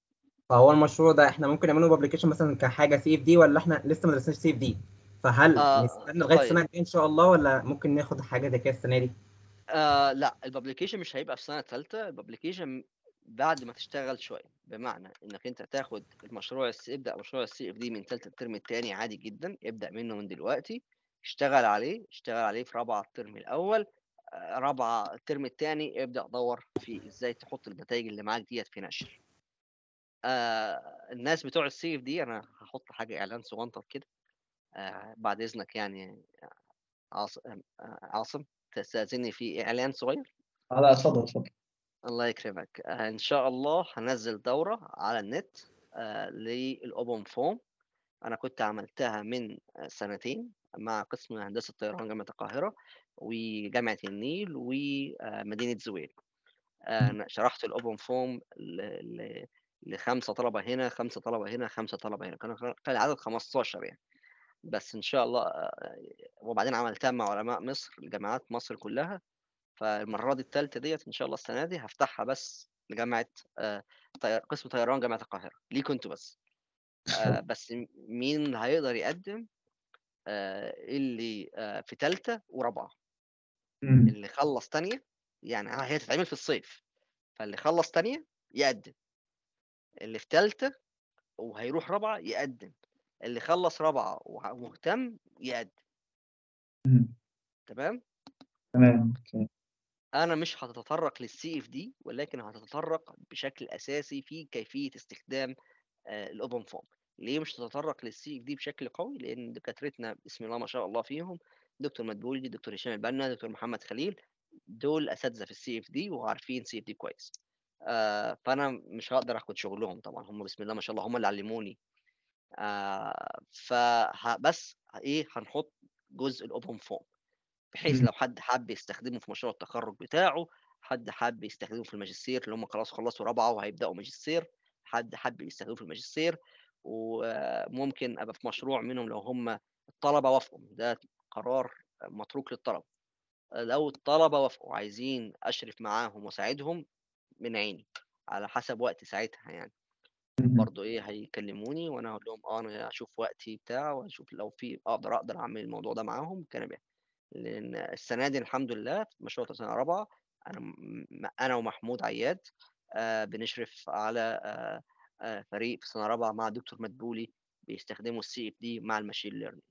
فهو المشروع ده إحنا ممكن نعمله publication مثلا كحاجة CFD ولا إحنا لسه ما درسناش CFD فهل آه، نستنى لغاية طيب. السنة الجاية إن شاء الله ولا ممكن ناخد حاجة زي كده السنة دي؟ آه لا ال publication مش هيبقى في سنة ثالثه ال publication بعد ما تشتغل شوية. بمعنى إنك أنت تاخد المشروع ابدأ مشروع ال CFD من ثالثه الترم الثاني عادي جدا ابدأ منه من دلوقتي اشتغل عليه اشتغل عليه في رابعة الترم الأول آه، رابعة الترم الثاني ابدأ دور في إزاي تحط النتائج اللي معاك ديت في نشر. آه الناس بتوع ال CFD أنا هحط حاجة إعلان صغنطر كده آه بعد إذنك يعني عاصم عاصم. تستأذني في إعلان صغير؟ لا اتفضل اتفضل. الله يكرمك. آه، إن شاء الله هنزل دورة على النت آه، لل OpenFOAM أنا كنت عملتها من آه، سنتين مع قسم هندسة طيران جامعة القاهرة وجامعة النيل ومدينه زويل. أنا شرحت الأوبن فوم لخمسة طلبة هنا خمسة طلبة هنا خمسة طلبة هنا. كان العدد 15 يعني. بس إن شاء الله وبعدين عملتها مع علماء مصر جامعات مصر كلها. فالمرة دي الثالثه ديت إن شاء الله السنة دي هفتحها بس لجامعة قسم طيران جامعة القاهرة. ليكوا أنتوا بس. [LAUGHS] بس مين اللي هيقدر يقدم؟ اللي في ثالثه ورابعة. اللي خلص تانية يعني هي تتعمل في الصيف. فاللي خلص تانية يقدم. اللي في ثالثه وهيروح رابعة يقدم. اللي خلص رابعة ومهتم يقدم. مم. تمام؟ تمام. أنا مش هتطرق لل CFD ولكن هتتطرق بشكل أساسي في كيفية استخدام ال OpenFOAM ليه مش تتطرق لل CFD بشكل قوي؟ لأن دكاترتنا بسم الله ما شاء الله فيهم دكتور مدبولي دكتور هشام البنا دكتور محمد خليل دول أساتذة في ال CFD وعارفين CFD كويس. آه فأنا مش هقدر آخد شغلهم طبعا. هم بسم الله ما شاء الله هم اللي علموني آه فبس إيه هنحط جزء ال OpenFOAM بحيث. لو حد حب يستخدمه في مشروع التخرج بتاعه حد حب يستخدمه في الماجستير اللي هم خلاص خلصوا رابعة وهيبدأوا ماجستير حد حب يستخدمه في الماجستير وممكن أبقى في مشروع منهم لو هم الطلبة وافقوا ده قرار متروك للطلبة لو الطلبة وافقوا عايزين أشرف معاهم وأساعدهم من عيني على حسب وقت ساعتها يعني. برضه إيه هيكلموني وأنا أقول لهم آه أنا أشوف وقتي بتاع واشوف لو في أقدر أقدر أعمل الموضوع ده معاهم كان بيه. لأن السنة دي الحمد لله في مشروع سنه رابعه أنا أنا ومحمود عياد آه، بنشرف على آه، آه، فريق في سنه رابعه مع دكتور مدبولي بيستخدموا ال CFD مع ال machine learning.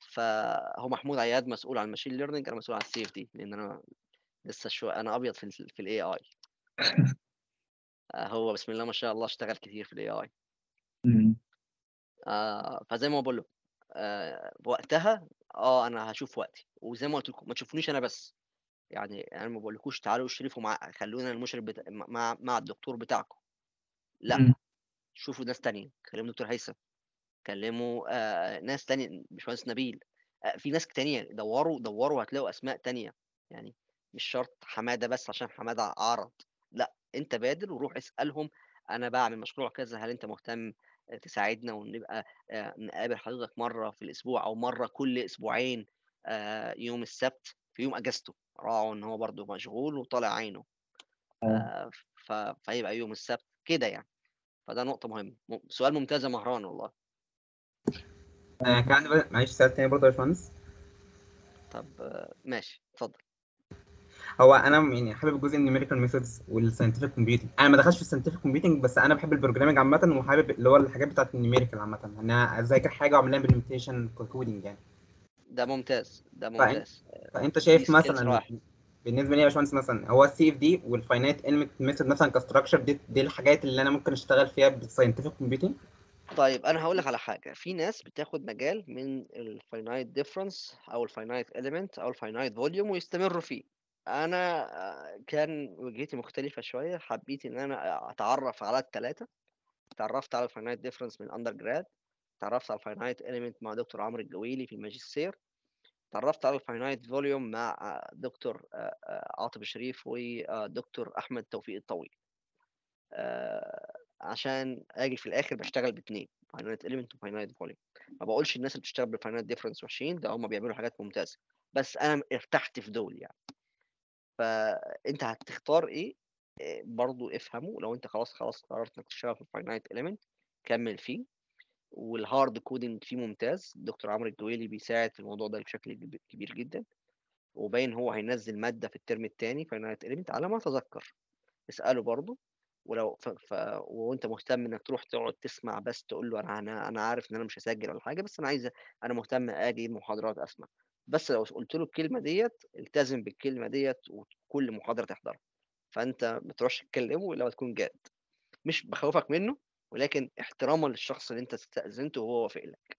فهو محمود عياد مسؤول عن ال machine learning أنا مسؤول عن ال CFD لأن أنا لسه شو أنا أبيض في في ال AI [LAUGHS] هو بسم الله ما شاء الله اشتغل كتير في ال AI. آه فزي ما بقول لكم آه وقتها آه أنا هشوف وقتي. وزي ما قلت لكم ما تشوفونيش أنا بس. يعني أنا ما بقولكوش تعالوا اشرفوا مع خلونا المشرف بتا... مع مع الدكتور بتاعكم. لا. مم. شوفوا ناس تانية. كلموا دكتور هيثم. كلموا آه ناس تانية باشمهندس نبيل. آه في ناس تانية. دوروا دوروا هتلاقوا أسماء تانية. يعني مش شرط حمادة بس عشان حمادة عرض. لا. أنت بادر وروح اسألهم أنا بعمل مشروع كذا هل أنت مهتم تساعدنا ونبقى آه، نقابل حضرتك مرة في الأسبوع أو مرة كل أسبوعين آه، يوم السبت في يوم أجازته؟ راعوا إن هو برضه مشغول وطالع عينه. آه. ف- فيبقى يوم السبت كده يعني. فده نقطة مهمة. م- سؤال ممتاز يا مهران والله. كان عندي بقى- معلش سؤال تاني برضه يا باشمهندس؟ طب ماشي اتفضل. هو أنا يعني حابب جزء ال numerical methods وال scientific computing أنا ما دخلتش في ال scientific computing بس أنا بحب ال programming عامه وحابب اللي هو الحاجات بتاعت ال numerical عامه. إن أنا أذاكر حاجة واعمل لها implementation coding يعني. ده ممتاز ده فأنت- ممتاز. فأنت دي شايف مثلا. بالنسبة لي يا باشمهندس مثلا هو ال CFD وال finite element method مثلا ك structure دي, دي الحاجات اللي أنا ممكن أشتغل فيها بال scientific computing طيب أنا هقول لك على حاجة. في ناس بتاخد مجال من ال finite difference أو ال finite element أو ال finite volume ويستمروا فيه. أنا آه، كان وجهتي مختلفة شوية حبيت إن أنا أتعرف على الثلاثه تعرفت على ال finite difference من undergrad تعرفت على ال finite element مع دكتور عمرو الجويلي في الماجستير تعرفت على ال finite volume مع آه، دكتور آه، عاطف الشريف ودكتور أحمد توفيق الطويل. عشان آجي في الآخر بشتغل باتنين finite element و finite volume ما بقولش الناس اللي بتشتغل بال finite difference وحشين ده هم بيعملوا حاجات ممتازة بس أنا ارتحت في دول يعني. فأنت هتختار إيه؟ إيه، برضو افهمه. لو أنت خلاص خلاص قررت إنك تشتغل في ال finite element كمل فيه. وال hard coding فيه ممتاز. دكتور عمرو الجويلي بيساعد في الموضوع ده بشكل كب- كبير جدا. وباين هو هينزل مادة في الترم الثاني finite element على ما أتذكر. اسأله برضو. ولو ف... ف... وأنت مهتم إنك تروح تقعد تسمع بس تقول له أنا أنا أنا عارف إن أنا مش هسجل ولا حاجة بس أنا عايز أنا مهتم أجي محاضرات أسمع. بس لو قلت له الكلمة ديت التزم بالكلمة ديت وكل محاضرة تحضرها فأنت ما تروحش تكلمه إلا ما تكون جاد. مش بخوفك منه ولكن احتراما للشخص اللي أنت استأذنته وهو وافق لك.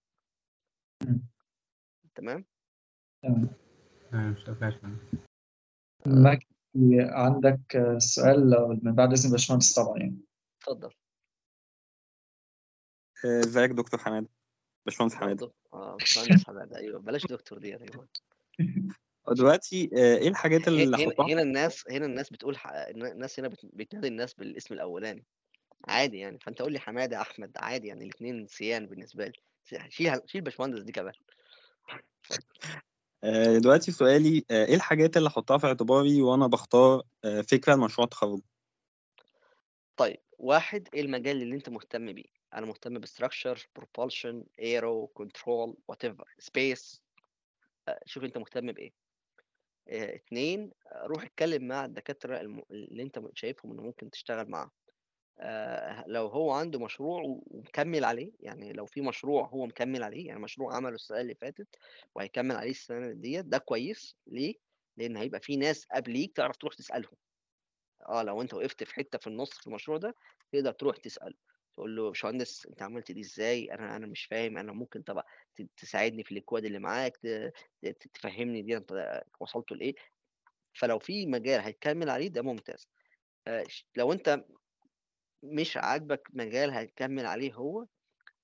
تمام؟ تمام. مجدي عندك سؤال من بعد إذن باشمهندس طبعا يعني. اتفضل. آه، إزيك دكتور حماد باشمهندس حماد آه باشمهندس حماد أيوه بلاش دكتور دي يا جماعة دلوقتي آه، إيه الحاجات اللي هنا هنا الناس هنا الناس بتقول ح... الناس هنا بت... بتنادي الناس بالاسم الأولاني. عادي يعني. فأنت قول لي حماده أحمد عادي يعني الاثنين سيان بالنسبة لي. شيل شيل باشمهندس دي كمان. آه، دلوقتي سؤالي آه، إيه الحاجات اللي احطها في اعتباري وأنا بختار آه، فكرة لمشروع التخرج؟ طيب واحد إيه المجال اللي أنت مهتم بيه؟ أنا مهتم ب structure propulsion aero control whatever space شوف أنت مهتم بإيه. آه، اتنين آه، روح اتكلم مع الدكاترة. اللي أنت شايفهم إنه ممكن تشتغل معاهم. آه، لو هو عنده مشروع ومكمل عليه يعني لو في مشروع هو مكمل عليه يعني مشروع عمله السنة اللي فاتت وهيكمل عليه السنة ديت ده كويس. ليه؟ لأن هيبقى في ناس قبليك تعرف تروح تسألهم. آه لو أنت وقفت في حتة في النص في المشروع ده تقدر تروح تسأله. تقول له يا باشمهندس أنت عملت دي إزاي؟ أنا أنا مش فاهم أنا ممكن طبعا تساعدني في الإكواد اللي معاك تفهمني دي أنت وصلت لإيه؟ فلو في مجال هيكمل عليه ده ممتاز. آه، لو أنت مش عاجبك مجال هتكمل عليه هو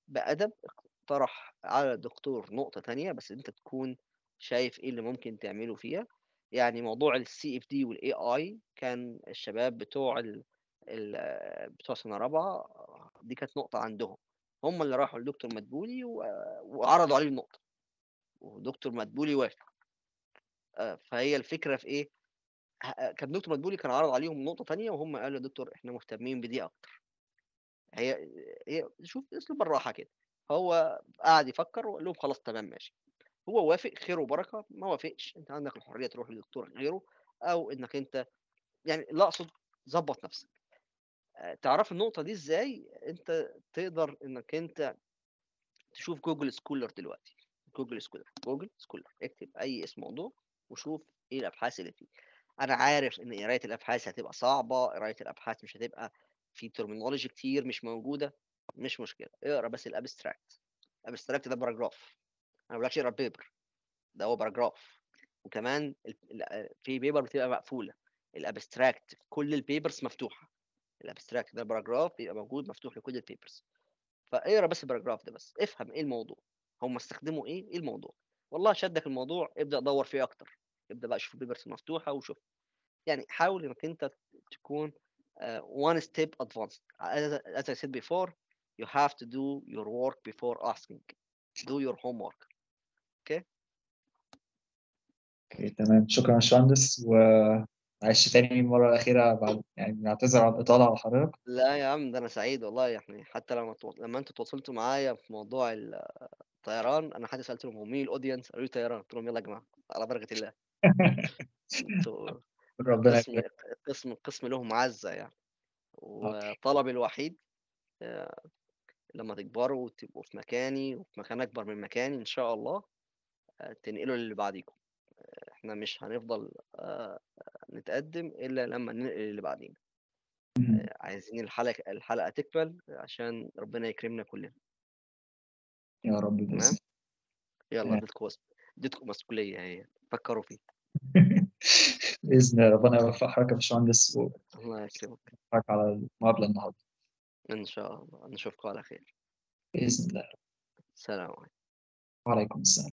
بأدب اقترح على الدكتور نقطة تانية بس أنت تكون شايف إيه اللي ممكن تعمله فيها. يعني موضوع ال CFD وال AI كان الشباب بتوع بتوع سنة رابعة دي كانت نقطة عندهم. هم اللي راحوا لدكتور مدبولي وعرضوا عليه النقطة. ودكتور مدبولي وافق. آه، فهي الفكرة في إيه؟ كان دكتور مدبولي كان عرض عليهم نقطة تانية وهم قالوا يا دكتور إحنا مهتمين بدي أكتر. هي هي شوف اسلوب بالراحة كده. هو قعد يفكر وقال لهم خلاص تمام ماشي. هو وافق خير وبركة. ما وافقش. أنت عندك الحريه تروح لدكتور غيره أو إنك أنت يعني لا اقصد ظبط نفسك. تعرف النقطة دي إزاي؟ أنت تقدر إنك أنت تشوف Google Scholar دلوقتي. Google Scholar Google Scholar اكتب أي اسم موضوع وشوف إيه الأبحاث اللي فيه. أنا عارف إن قراية الأبحاث هتبقى صعبة قراية الأبحاث مش هتبقى في terminology كتير مش موجودة. مش مشكلة. اقرأ بس ال abstract. ال abstract ده paragraph أنا ما بقولكش اقرأ ال paper ده هو paragraph وكمان في paper بتبقى مقفولة. ال abstract كل ال papers مفتوحة. ال abstract ده paragraph بيبقى موجود مفتوح لكل ال papers فاقرا بس ال paragraph ده بس افهم إيه الموضوع. هم استخدموا إيه؟ إيه الموضوع؟ والله شدك الموضوع ابدأ دور فيه أكتر. ابدأ بقى شوف ال papers المفتوحه وشوف. يعني حاول إنك أنت تكون one step advanced. As, I said before you have to do your work before asking. Do your homework. okay تمام. شكرا يا باشمهندس. ومعلش تاني المرة الأخيرة بعد يعني بنعتذر عن الإطالة على حضرتك. لا يا عم ده أنا سعيد والله يعني حتى لما تو... لما أنتوا تواصلتوا معايا في موضوع الطيران أنا حتى سألتهم هو مين ال audience؟ قالوا لي طيران. قلت لهم يلا يا جماعة على بركة الله. [LAUGHS] ربنا يكرمك القسم القسم له معزه يعني. وطلبي الوحيد آه، لما تكبروا وتبقوا في مكاني وفي مكان أكبر من مكاني إن شاء الله آه، تنقلوا للي بعديكم. إحنا مش هنفضل آه، نتقدم إلا لما ننقل اللي بعدين. آه، عايزين الحلقة الحلقة تكمل عشان ربنا يكرمنا كلنا. يا رب تمام؟ يلا. اديتكم اديتكم مسؤولية هي. فكروا فيه. [LAUGHS] بإذن الله ربنا يوفق حضرتك يا باشمهندس. الله يكرمك. ويوفقك على المقابلة النهاردة. إن شاء الله. نشوفكم على خير. بإذن الله. سلام عليكم. وعليكم السلام.